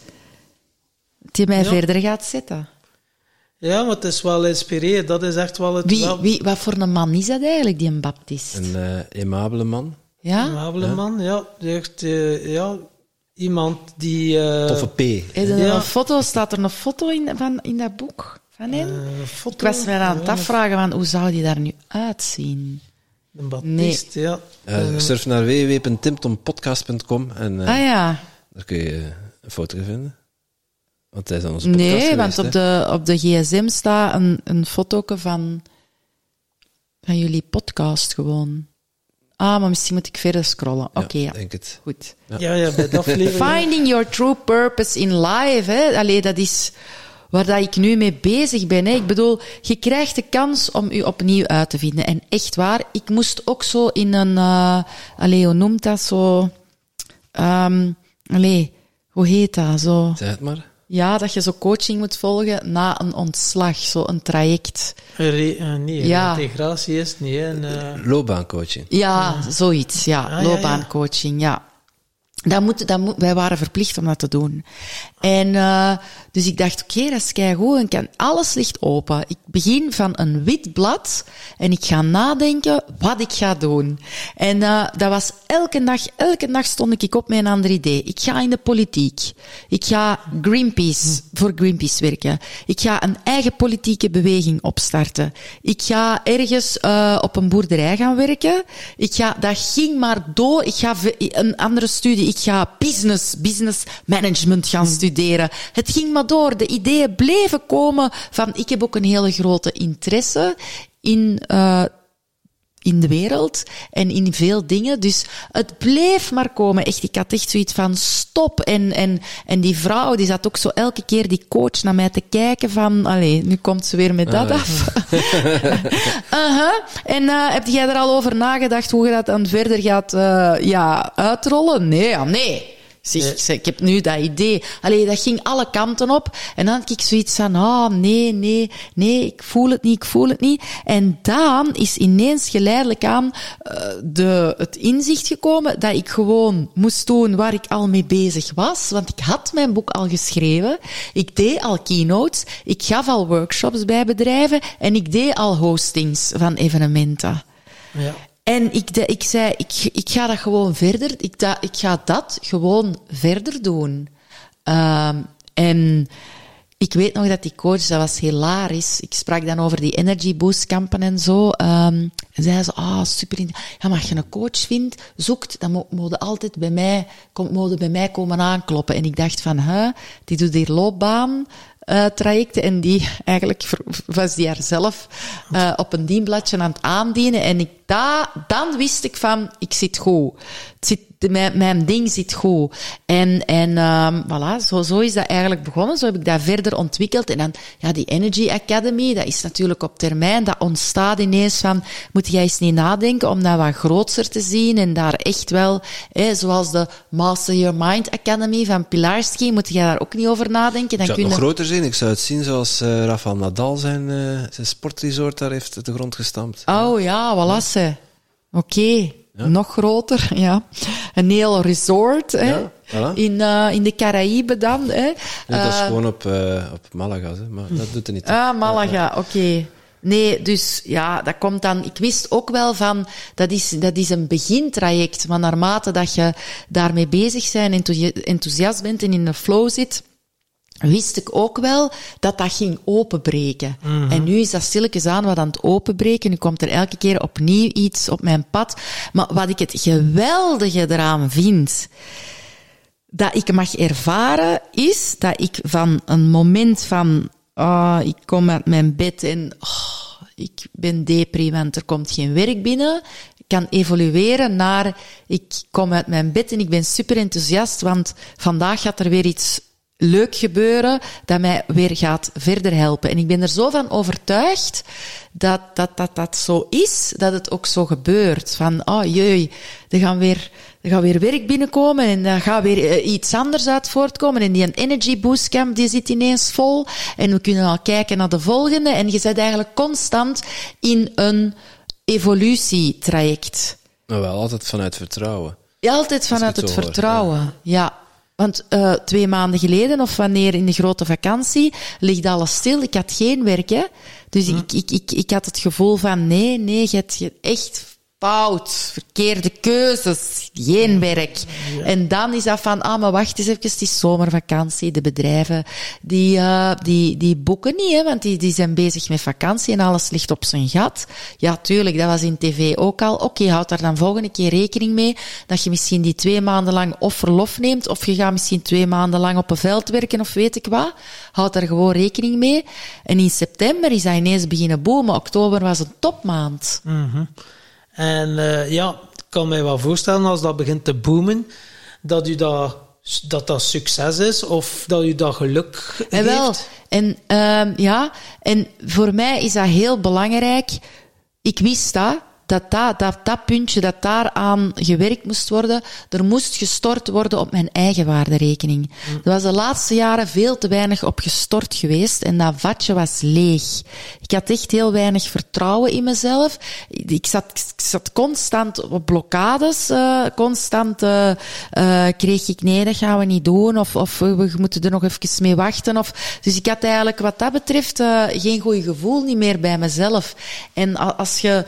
Dat je mij Ja. verder gaat zetten. Ja, maar het is wel inspirerend. Dat is echt wel het... Wie, wel- wie, wat voor een man is dat eigenlijk, die een baptist? Een eh aimabele man. Ja? Amabele man, ja. Echt, eh, ja. Iemand die... eh, Toffe P. Is er Ja. een foto, staat er een foto in, van, in dat boek van hem? foto, ik was me aan het ja, afvragen van hoe zou die daar nu uitzien? Een Baptiste, ja. Eh, surf naar www.timtompodcast.com en eh, ah ja. daar kun je een foto vinden. Want hij is aan onze podcast Nee, geweest, want hè. op de, op de gsm staat een, een foto van, van jullie podcast gewoon. Ah, maar misschien moet ik verder scrollen. Ja, Oké, ja. denk het. Goed. Ja, ja, bij. Finding your true purpose in life, hè. Allee, dat is waar dat ik nu mee bezig ben. Hè. Ik bedoel, je krijgt de kans om je opnieuw uit te vinden. En echt waar, ik moest ook zo in een... eh allee, hoe noemt dat zo? Ehm allee, hoe heet dat? Zo... Zeg het maar. Ja, dat je zo coaching moet volgen na een ontslag, zo een traject. Re- eh, nee, Ja. integratie is niet. hè. En, eh, Loopbaancoaching. Ja, zoiets, ja. Ah, ja, Loopbaancoaching, ja. Dat moet, dat moet, wij waren verplicht om dat te doen. En uh, dus ik dacht, oké, okay, dat is keigoed. En kan, alles ligt open. Ik begin van een wit blad en ik ga nadenken wat ik ga doen. En uh, dat was elke dag, elke dag stond ik op met een ander idee. Ik ga in de politiek. Ik ga Greenpeace, voor Greenpeace werken. Ik ga een eigen politieke beweging opstarten. Ik ga ergens uh, op een boerderij gaan werken. Ik ga, dat ging maar door. Ik ga een andere studie. Ik ga business, business management gaan studeren. Het ging maar door. De ideeën bleven komen van, ik heb ook een hele grote interesse in, uh, in de wereld en in veel dingen. Dus het bleef maar komen. Echt, ik had echt zoiets van stop. En, en, en die vrouw, die zat ook zo elke keer die coach naar mij te kijken van, allee, nu komt ze weer met dat Ah, af. uh -huh. En uh, heb jij er al over nagedacht hoe je dat dan verder gaat uh, ja, uitrollen? Nee, ja, nee. Zeg, ik heb nu dat idee. Allee, dat ging alle kanten op. En dan had ik zoiets van, ah, oh, nee, nee, nee, ik voel het niet, ik voel het niet. En dan is ineens geleidelijk aan uh, de, het inzicht gekomen dat ik gewoon moest doen waar ik al mee bezig was. Want ik had mijn boek al geschreven. Ik deed al keynotes. Ik gaf al workshops bij bedrijven. En ik deed al hostings van evenementen. Ja. En ik, de, ik zei, ik, ik ga dat gewoon verder, ik, da, ik ga dat gewoon verder doen. Um, en ik weet nog dat die coach, dat was hilarisch. Ik sprak dan over die energy boost kampen en zo. Um, en zei ze, ah, super. Ja, maar als je een coach vindt, zoekt, dan moet mo altijd bij mij, mode bij mij komen aankloppen. En ik dacht van, hè, die doet hier loopbaan. Uh, trajecten en die eigenlijk was die haar zelf uh, op een dienbladje aan het aandienen. En ik da, dan wist ik van ik zit goed. Het zit, mijn, mijn ding zit goed en en um, voilà zo, zo is dat eigenlijk begonnen zo heb ik dat verder ontwikkeld en dan ja die Energy Academy dat is natuurlijk op termijn dat ontstaat ineens van moet jij eens niet nadenken om dat wat groter te zien en daar echt wel hè, zoals de Master Your Mind Academy van Pilarski moet jij daar ook niet over nadenken dan Zou kun het je nog groter zijn? Ik zou het zien zoals uh, Rafael Nadal zijn, uh, zijn sportresort daar heeft de grond gestampt. Oh ja, voilà ze. Oké. Okay. Ja. Nog groter, ja. Een heel resort hè. Ja, voilà. in, uh, in de Caraïben dan. Hè. Dat is gewoon op, uh, op Malaga, hè. maar dat doet er niet toe. Ah, Malaga, oké. Okay. Nee, dus ja, dat komt dan. Ik wist ook wel van dat is, dat is een begintraject. Maar naarmate dat je daarmee bezig bent, enthousiast bent en in de flow zit, wist ik ook wel dat dat ging openbreken. Mm -hmm. En nu is dat stilletjes aan wat aan het openbreken. Nu komt er elke keer opnieuw iets op mijn pad. Maar wat ik het geweldige eraan vind, dat ik mag ervaren, is dat ik van een moment van, oh, ik kom uit mijn bed en oh, ik ben depri, want er komt geen werk binnen, kan evolueren naar, ik kom uit mijn bed en ik ben super enthousiast, want vandaag gaat er weer iets leuk gebeuren dat mij weer gaat verder helpen. En ik ben er zo van overtuigd dat dat, dat, dat zo is, dat het ook zo gebeurt. Van, oh jee, er gaan weer, er gaat weer werk binnenkomen en er gaat weer uh, iets anders uit voortkomen. En die Energy Boost Camp, die zit ineens vol. En we kunnen al kijken naar de volgende. En je zit eigenlijk constant in een evolutietraject. Maar wel altijd vanuit vertrouwen. Ja, altijd vanuit het, het vertrouwen, ja. Want uh, twee maanden geleden, of wanneer in de grote vakantie, ligt alles stil. Ik had geen werk, hè. Dus hm. ik, ik, ik, ik had het gevoel van, nee, nee, je hebt echt fout, verkeerde keuzes, geen werk. En dan is dat van, ah, maar wacht eens even, is zomervakantie. De bedrijven, die, uh, die, die boeken niet, hè, want die, die zijn bezig met vakantie en alles ligt op zijn gat. Ja, tuurlijk, dat was in tv ook al. Oké, okay, houd daar dan volgende keer rekening mee dat je misschien die twee maanden lang of verlof neemt, of je gaat misschien twee maanden lang op een veld werken, of weet ik wat. Houd daar gewoon rekening mee. En in september is dat ineens beginnen boomen. Oktober was een topmaand. Mm -hmm. En uh, ja, ik kan mij wel voorstellen als dat begint te boomen, dat u dat dat dat succes is of dat u dat geluk en heeft. Wel, en uh, ja, en voor mij is dat heel belangrijk. Ik wist dat, dat dat, dat, puntje, dat daaraan gewerkt moest worden, er moest gestort worden op mijn eigen waarderekening. Er was de laatste jaren veel te weinig op gestort geweest en dat vatje was leeg. Ik had echt heel weinig vertrouwen in mezelf. Ik zat, constant op blokkades, uh, constant uh, kreeg ik, nee, dat gaan we niet doen, of, of we moeten er nog even mee wachten. Of, dus ik had eigenlijk wat dat betreft geen goed gevoel niet meer bij mezelf. En als je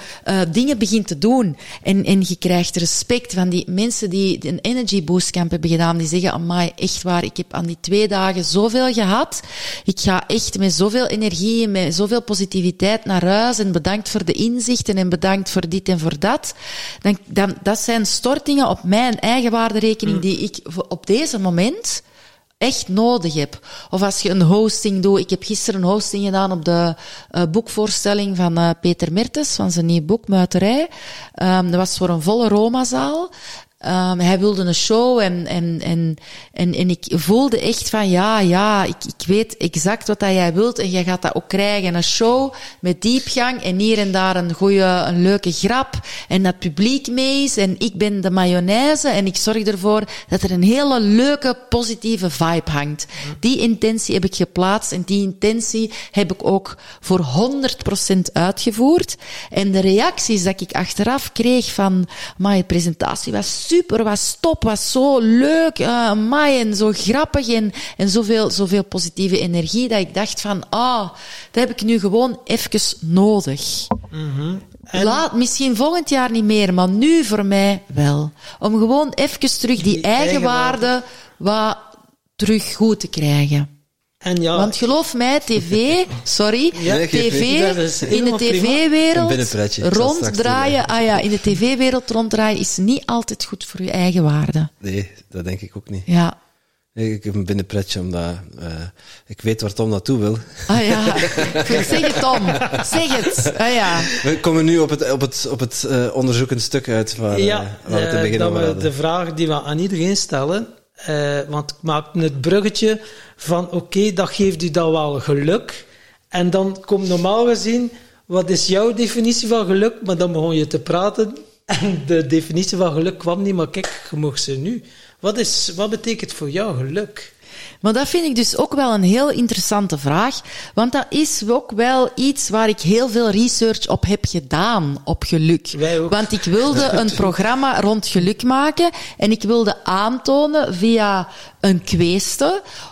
dingen dingen begint te doen en, en je krijgt respect van die mensen die een energy boost camp hebben gedaan, die zeggen, amai, echt waar, ik heb aan die twee dagen zoveel gehad. Ik ga echt met zoveel energie en met zoveel positiviteit naar huis en bedankt voor de inzichten en bedankt voor dit en voor dat. Dan, dan, dat zijn stortingen op mijn eigen waarderekening die ik op deze moment echt nodig heb. Of als je een hosting doet. Ik heb gisteren een hosting gedaan op de uh, boekvoorstelling van uh, Peter Mertens, van zijn nieuw boek Muiterij. Um, dat was voor een volle Roma-zaal. Um, hij wilde een show en, en, en, en, en ik voelde echt van ja, ja, ik, ik weet exact wat dat jij wilt en jij gaat dat ook krijgen. Een show met diepgang en hier en daar een goede, een leuke grap en dat publiek mee is en ik ben de mayonaise en ik zorg ervoor dat er een hele leuke, positieve vibe hangt. Die intentie heb ik geplaatst en die intentie heb ik ook voor 100% uitgevoerd. En de reacties dat ik achteraf kreeg van, mijn presentatie was super, was top, was zo leuk, uh, amai, en zo grappig en, en zoveel, zoveel positieve energie dat ik dacht van, ah, oh, dat heb ik nu gewoon even nodig. Mm Laat, misschien volgend jaar niet meer, maar nu voor mij wel. Om gewoon even terug die, eigen waarde wat terug goed te krijgen. En ja, Want geloof mij, tv, sorry, Ja, tv, in de tv-wereld ronddraaien, ah ja, in de tv-wereld ronddraaien is niet altijd goed voor je eigen waarde. Nee, dat denk ik ook niet. Ja. Ik heb een binnenpretje omdat uh, ik weet waar Tom naartoe wil. Ah ja. Zeg het, Tom. Zeg het. Ah ja. We komen nu op het, op het, op het uh, onderzoekend stuk uit waar, ja, uh, waar we te eh, beginnen dat we de vraag die we aan iedereen stellen, eh, want ik maak het bruggetje van oké, dat geeft u dan wel geluk. En dan komt normaal gezien, wat is jouw definitie van geluk? Maar dan begon je te praten en de definitie van geluk kwam niet, maar kijk, je mag ze nu. Wat, is, wat betekent voor jou geluk? Maar dat vind ik dus ook wel een heel interessante vraag. Want dat is ook wel iets waar ik heel veel research op heb gedaan, op geluk. Wij ook. Want ik wilde een programma rond geluk maken en ik wilde aantonen via een kwestie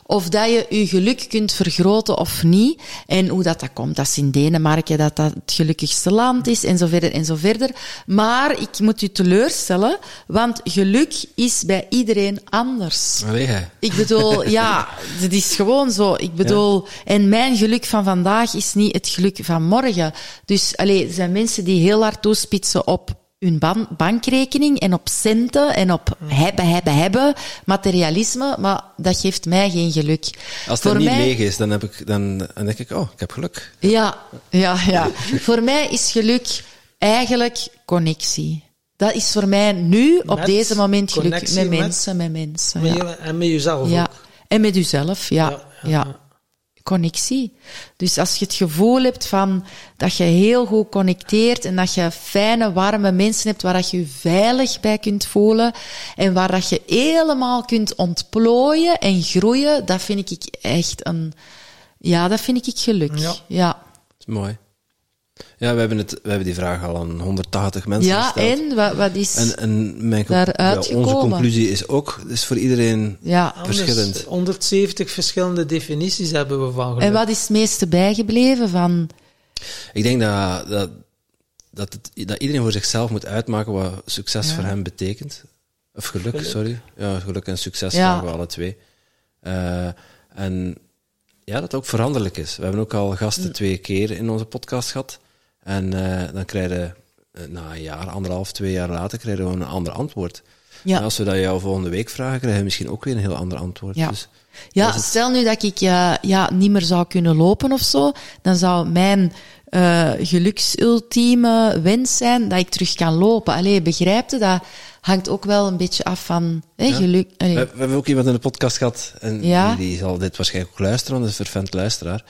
of dat je je geluk kunt vergroten of niet. En hoe dat, dat komt, dat is in Denemarken dat dat het gelukkigste land is en zo verder en zo verder. Maar ik moet u teleurstellen, want geluk is bij iedereen anders. Allee, hè. Ik bedoel, ja, het is gewoon zo. Ik bedoel, en mijn geluk van vandaag is niet het geluk van morgen. Dus, allee, er zijn mensen die heel hard toespitsen op hun ban- bankrekening en op centen en op hebben, hebben, hebben, materialisme, maar dat geeft mij geen geluk. Als het Voor niet mij- leeg is, dan, heb ik, dan, dan denk ik, oh, ik heb geluk. Ja, ja, ja. voor mij is geluk eigenlijk connectie. Dat is voor mij nu, op Met deze moment, geluk met met- mensen, met mensen. Met Ja. je- en met jezelf Ja, ook. en met uzelf, ja. Ja, Ja, ja, ja. Connectie. Dus als je het gevoel hebt van dat je heel goed connecteert en dat je fijne, warme mensen hebt waar dat je je veilig bij kunt voelen en waar dat je helemaal kunt ontplooien en groeien, dat vind ik echt een, ja, dat vind ik geluk. Ja. Ja. Dat is mooi. Ja, we hebben, het, we hebben die vraag al aan 180 mensen Ja, gesteld. en wat, wat is, En, en mijn ja, onze conclusie is ook, is voor iedereen ja. Anders, verschillend. 170 verschillende definities hebben we van geluk. En wat is het meeste bijgebleven van, Ik denk dat, dat dat, het, dat iedereen voor zichzelf moet uitmaken wat succes Ja. voor hem betekent. Of geluk, Geluk. sorry. Ja, geluk en succes Ja. vragen we alle twee. Eh, en ja, dat het ook veranderlijk is. We hebben ook al gasten twee keer in onze podcast gehad. En eh, dan krijgen we eh, na een jaar, anderhalf, twee jaar later, krijgen we een ander antwoord. Ja. En als we dat jou volgende week vragen, krijgen we misschien ook weer een heel ander antwoord. Ja. Dus, Ja, het. stel nu dat ik eh, ja, niet meer zou kunnen lopen of zo, dan zou mijn eh geluksultieme wens zijn dat ik terug kan lopen. Allee, begrijp je? Dat hangt ook wel een beetje af van hè, Ja. geluk. Allee. we, we hebben ook iemand in de podcast gehad, en Ja. die, die zal dit waarschijnlijk ook luisteren, want dat is een vervent luisteraar.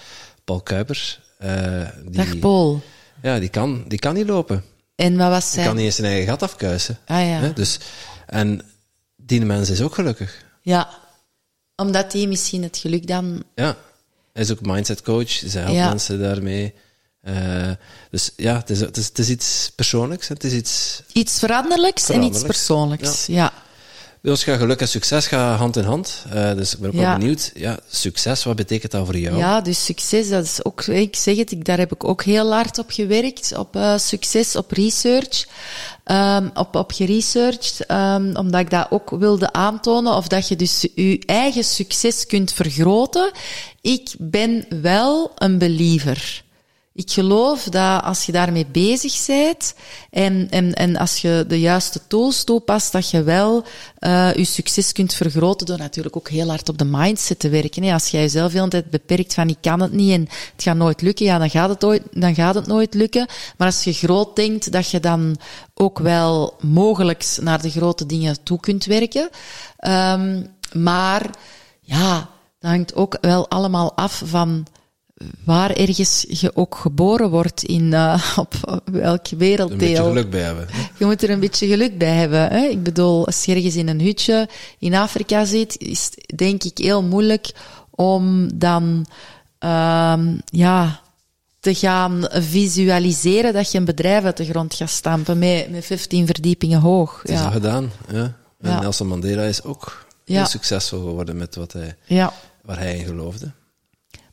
Paul Kuipers. die, Dag Paul. Ja, die kan, die kan niet lopen. En wat was Die zijn... kan niet eens zijn eigen gat afkuisen. Ah ja. Hè? Dus, en die mens is ook gelukkig. Ja. Omdat die misschien het geluk dan... Ja. Hij is ook mindset coach. Zij helpt Ja. mensen daarmee. Eh, dus ja, het is, het, is, het is iets persoonlijks. Het is iets... Iets veranderlijks en iets persoonlijks. Ja. Ons gaat geluk en succes gaan hand in hand. Eh, dus ik ben ook Ja. wel benieuwd. Ja, succes, wat betekent dat voor jou? Ja, dus succes, dat is ook, ik zeg het, ik, daar heb ik ook heel hard op gewerkt, op eh, succes, op research, Ehm, op, op geresearched, ehm, omdat ik dat ook wilde aantonen, of dat je dus je eigen succes kunt vergroten. Ik ben wel een believer. Ik geloof dat als je daarmee bezig bent en, en, en als je de juiste tools toepast, dat je wel uh, je succes kunt vergroten door natuurlijk ook heel hard op de mindset te werken. Als jij jezelf de hele tijd beperkt van ik kan het niet en het gaat nooit lukken, ja, dan gaat het, ooit, dan gaat het nooit lukken. Maar als je groot denkt, dat je dan ook wel mogelijk naar de grote dingen toe kunt werken. Um, maar ja, dat hangt ook wel allemaal af van waar ergens je ook geboren wordt in uh, op welk werelddeel. Een beetje geluk bij hebben. Je moet er een beetje geluk bij hebben. Hè? Ik bedoel, als je ergens in een hutje in Afrika zit, is het denk ik heel moeilijk om dan um, ja, te gaan visualiseren dat je een bedrijf uit de grond gaat stampen met, met 15 verdiepingen hoog. Het is ja. al gedaan. Ja. En Ja. Nelson Mandela is ook heel succesvol geworden met wat hij, ja. waar hij in geloofde.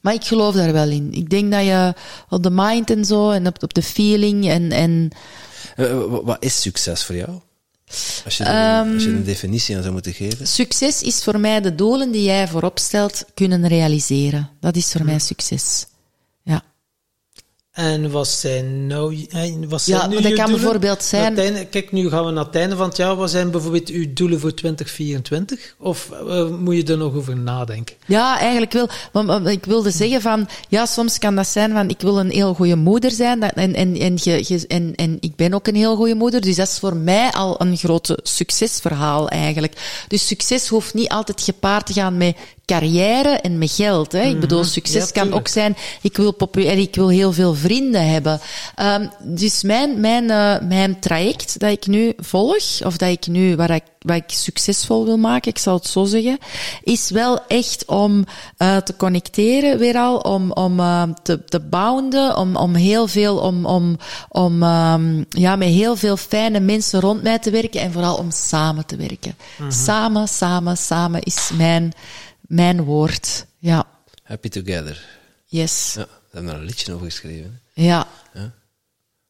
Maar ik geloof daar wel in. Ik denk dat je op de mind en zo en op, op de feeling en, en Eh, wa- Wat is succes voor jou? Als je, er Ehm, een, als je een definitie aan zou moeten geven. succes is voor mij de doelen die jij voorop stelt kunnen realiseren. Dat is voor mij succes. En wat zijn nou... Wat zijn Ja, nu dat kan doelen? bijvoorbeeld zijn- einde- kijk, nu gaan we naar het einde van het jaar. Wat zijn bijvoorbeeld uw doelen voor 2024? Of eh, moet je er nog over nadenken? Ja, eigenlijk wel. Maar ik wilde zeggen van, ja, soms kan dat zijn van, ik wil een heel goede moeder zijn. dat- En, en, en, en, en ik ben ook een heel goede moeder. Dus dat is voor mij al een grote succesverhaal eigenlijk. Dus succes hoeft niet altijd gepaard te gaan met carrière en met geld. Hè. Ik bedoel, succes Ja, kan ook zijn, ik wil, popu- en ik wil heel veel vrienden hebben. Um, dus mijn, mijn, uh, mijn traject dat ik nu volg, of dat ik nu, waar ik, wat ik succesvol wil maken, ik zal het zo zeggen, is wel echt om uh, te connecteren weer al, om, om uh, te, te bounden, om, om heel veel, om, om, om um, ja, met heel veel fijne mensen rond mij te werken en vooral om samen te werken. Mm-hmm. Samen, samen, samen is mijn, mijn woord. Ja. Happy Together. Yes. Ja, we hebben daar een liedje over geschreven. Ja. Ja.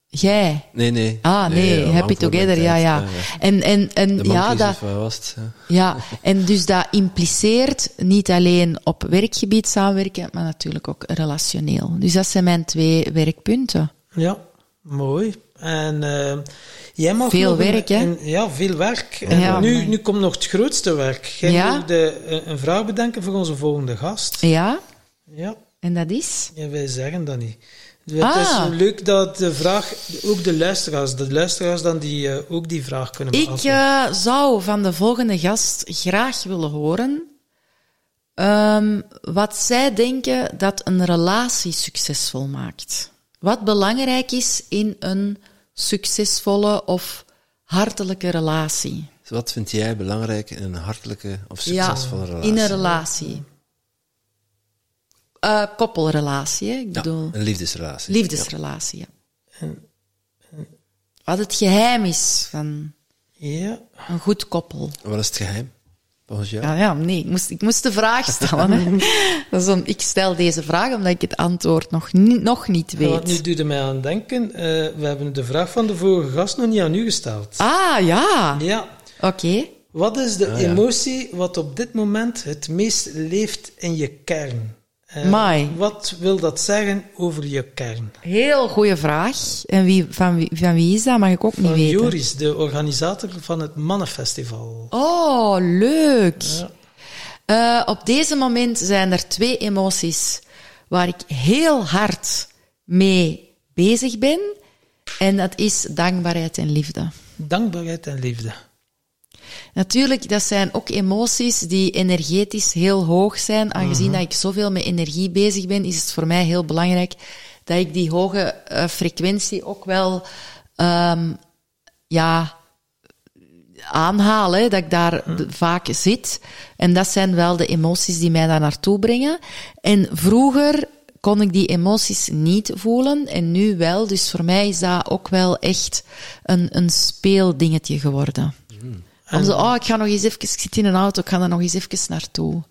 Jij? Nee, nee. Ah, nee, Happy Together, ja, ja. En, en, en De ja, dat, was het? Ja. ja, en dus dat impliceert niet alleen op werkgebied samenwerken, maar natuurlijk ook relationeel. Dus dat zijn mijn twee werkpunten. Ja, mooi. En uh, jij mag veel werk, hè? ja, veel werk. En Ja, nu, nu komt nog het grootste werk. Jij Ja? moet de, een, vraag bedenken voor onze volgende gast. Ja, Ja, en dat is? ja wij zeggen dat niet. Het Ah. is leuk dat de vraag, ook de luisteraars, de luisteraars dan die uh, ook die vraag kunnen Ik uh, zou van de volgende gast graag willen horen um, wat zij denken dat een relatie succesvol maakt. Wat belangrijk is in een succesvolle of hartelijke relatie. Dus wat vind jij belangrijk in een hartelijke of succesvolle ja, relatie? in een relatie. Uh, koppelrelatie, hè? ik Ja, bedoel. een liefdesrelatie. Liefdesrelatie, ja. Wat het geheim is van Ja, een goed koppel. Wat is het geheim? Volgens jou? Ja, ja, nee, ik moest, ik moest de vraag stellen. Hè. Dat is om, ik stel deze vraag omdat ik het antwoord nog, niet nog niet Ja, want nu weet. doet er mij aan denken, eh, we hebben de vraag van de vorige gast nog niet aan u gesteld. Ah, ja. Ja, Oké. wat is de Ah, ja. emotie wat op dit moment het meest leeft in je kern? Mai. Wat wil dat zeggen over je kern? Heel goede vraag. En wie, van, wie, van wie is dat? Mag ik ook niet Van weten. Joris, de organisator van het Mannenfestival. Oh, leuk. Ja. Eh, op deze moment zijn er twee emoties waar ik heel hard mee bezig ben. En dat is dankbaarheid en liefde. Dankbaarheid en liefde. Natuurlijk, dat zijn ook emoties die energetisch heel hoog zijn. Aangezien dat ik zoveel met energie bezig ben, is het voor mij heel belangrijk dat ik die hoge eh, frequentie ook wel ehm, ja, aanhaal, hè, dat ik daar de- vaak zit. En dat zijn wel de emoties die mij daar naartoe brengen. En vroeger kon ik die emoties niet voelen en nu wel. Dus voor mij is dat ook wel echt een, een speeldingetje geworden. Om zo, oh, ik ga nog eens even, ik zit in een auto, ik ga daar nog eens even naartoe.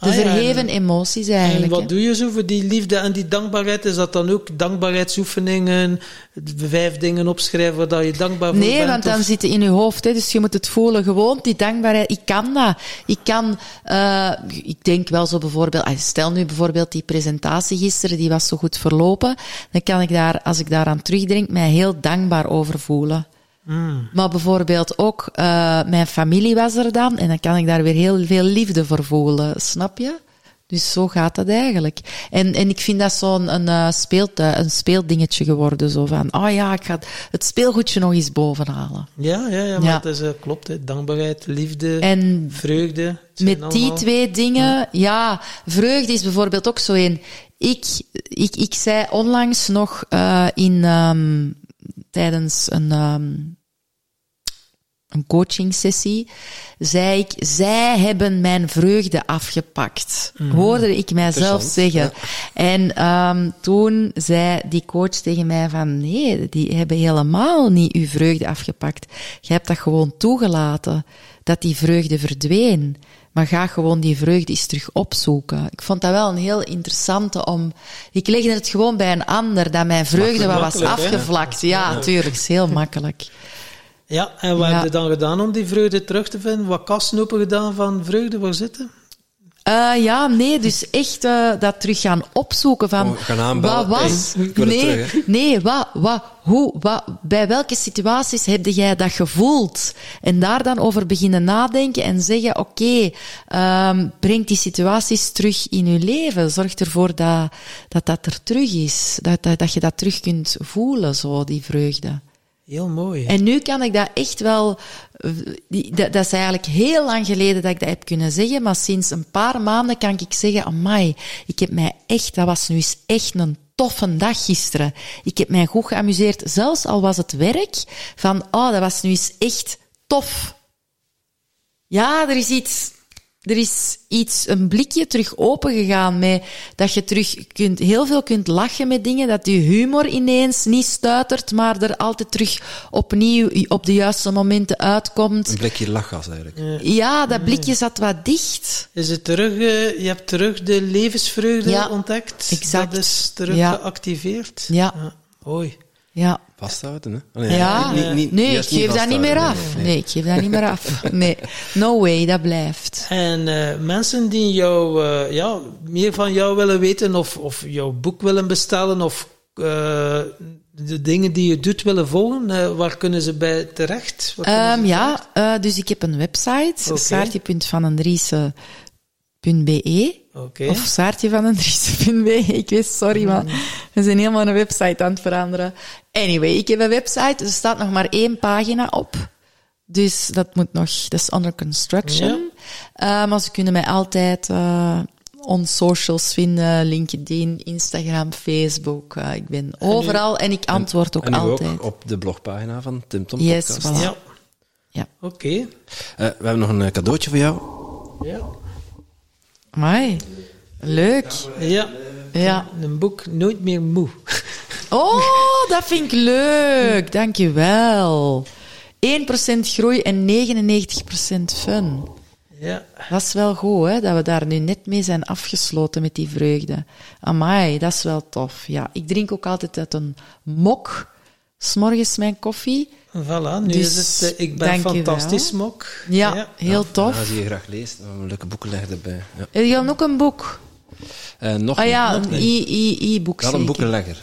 De Ah, ja, verheven emoties eigenlijk. En wat doe je zo voor die liefde en die dankbaarheid? Is dat dan ook dankbaarheidsoefeningen, vijf dingen opschrijven waar dat je dankbaar voor Nee, bent? want dan of- zit het in je hoofd, hè, dus je moet het voelen. Gewoon die dankbaarheid. Ik kan dat. Ik kan, eh, ik denk wel zo bijvoorbeeld, ah, stel nu bijvoorbeeld die presentatie gisteren, die was zo goed verlopen, dan kan ik daar, als ik daaraan terugdenk, mij heel dankbaar over voelen. Mm. Maar bijvoorbeeld ook, eh, mijn familie was er dan, en dan kan ik daar weer heel veel liefde voor voelen, snap je? Dus zo gaat dat eigenlijk. En, en ik vind dat zo'n een, eh, speeltu- een speeldingetje geworden. Zo van, oh ja, ik ga het speelgoedje nog eens bovenhalen. Ja, ja, ja, maar Ja. het is, eh, klopt. Hè. Dankbaarheid, liefde, En vreugde. met die twee dingen, ja, vreugde is bijvoorbeeld ook zo een. Ik, ik, ik zei onlangs nog eh, in, ehm, tijdens een, ehm, een coaching sessie, zei ik, zij hebben mijn vreugde afgepakt. Hoorde ik mijzelf zeggen. En ehm, toen zei die coach tegen mij van, nee, die hebben helemaal niet uw vreugde afgepakt. Je hebt dat gewoon toegelaten, dat die vreugde verdween. Maar ga gewoon die vreugde eens terug opzoeken. Ik vond dat wel een heel interessante om... Ik legde het gewoon bij een ander, dat mijn vreugde wat was hè? afgevlakt. Ja, tuurlijk, is heel makkelijk. Ja, en wat Ja. heb je dan gedaan om die vreugde terug te vinden? Wat kasten open gedaan van vreugde? Waar zitten? Eh, ja, nee, dus echt eh, dat terug gaan opzoeken van... Oh, gaan. Wat was... Hey, nee, terug, nee, wat, wat, hoe, wat, bij welke situaties heb jij dat gevoeld? En daar dan over beginnen nadenken en zeggen, oké, ehm, breng die situaties terug in je leven. Zorg ervoor dat dat, dat er terug is. Dat, dat, dat je dat terug kunt voelen, zo, die vreugde. Heel mooi. En nu kan ik dat echt wel. eh, Dat, dat is eigenlijk heel lang geleden dat ik dat heb kunnen zeggen, maar sinds een paar maanden kan ik zeggen: Amai, ik heb mij echt, dat was nu eens echt een toffe dag gisteren. Ik heb mij goed geamuseerd, zelfs al was het werk, van oh, dat was nu eens echt tof. Ja, er is iets. Er is iets, een blikje terug opengegaan met dat je terug kunt, heel veel kunt lachen met dingen, dat je humor ineens niet stuitert, maar er altijd terug opnieuw op de juiste momenten uitkomt. Een blikje lachgas eigenlijk. Ja, dat blikje zat wat dicht. Is het terug, eh, je hebt terug de levensvreugde Ja, ontdekt? exact. Dat is terug Ja. geactiveerd? Ja. Mooi. Ja. Vasthouden, hè? Oh, nee, Ja, niet- niet- nee, ik geef dat niet meer af. nee, Nee, ik geef dat niet meer af. Nee, no way, dat blijft. En eh, mensen die jou, eh, ja, meer van jou willen weten of, of jouw boek willen bestellen of eh, de dingen die je doet willen volgen, eh, waar kunnen ze bij terecht? Ehm, ze ja, eh, dus ik heb een website, saartje.vanandriese.be. Oké. Of Saartje van een Driese.be. Ik weet, sorry, maar we zijn helemaal een website aan het veranderen. Anyway, ik heb een website. Er staat nog maar één pagina op. Dus dat moet nog, dat is under construction. Eh, maar ze kunnen mij altijd uh, on socials vinden. LinkedIn, Instagram, Facebook. Uh, ik ben overal en ik antwoord ook en nu altijd. ook op de blogpagina van Tim Tom Yes, Podcast. voilà. Ja. Ja. Oké. Uh, we hebben nog een cadeautje voor jou. Ja. Amai, leuk. Ja. Ja. Een boek Nooit meer moe. Oh, dat vind ik leuk. Dankjewel. 1% groei en 99% fun. Ja. Dat is wel goed, hè, dat we daar nu net mee zijn afgesloten met die vreugde. Amai, dat is wel tof. Ja, ik drink ook altijd uit een mok, s'morgens mijn koffie. Voilà, nu Dus, is het eh, Ik ben fantastisch, mok. Ja, heel tof. Als je graag leest, dan een leuke boeken leggen erbij. Ja. Heb je dan ook een boek? Eh, nog Ah ja, een e- e- e-book Wel een boekenlegger.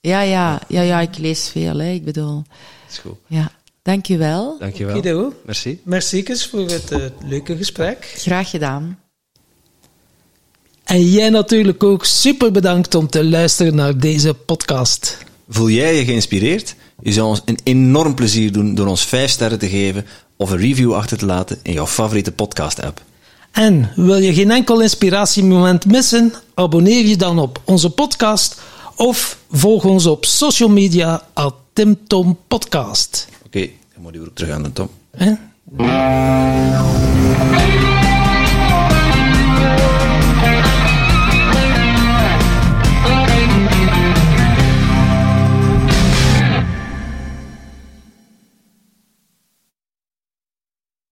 Ja, ja, ja, ja, ik lees veel, hè, ik bedoel. is goed. Ja, dank u wel. Dankjewel. Okido. Merci. Merci voor het eh, leuke gesprek. Graag gedaan. En jij natuurlijk ook super bedankt om te luisteren naar deze podcast. Voel jij je geïnspireerd? Je zou ons een enorm plezier doen door ons 5 sterren te geven of een review achter te laten in jouw favoriete podcast-app. En wil je geen enkel inspiratiemoment missen? Abonneer je dan op onze podcast of volg ons op social media at Tim Tom Podcast. Oké, dan moet je ook terug aan de Tom. Hè?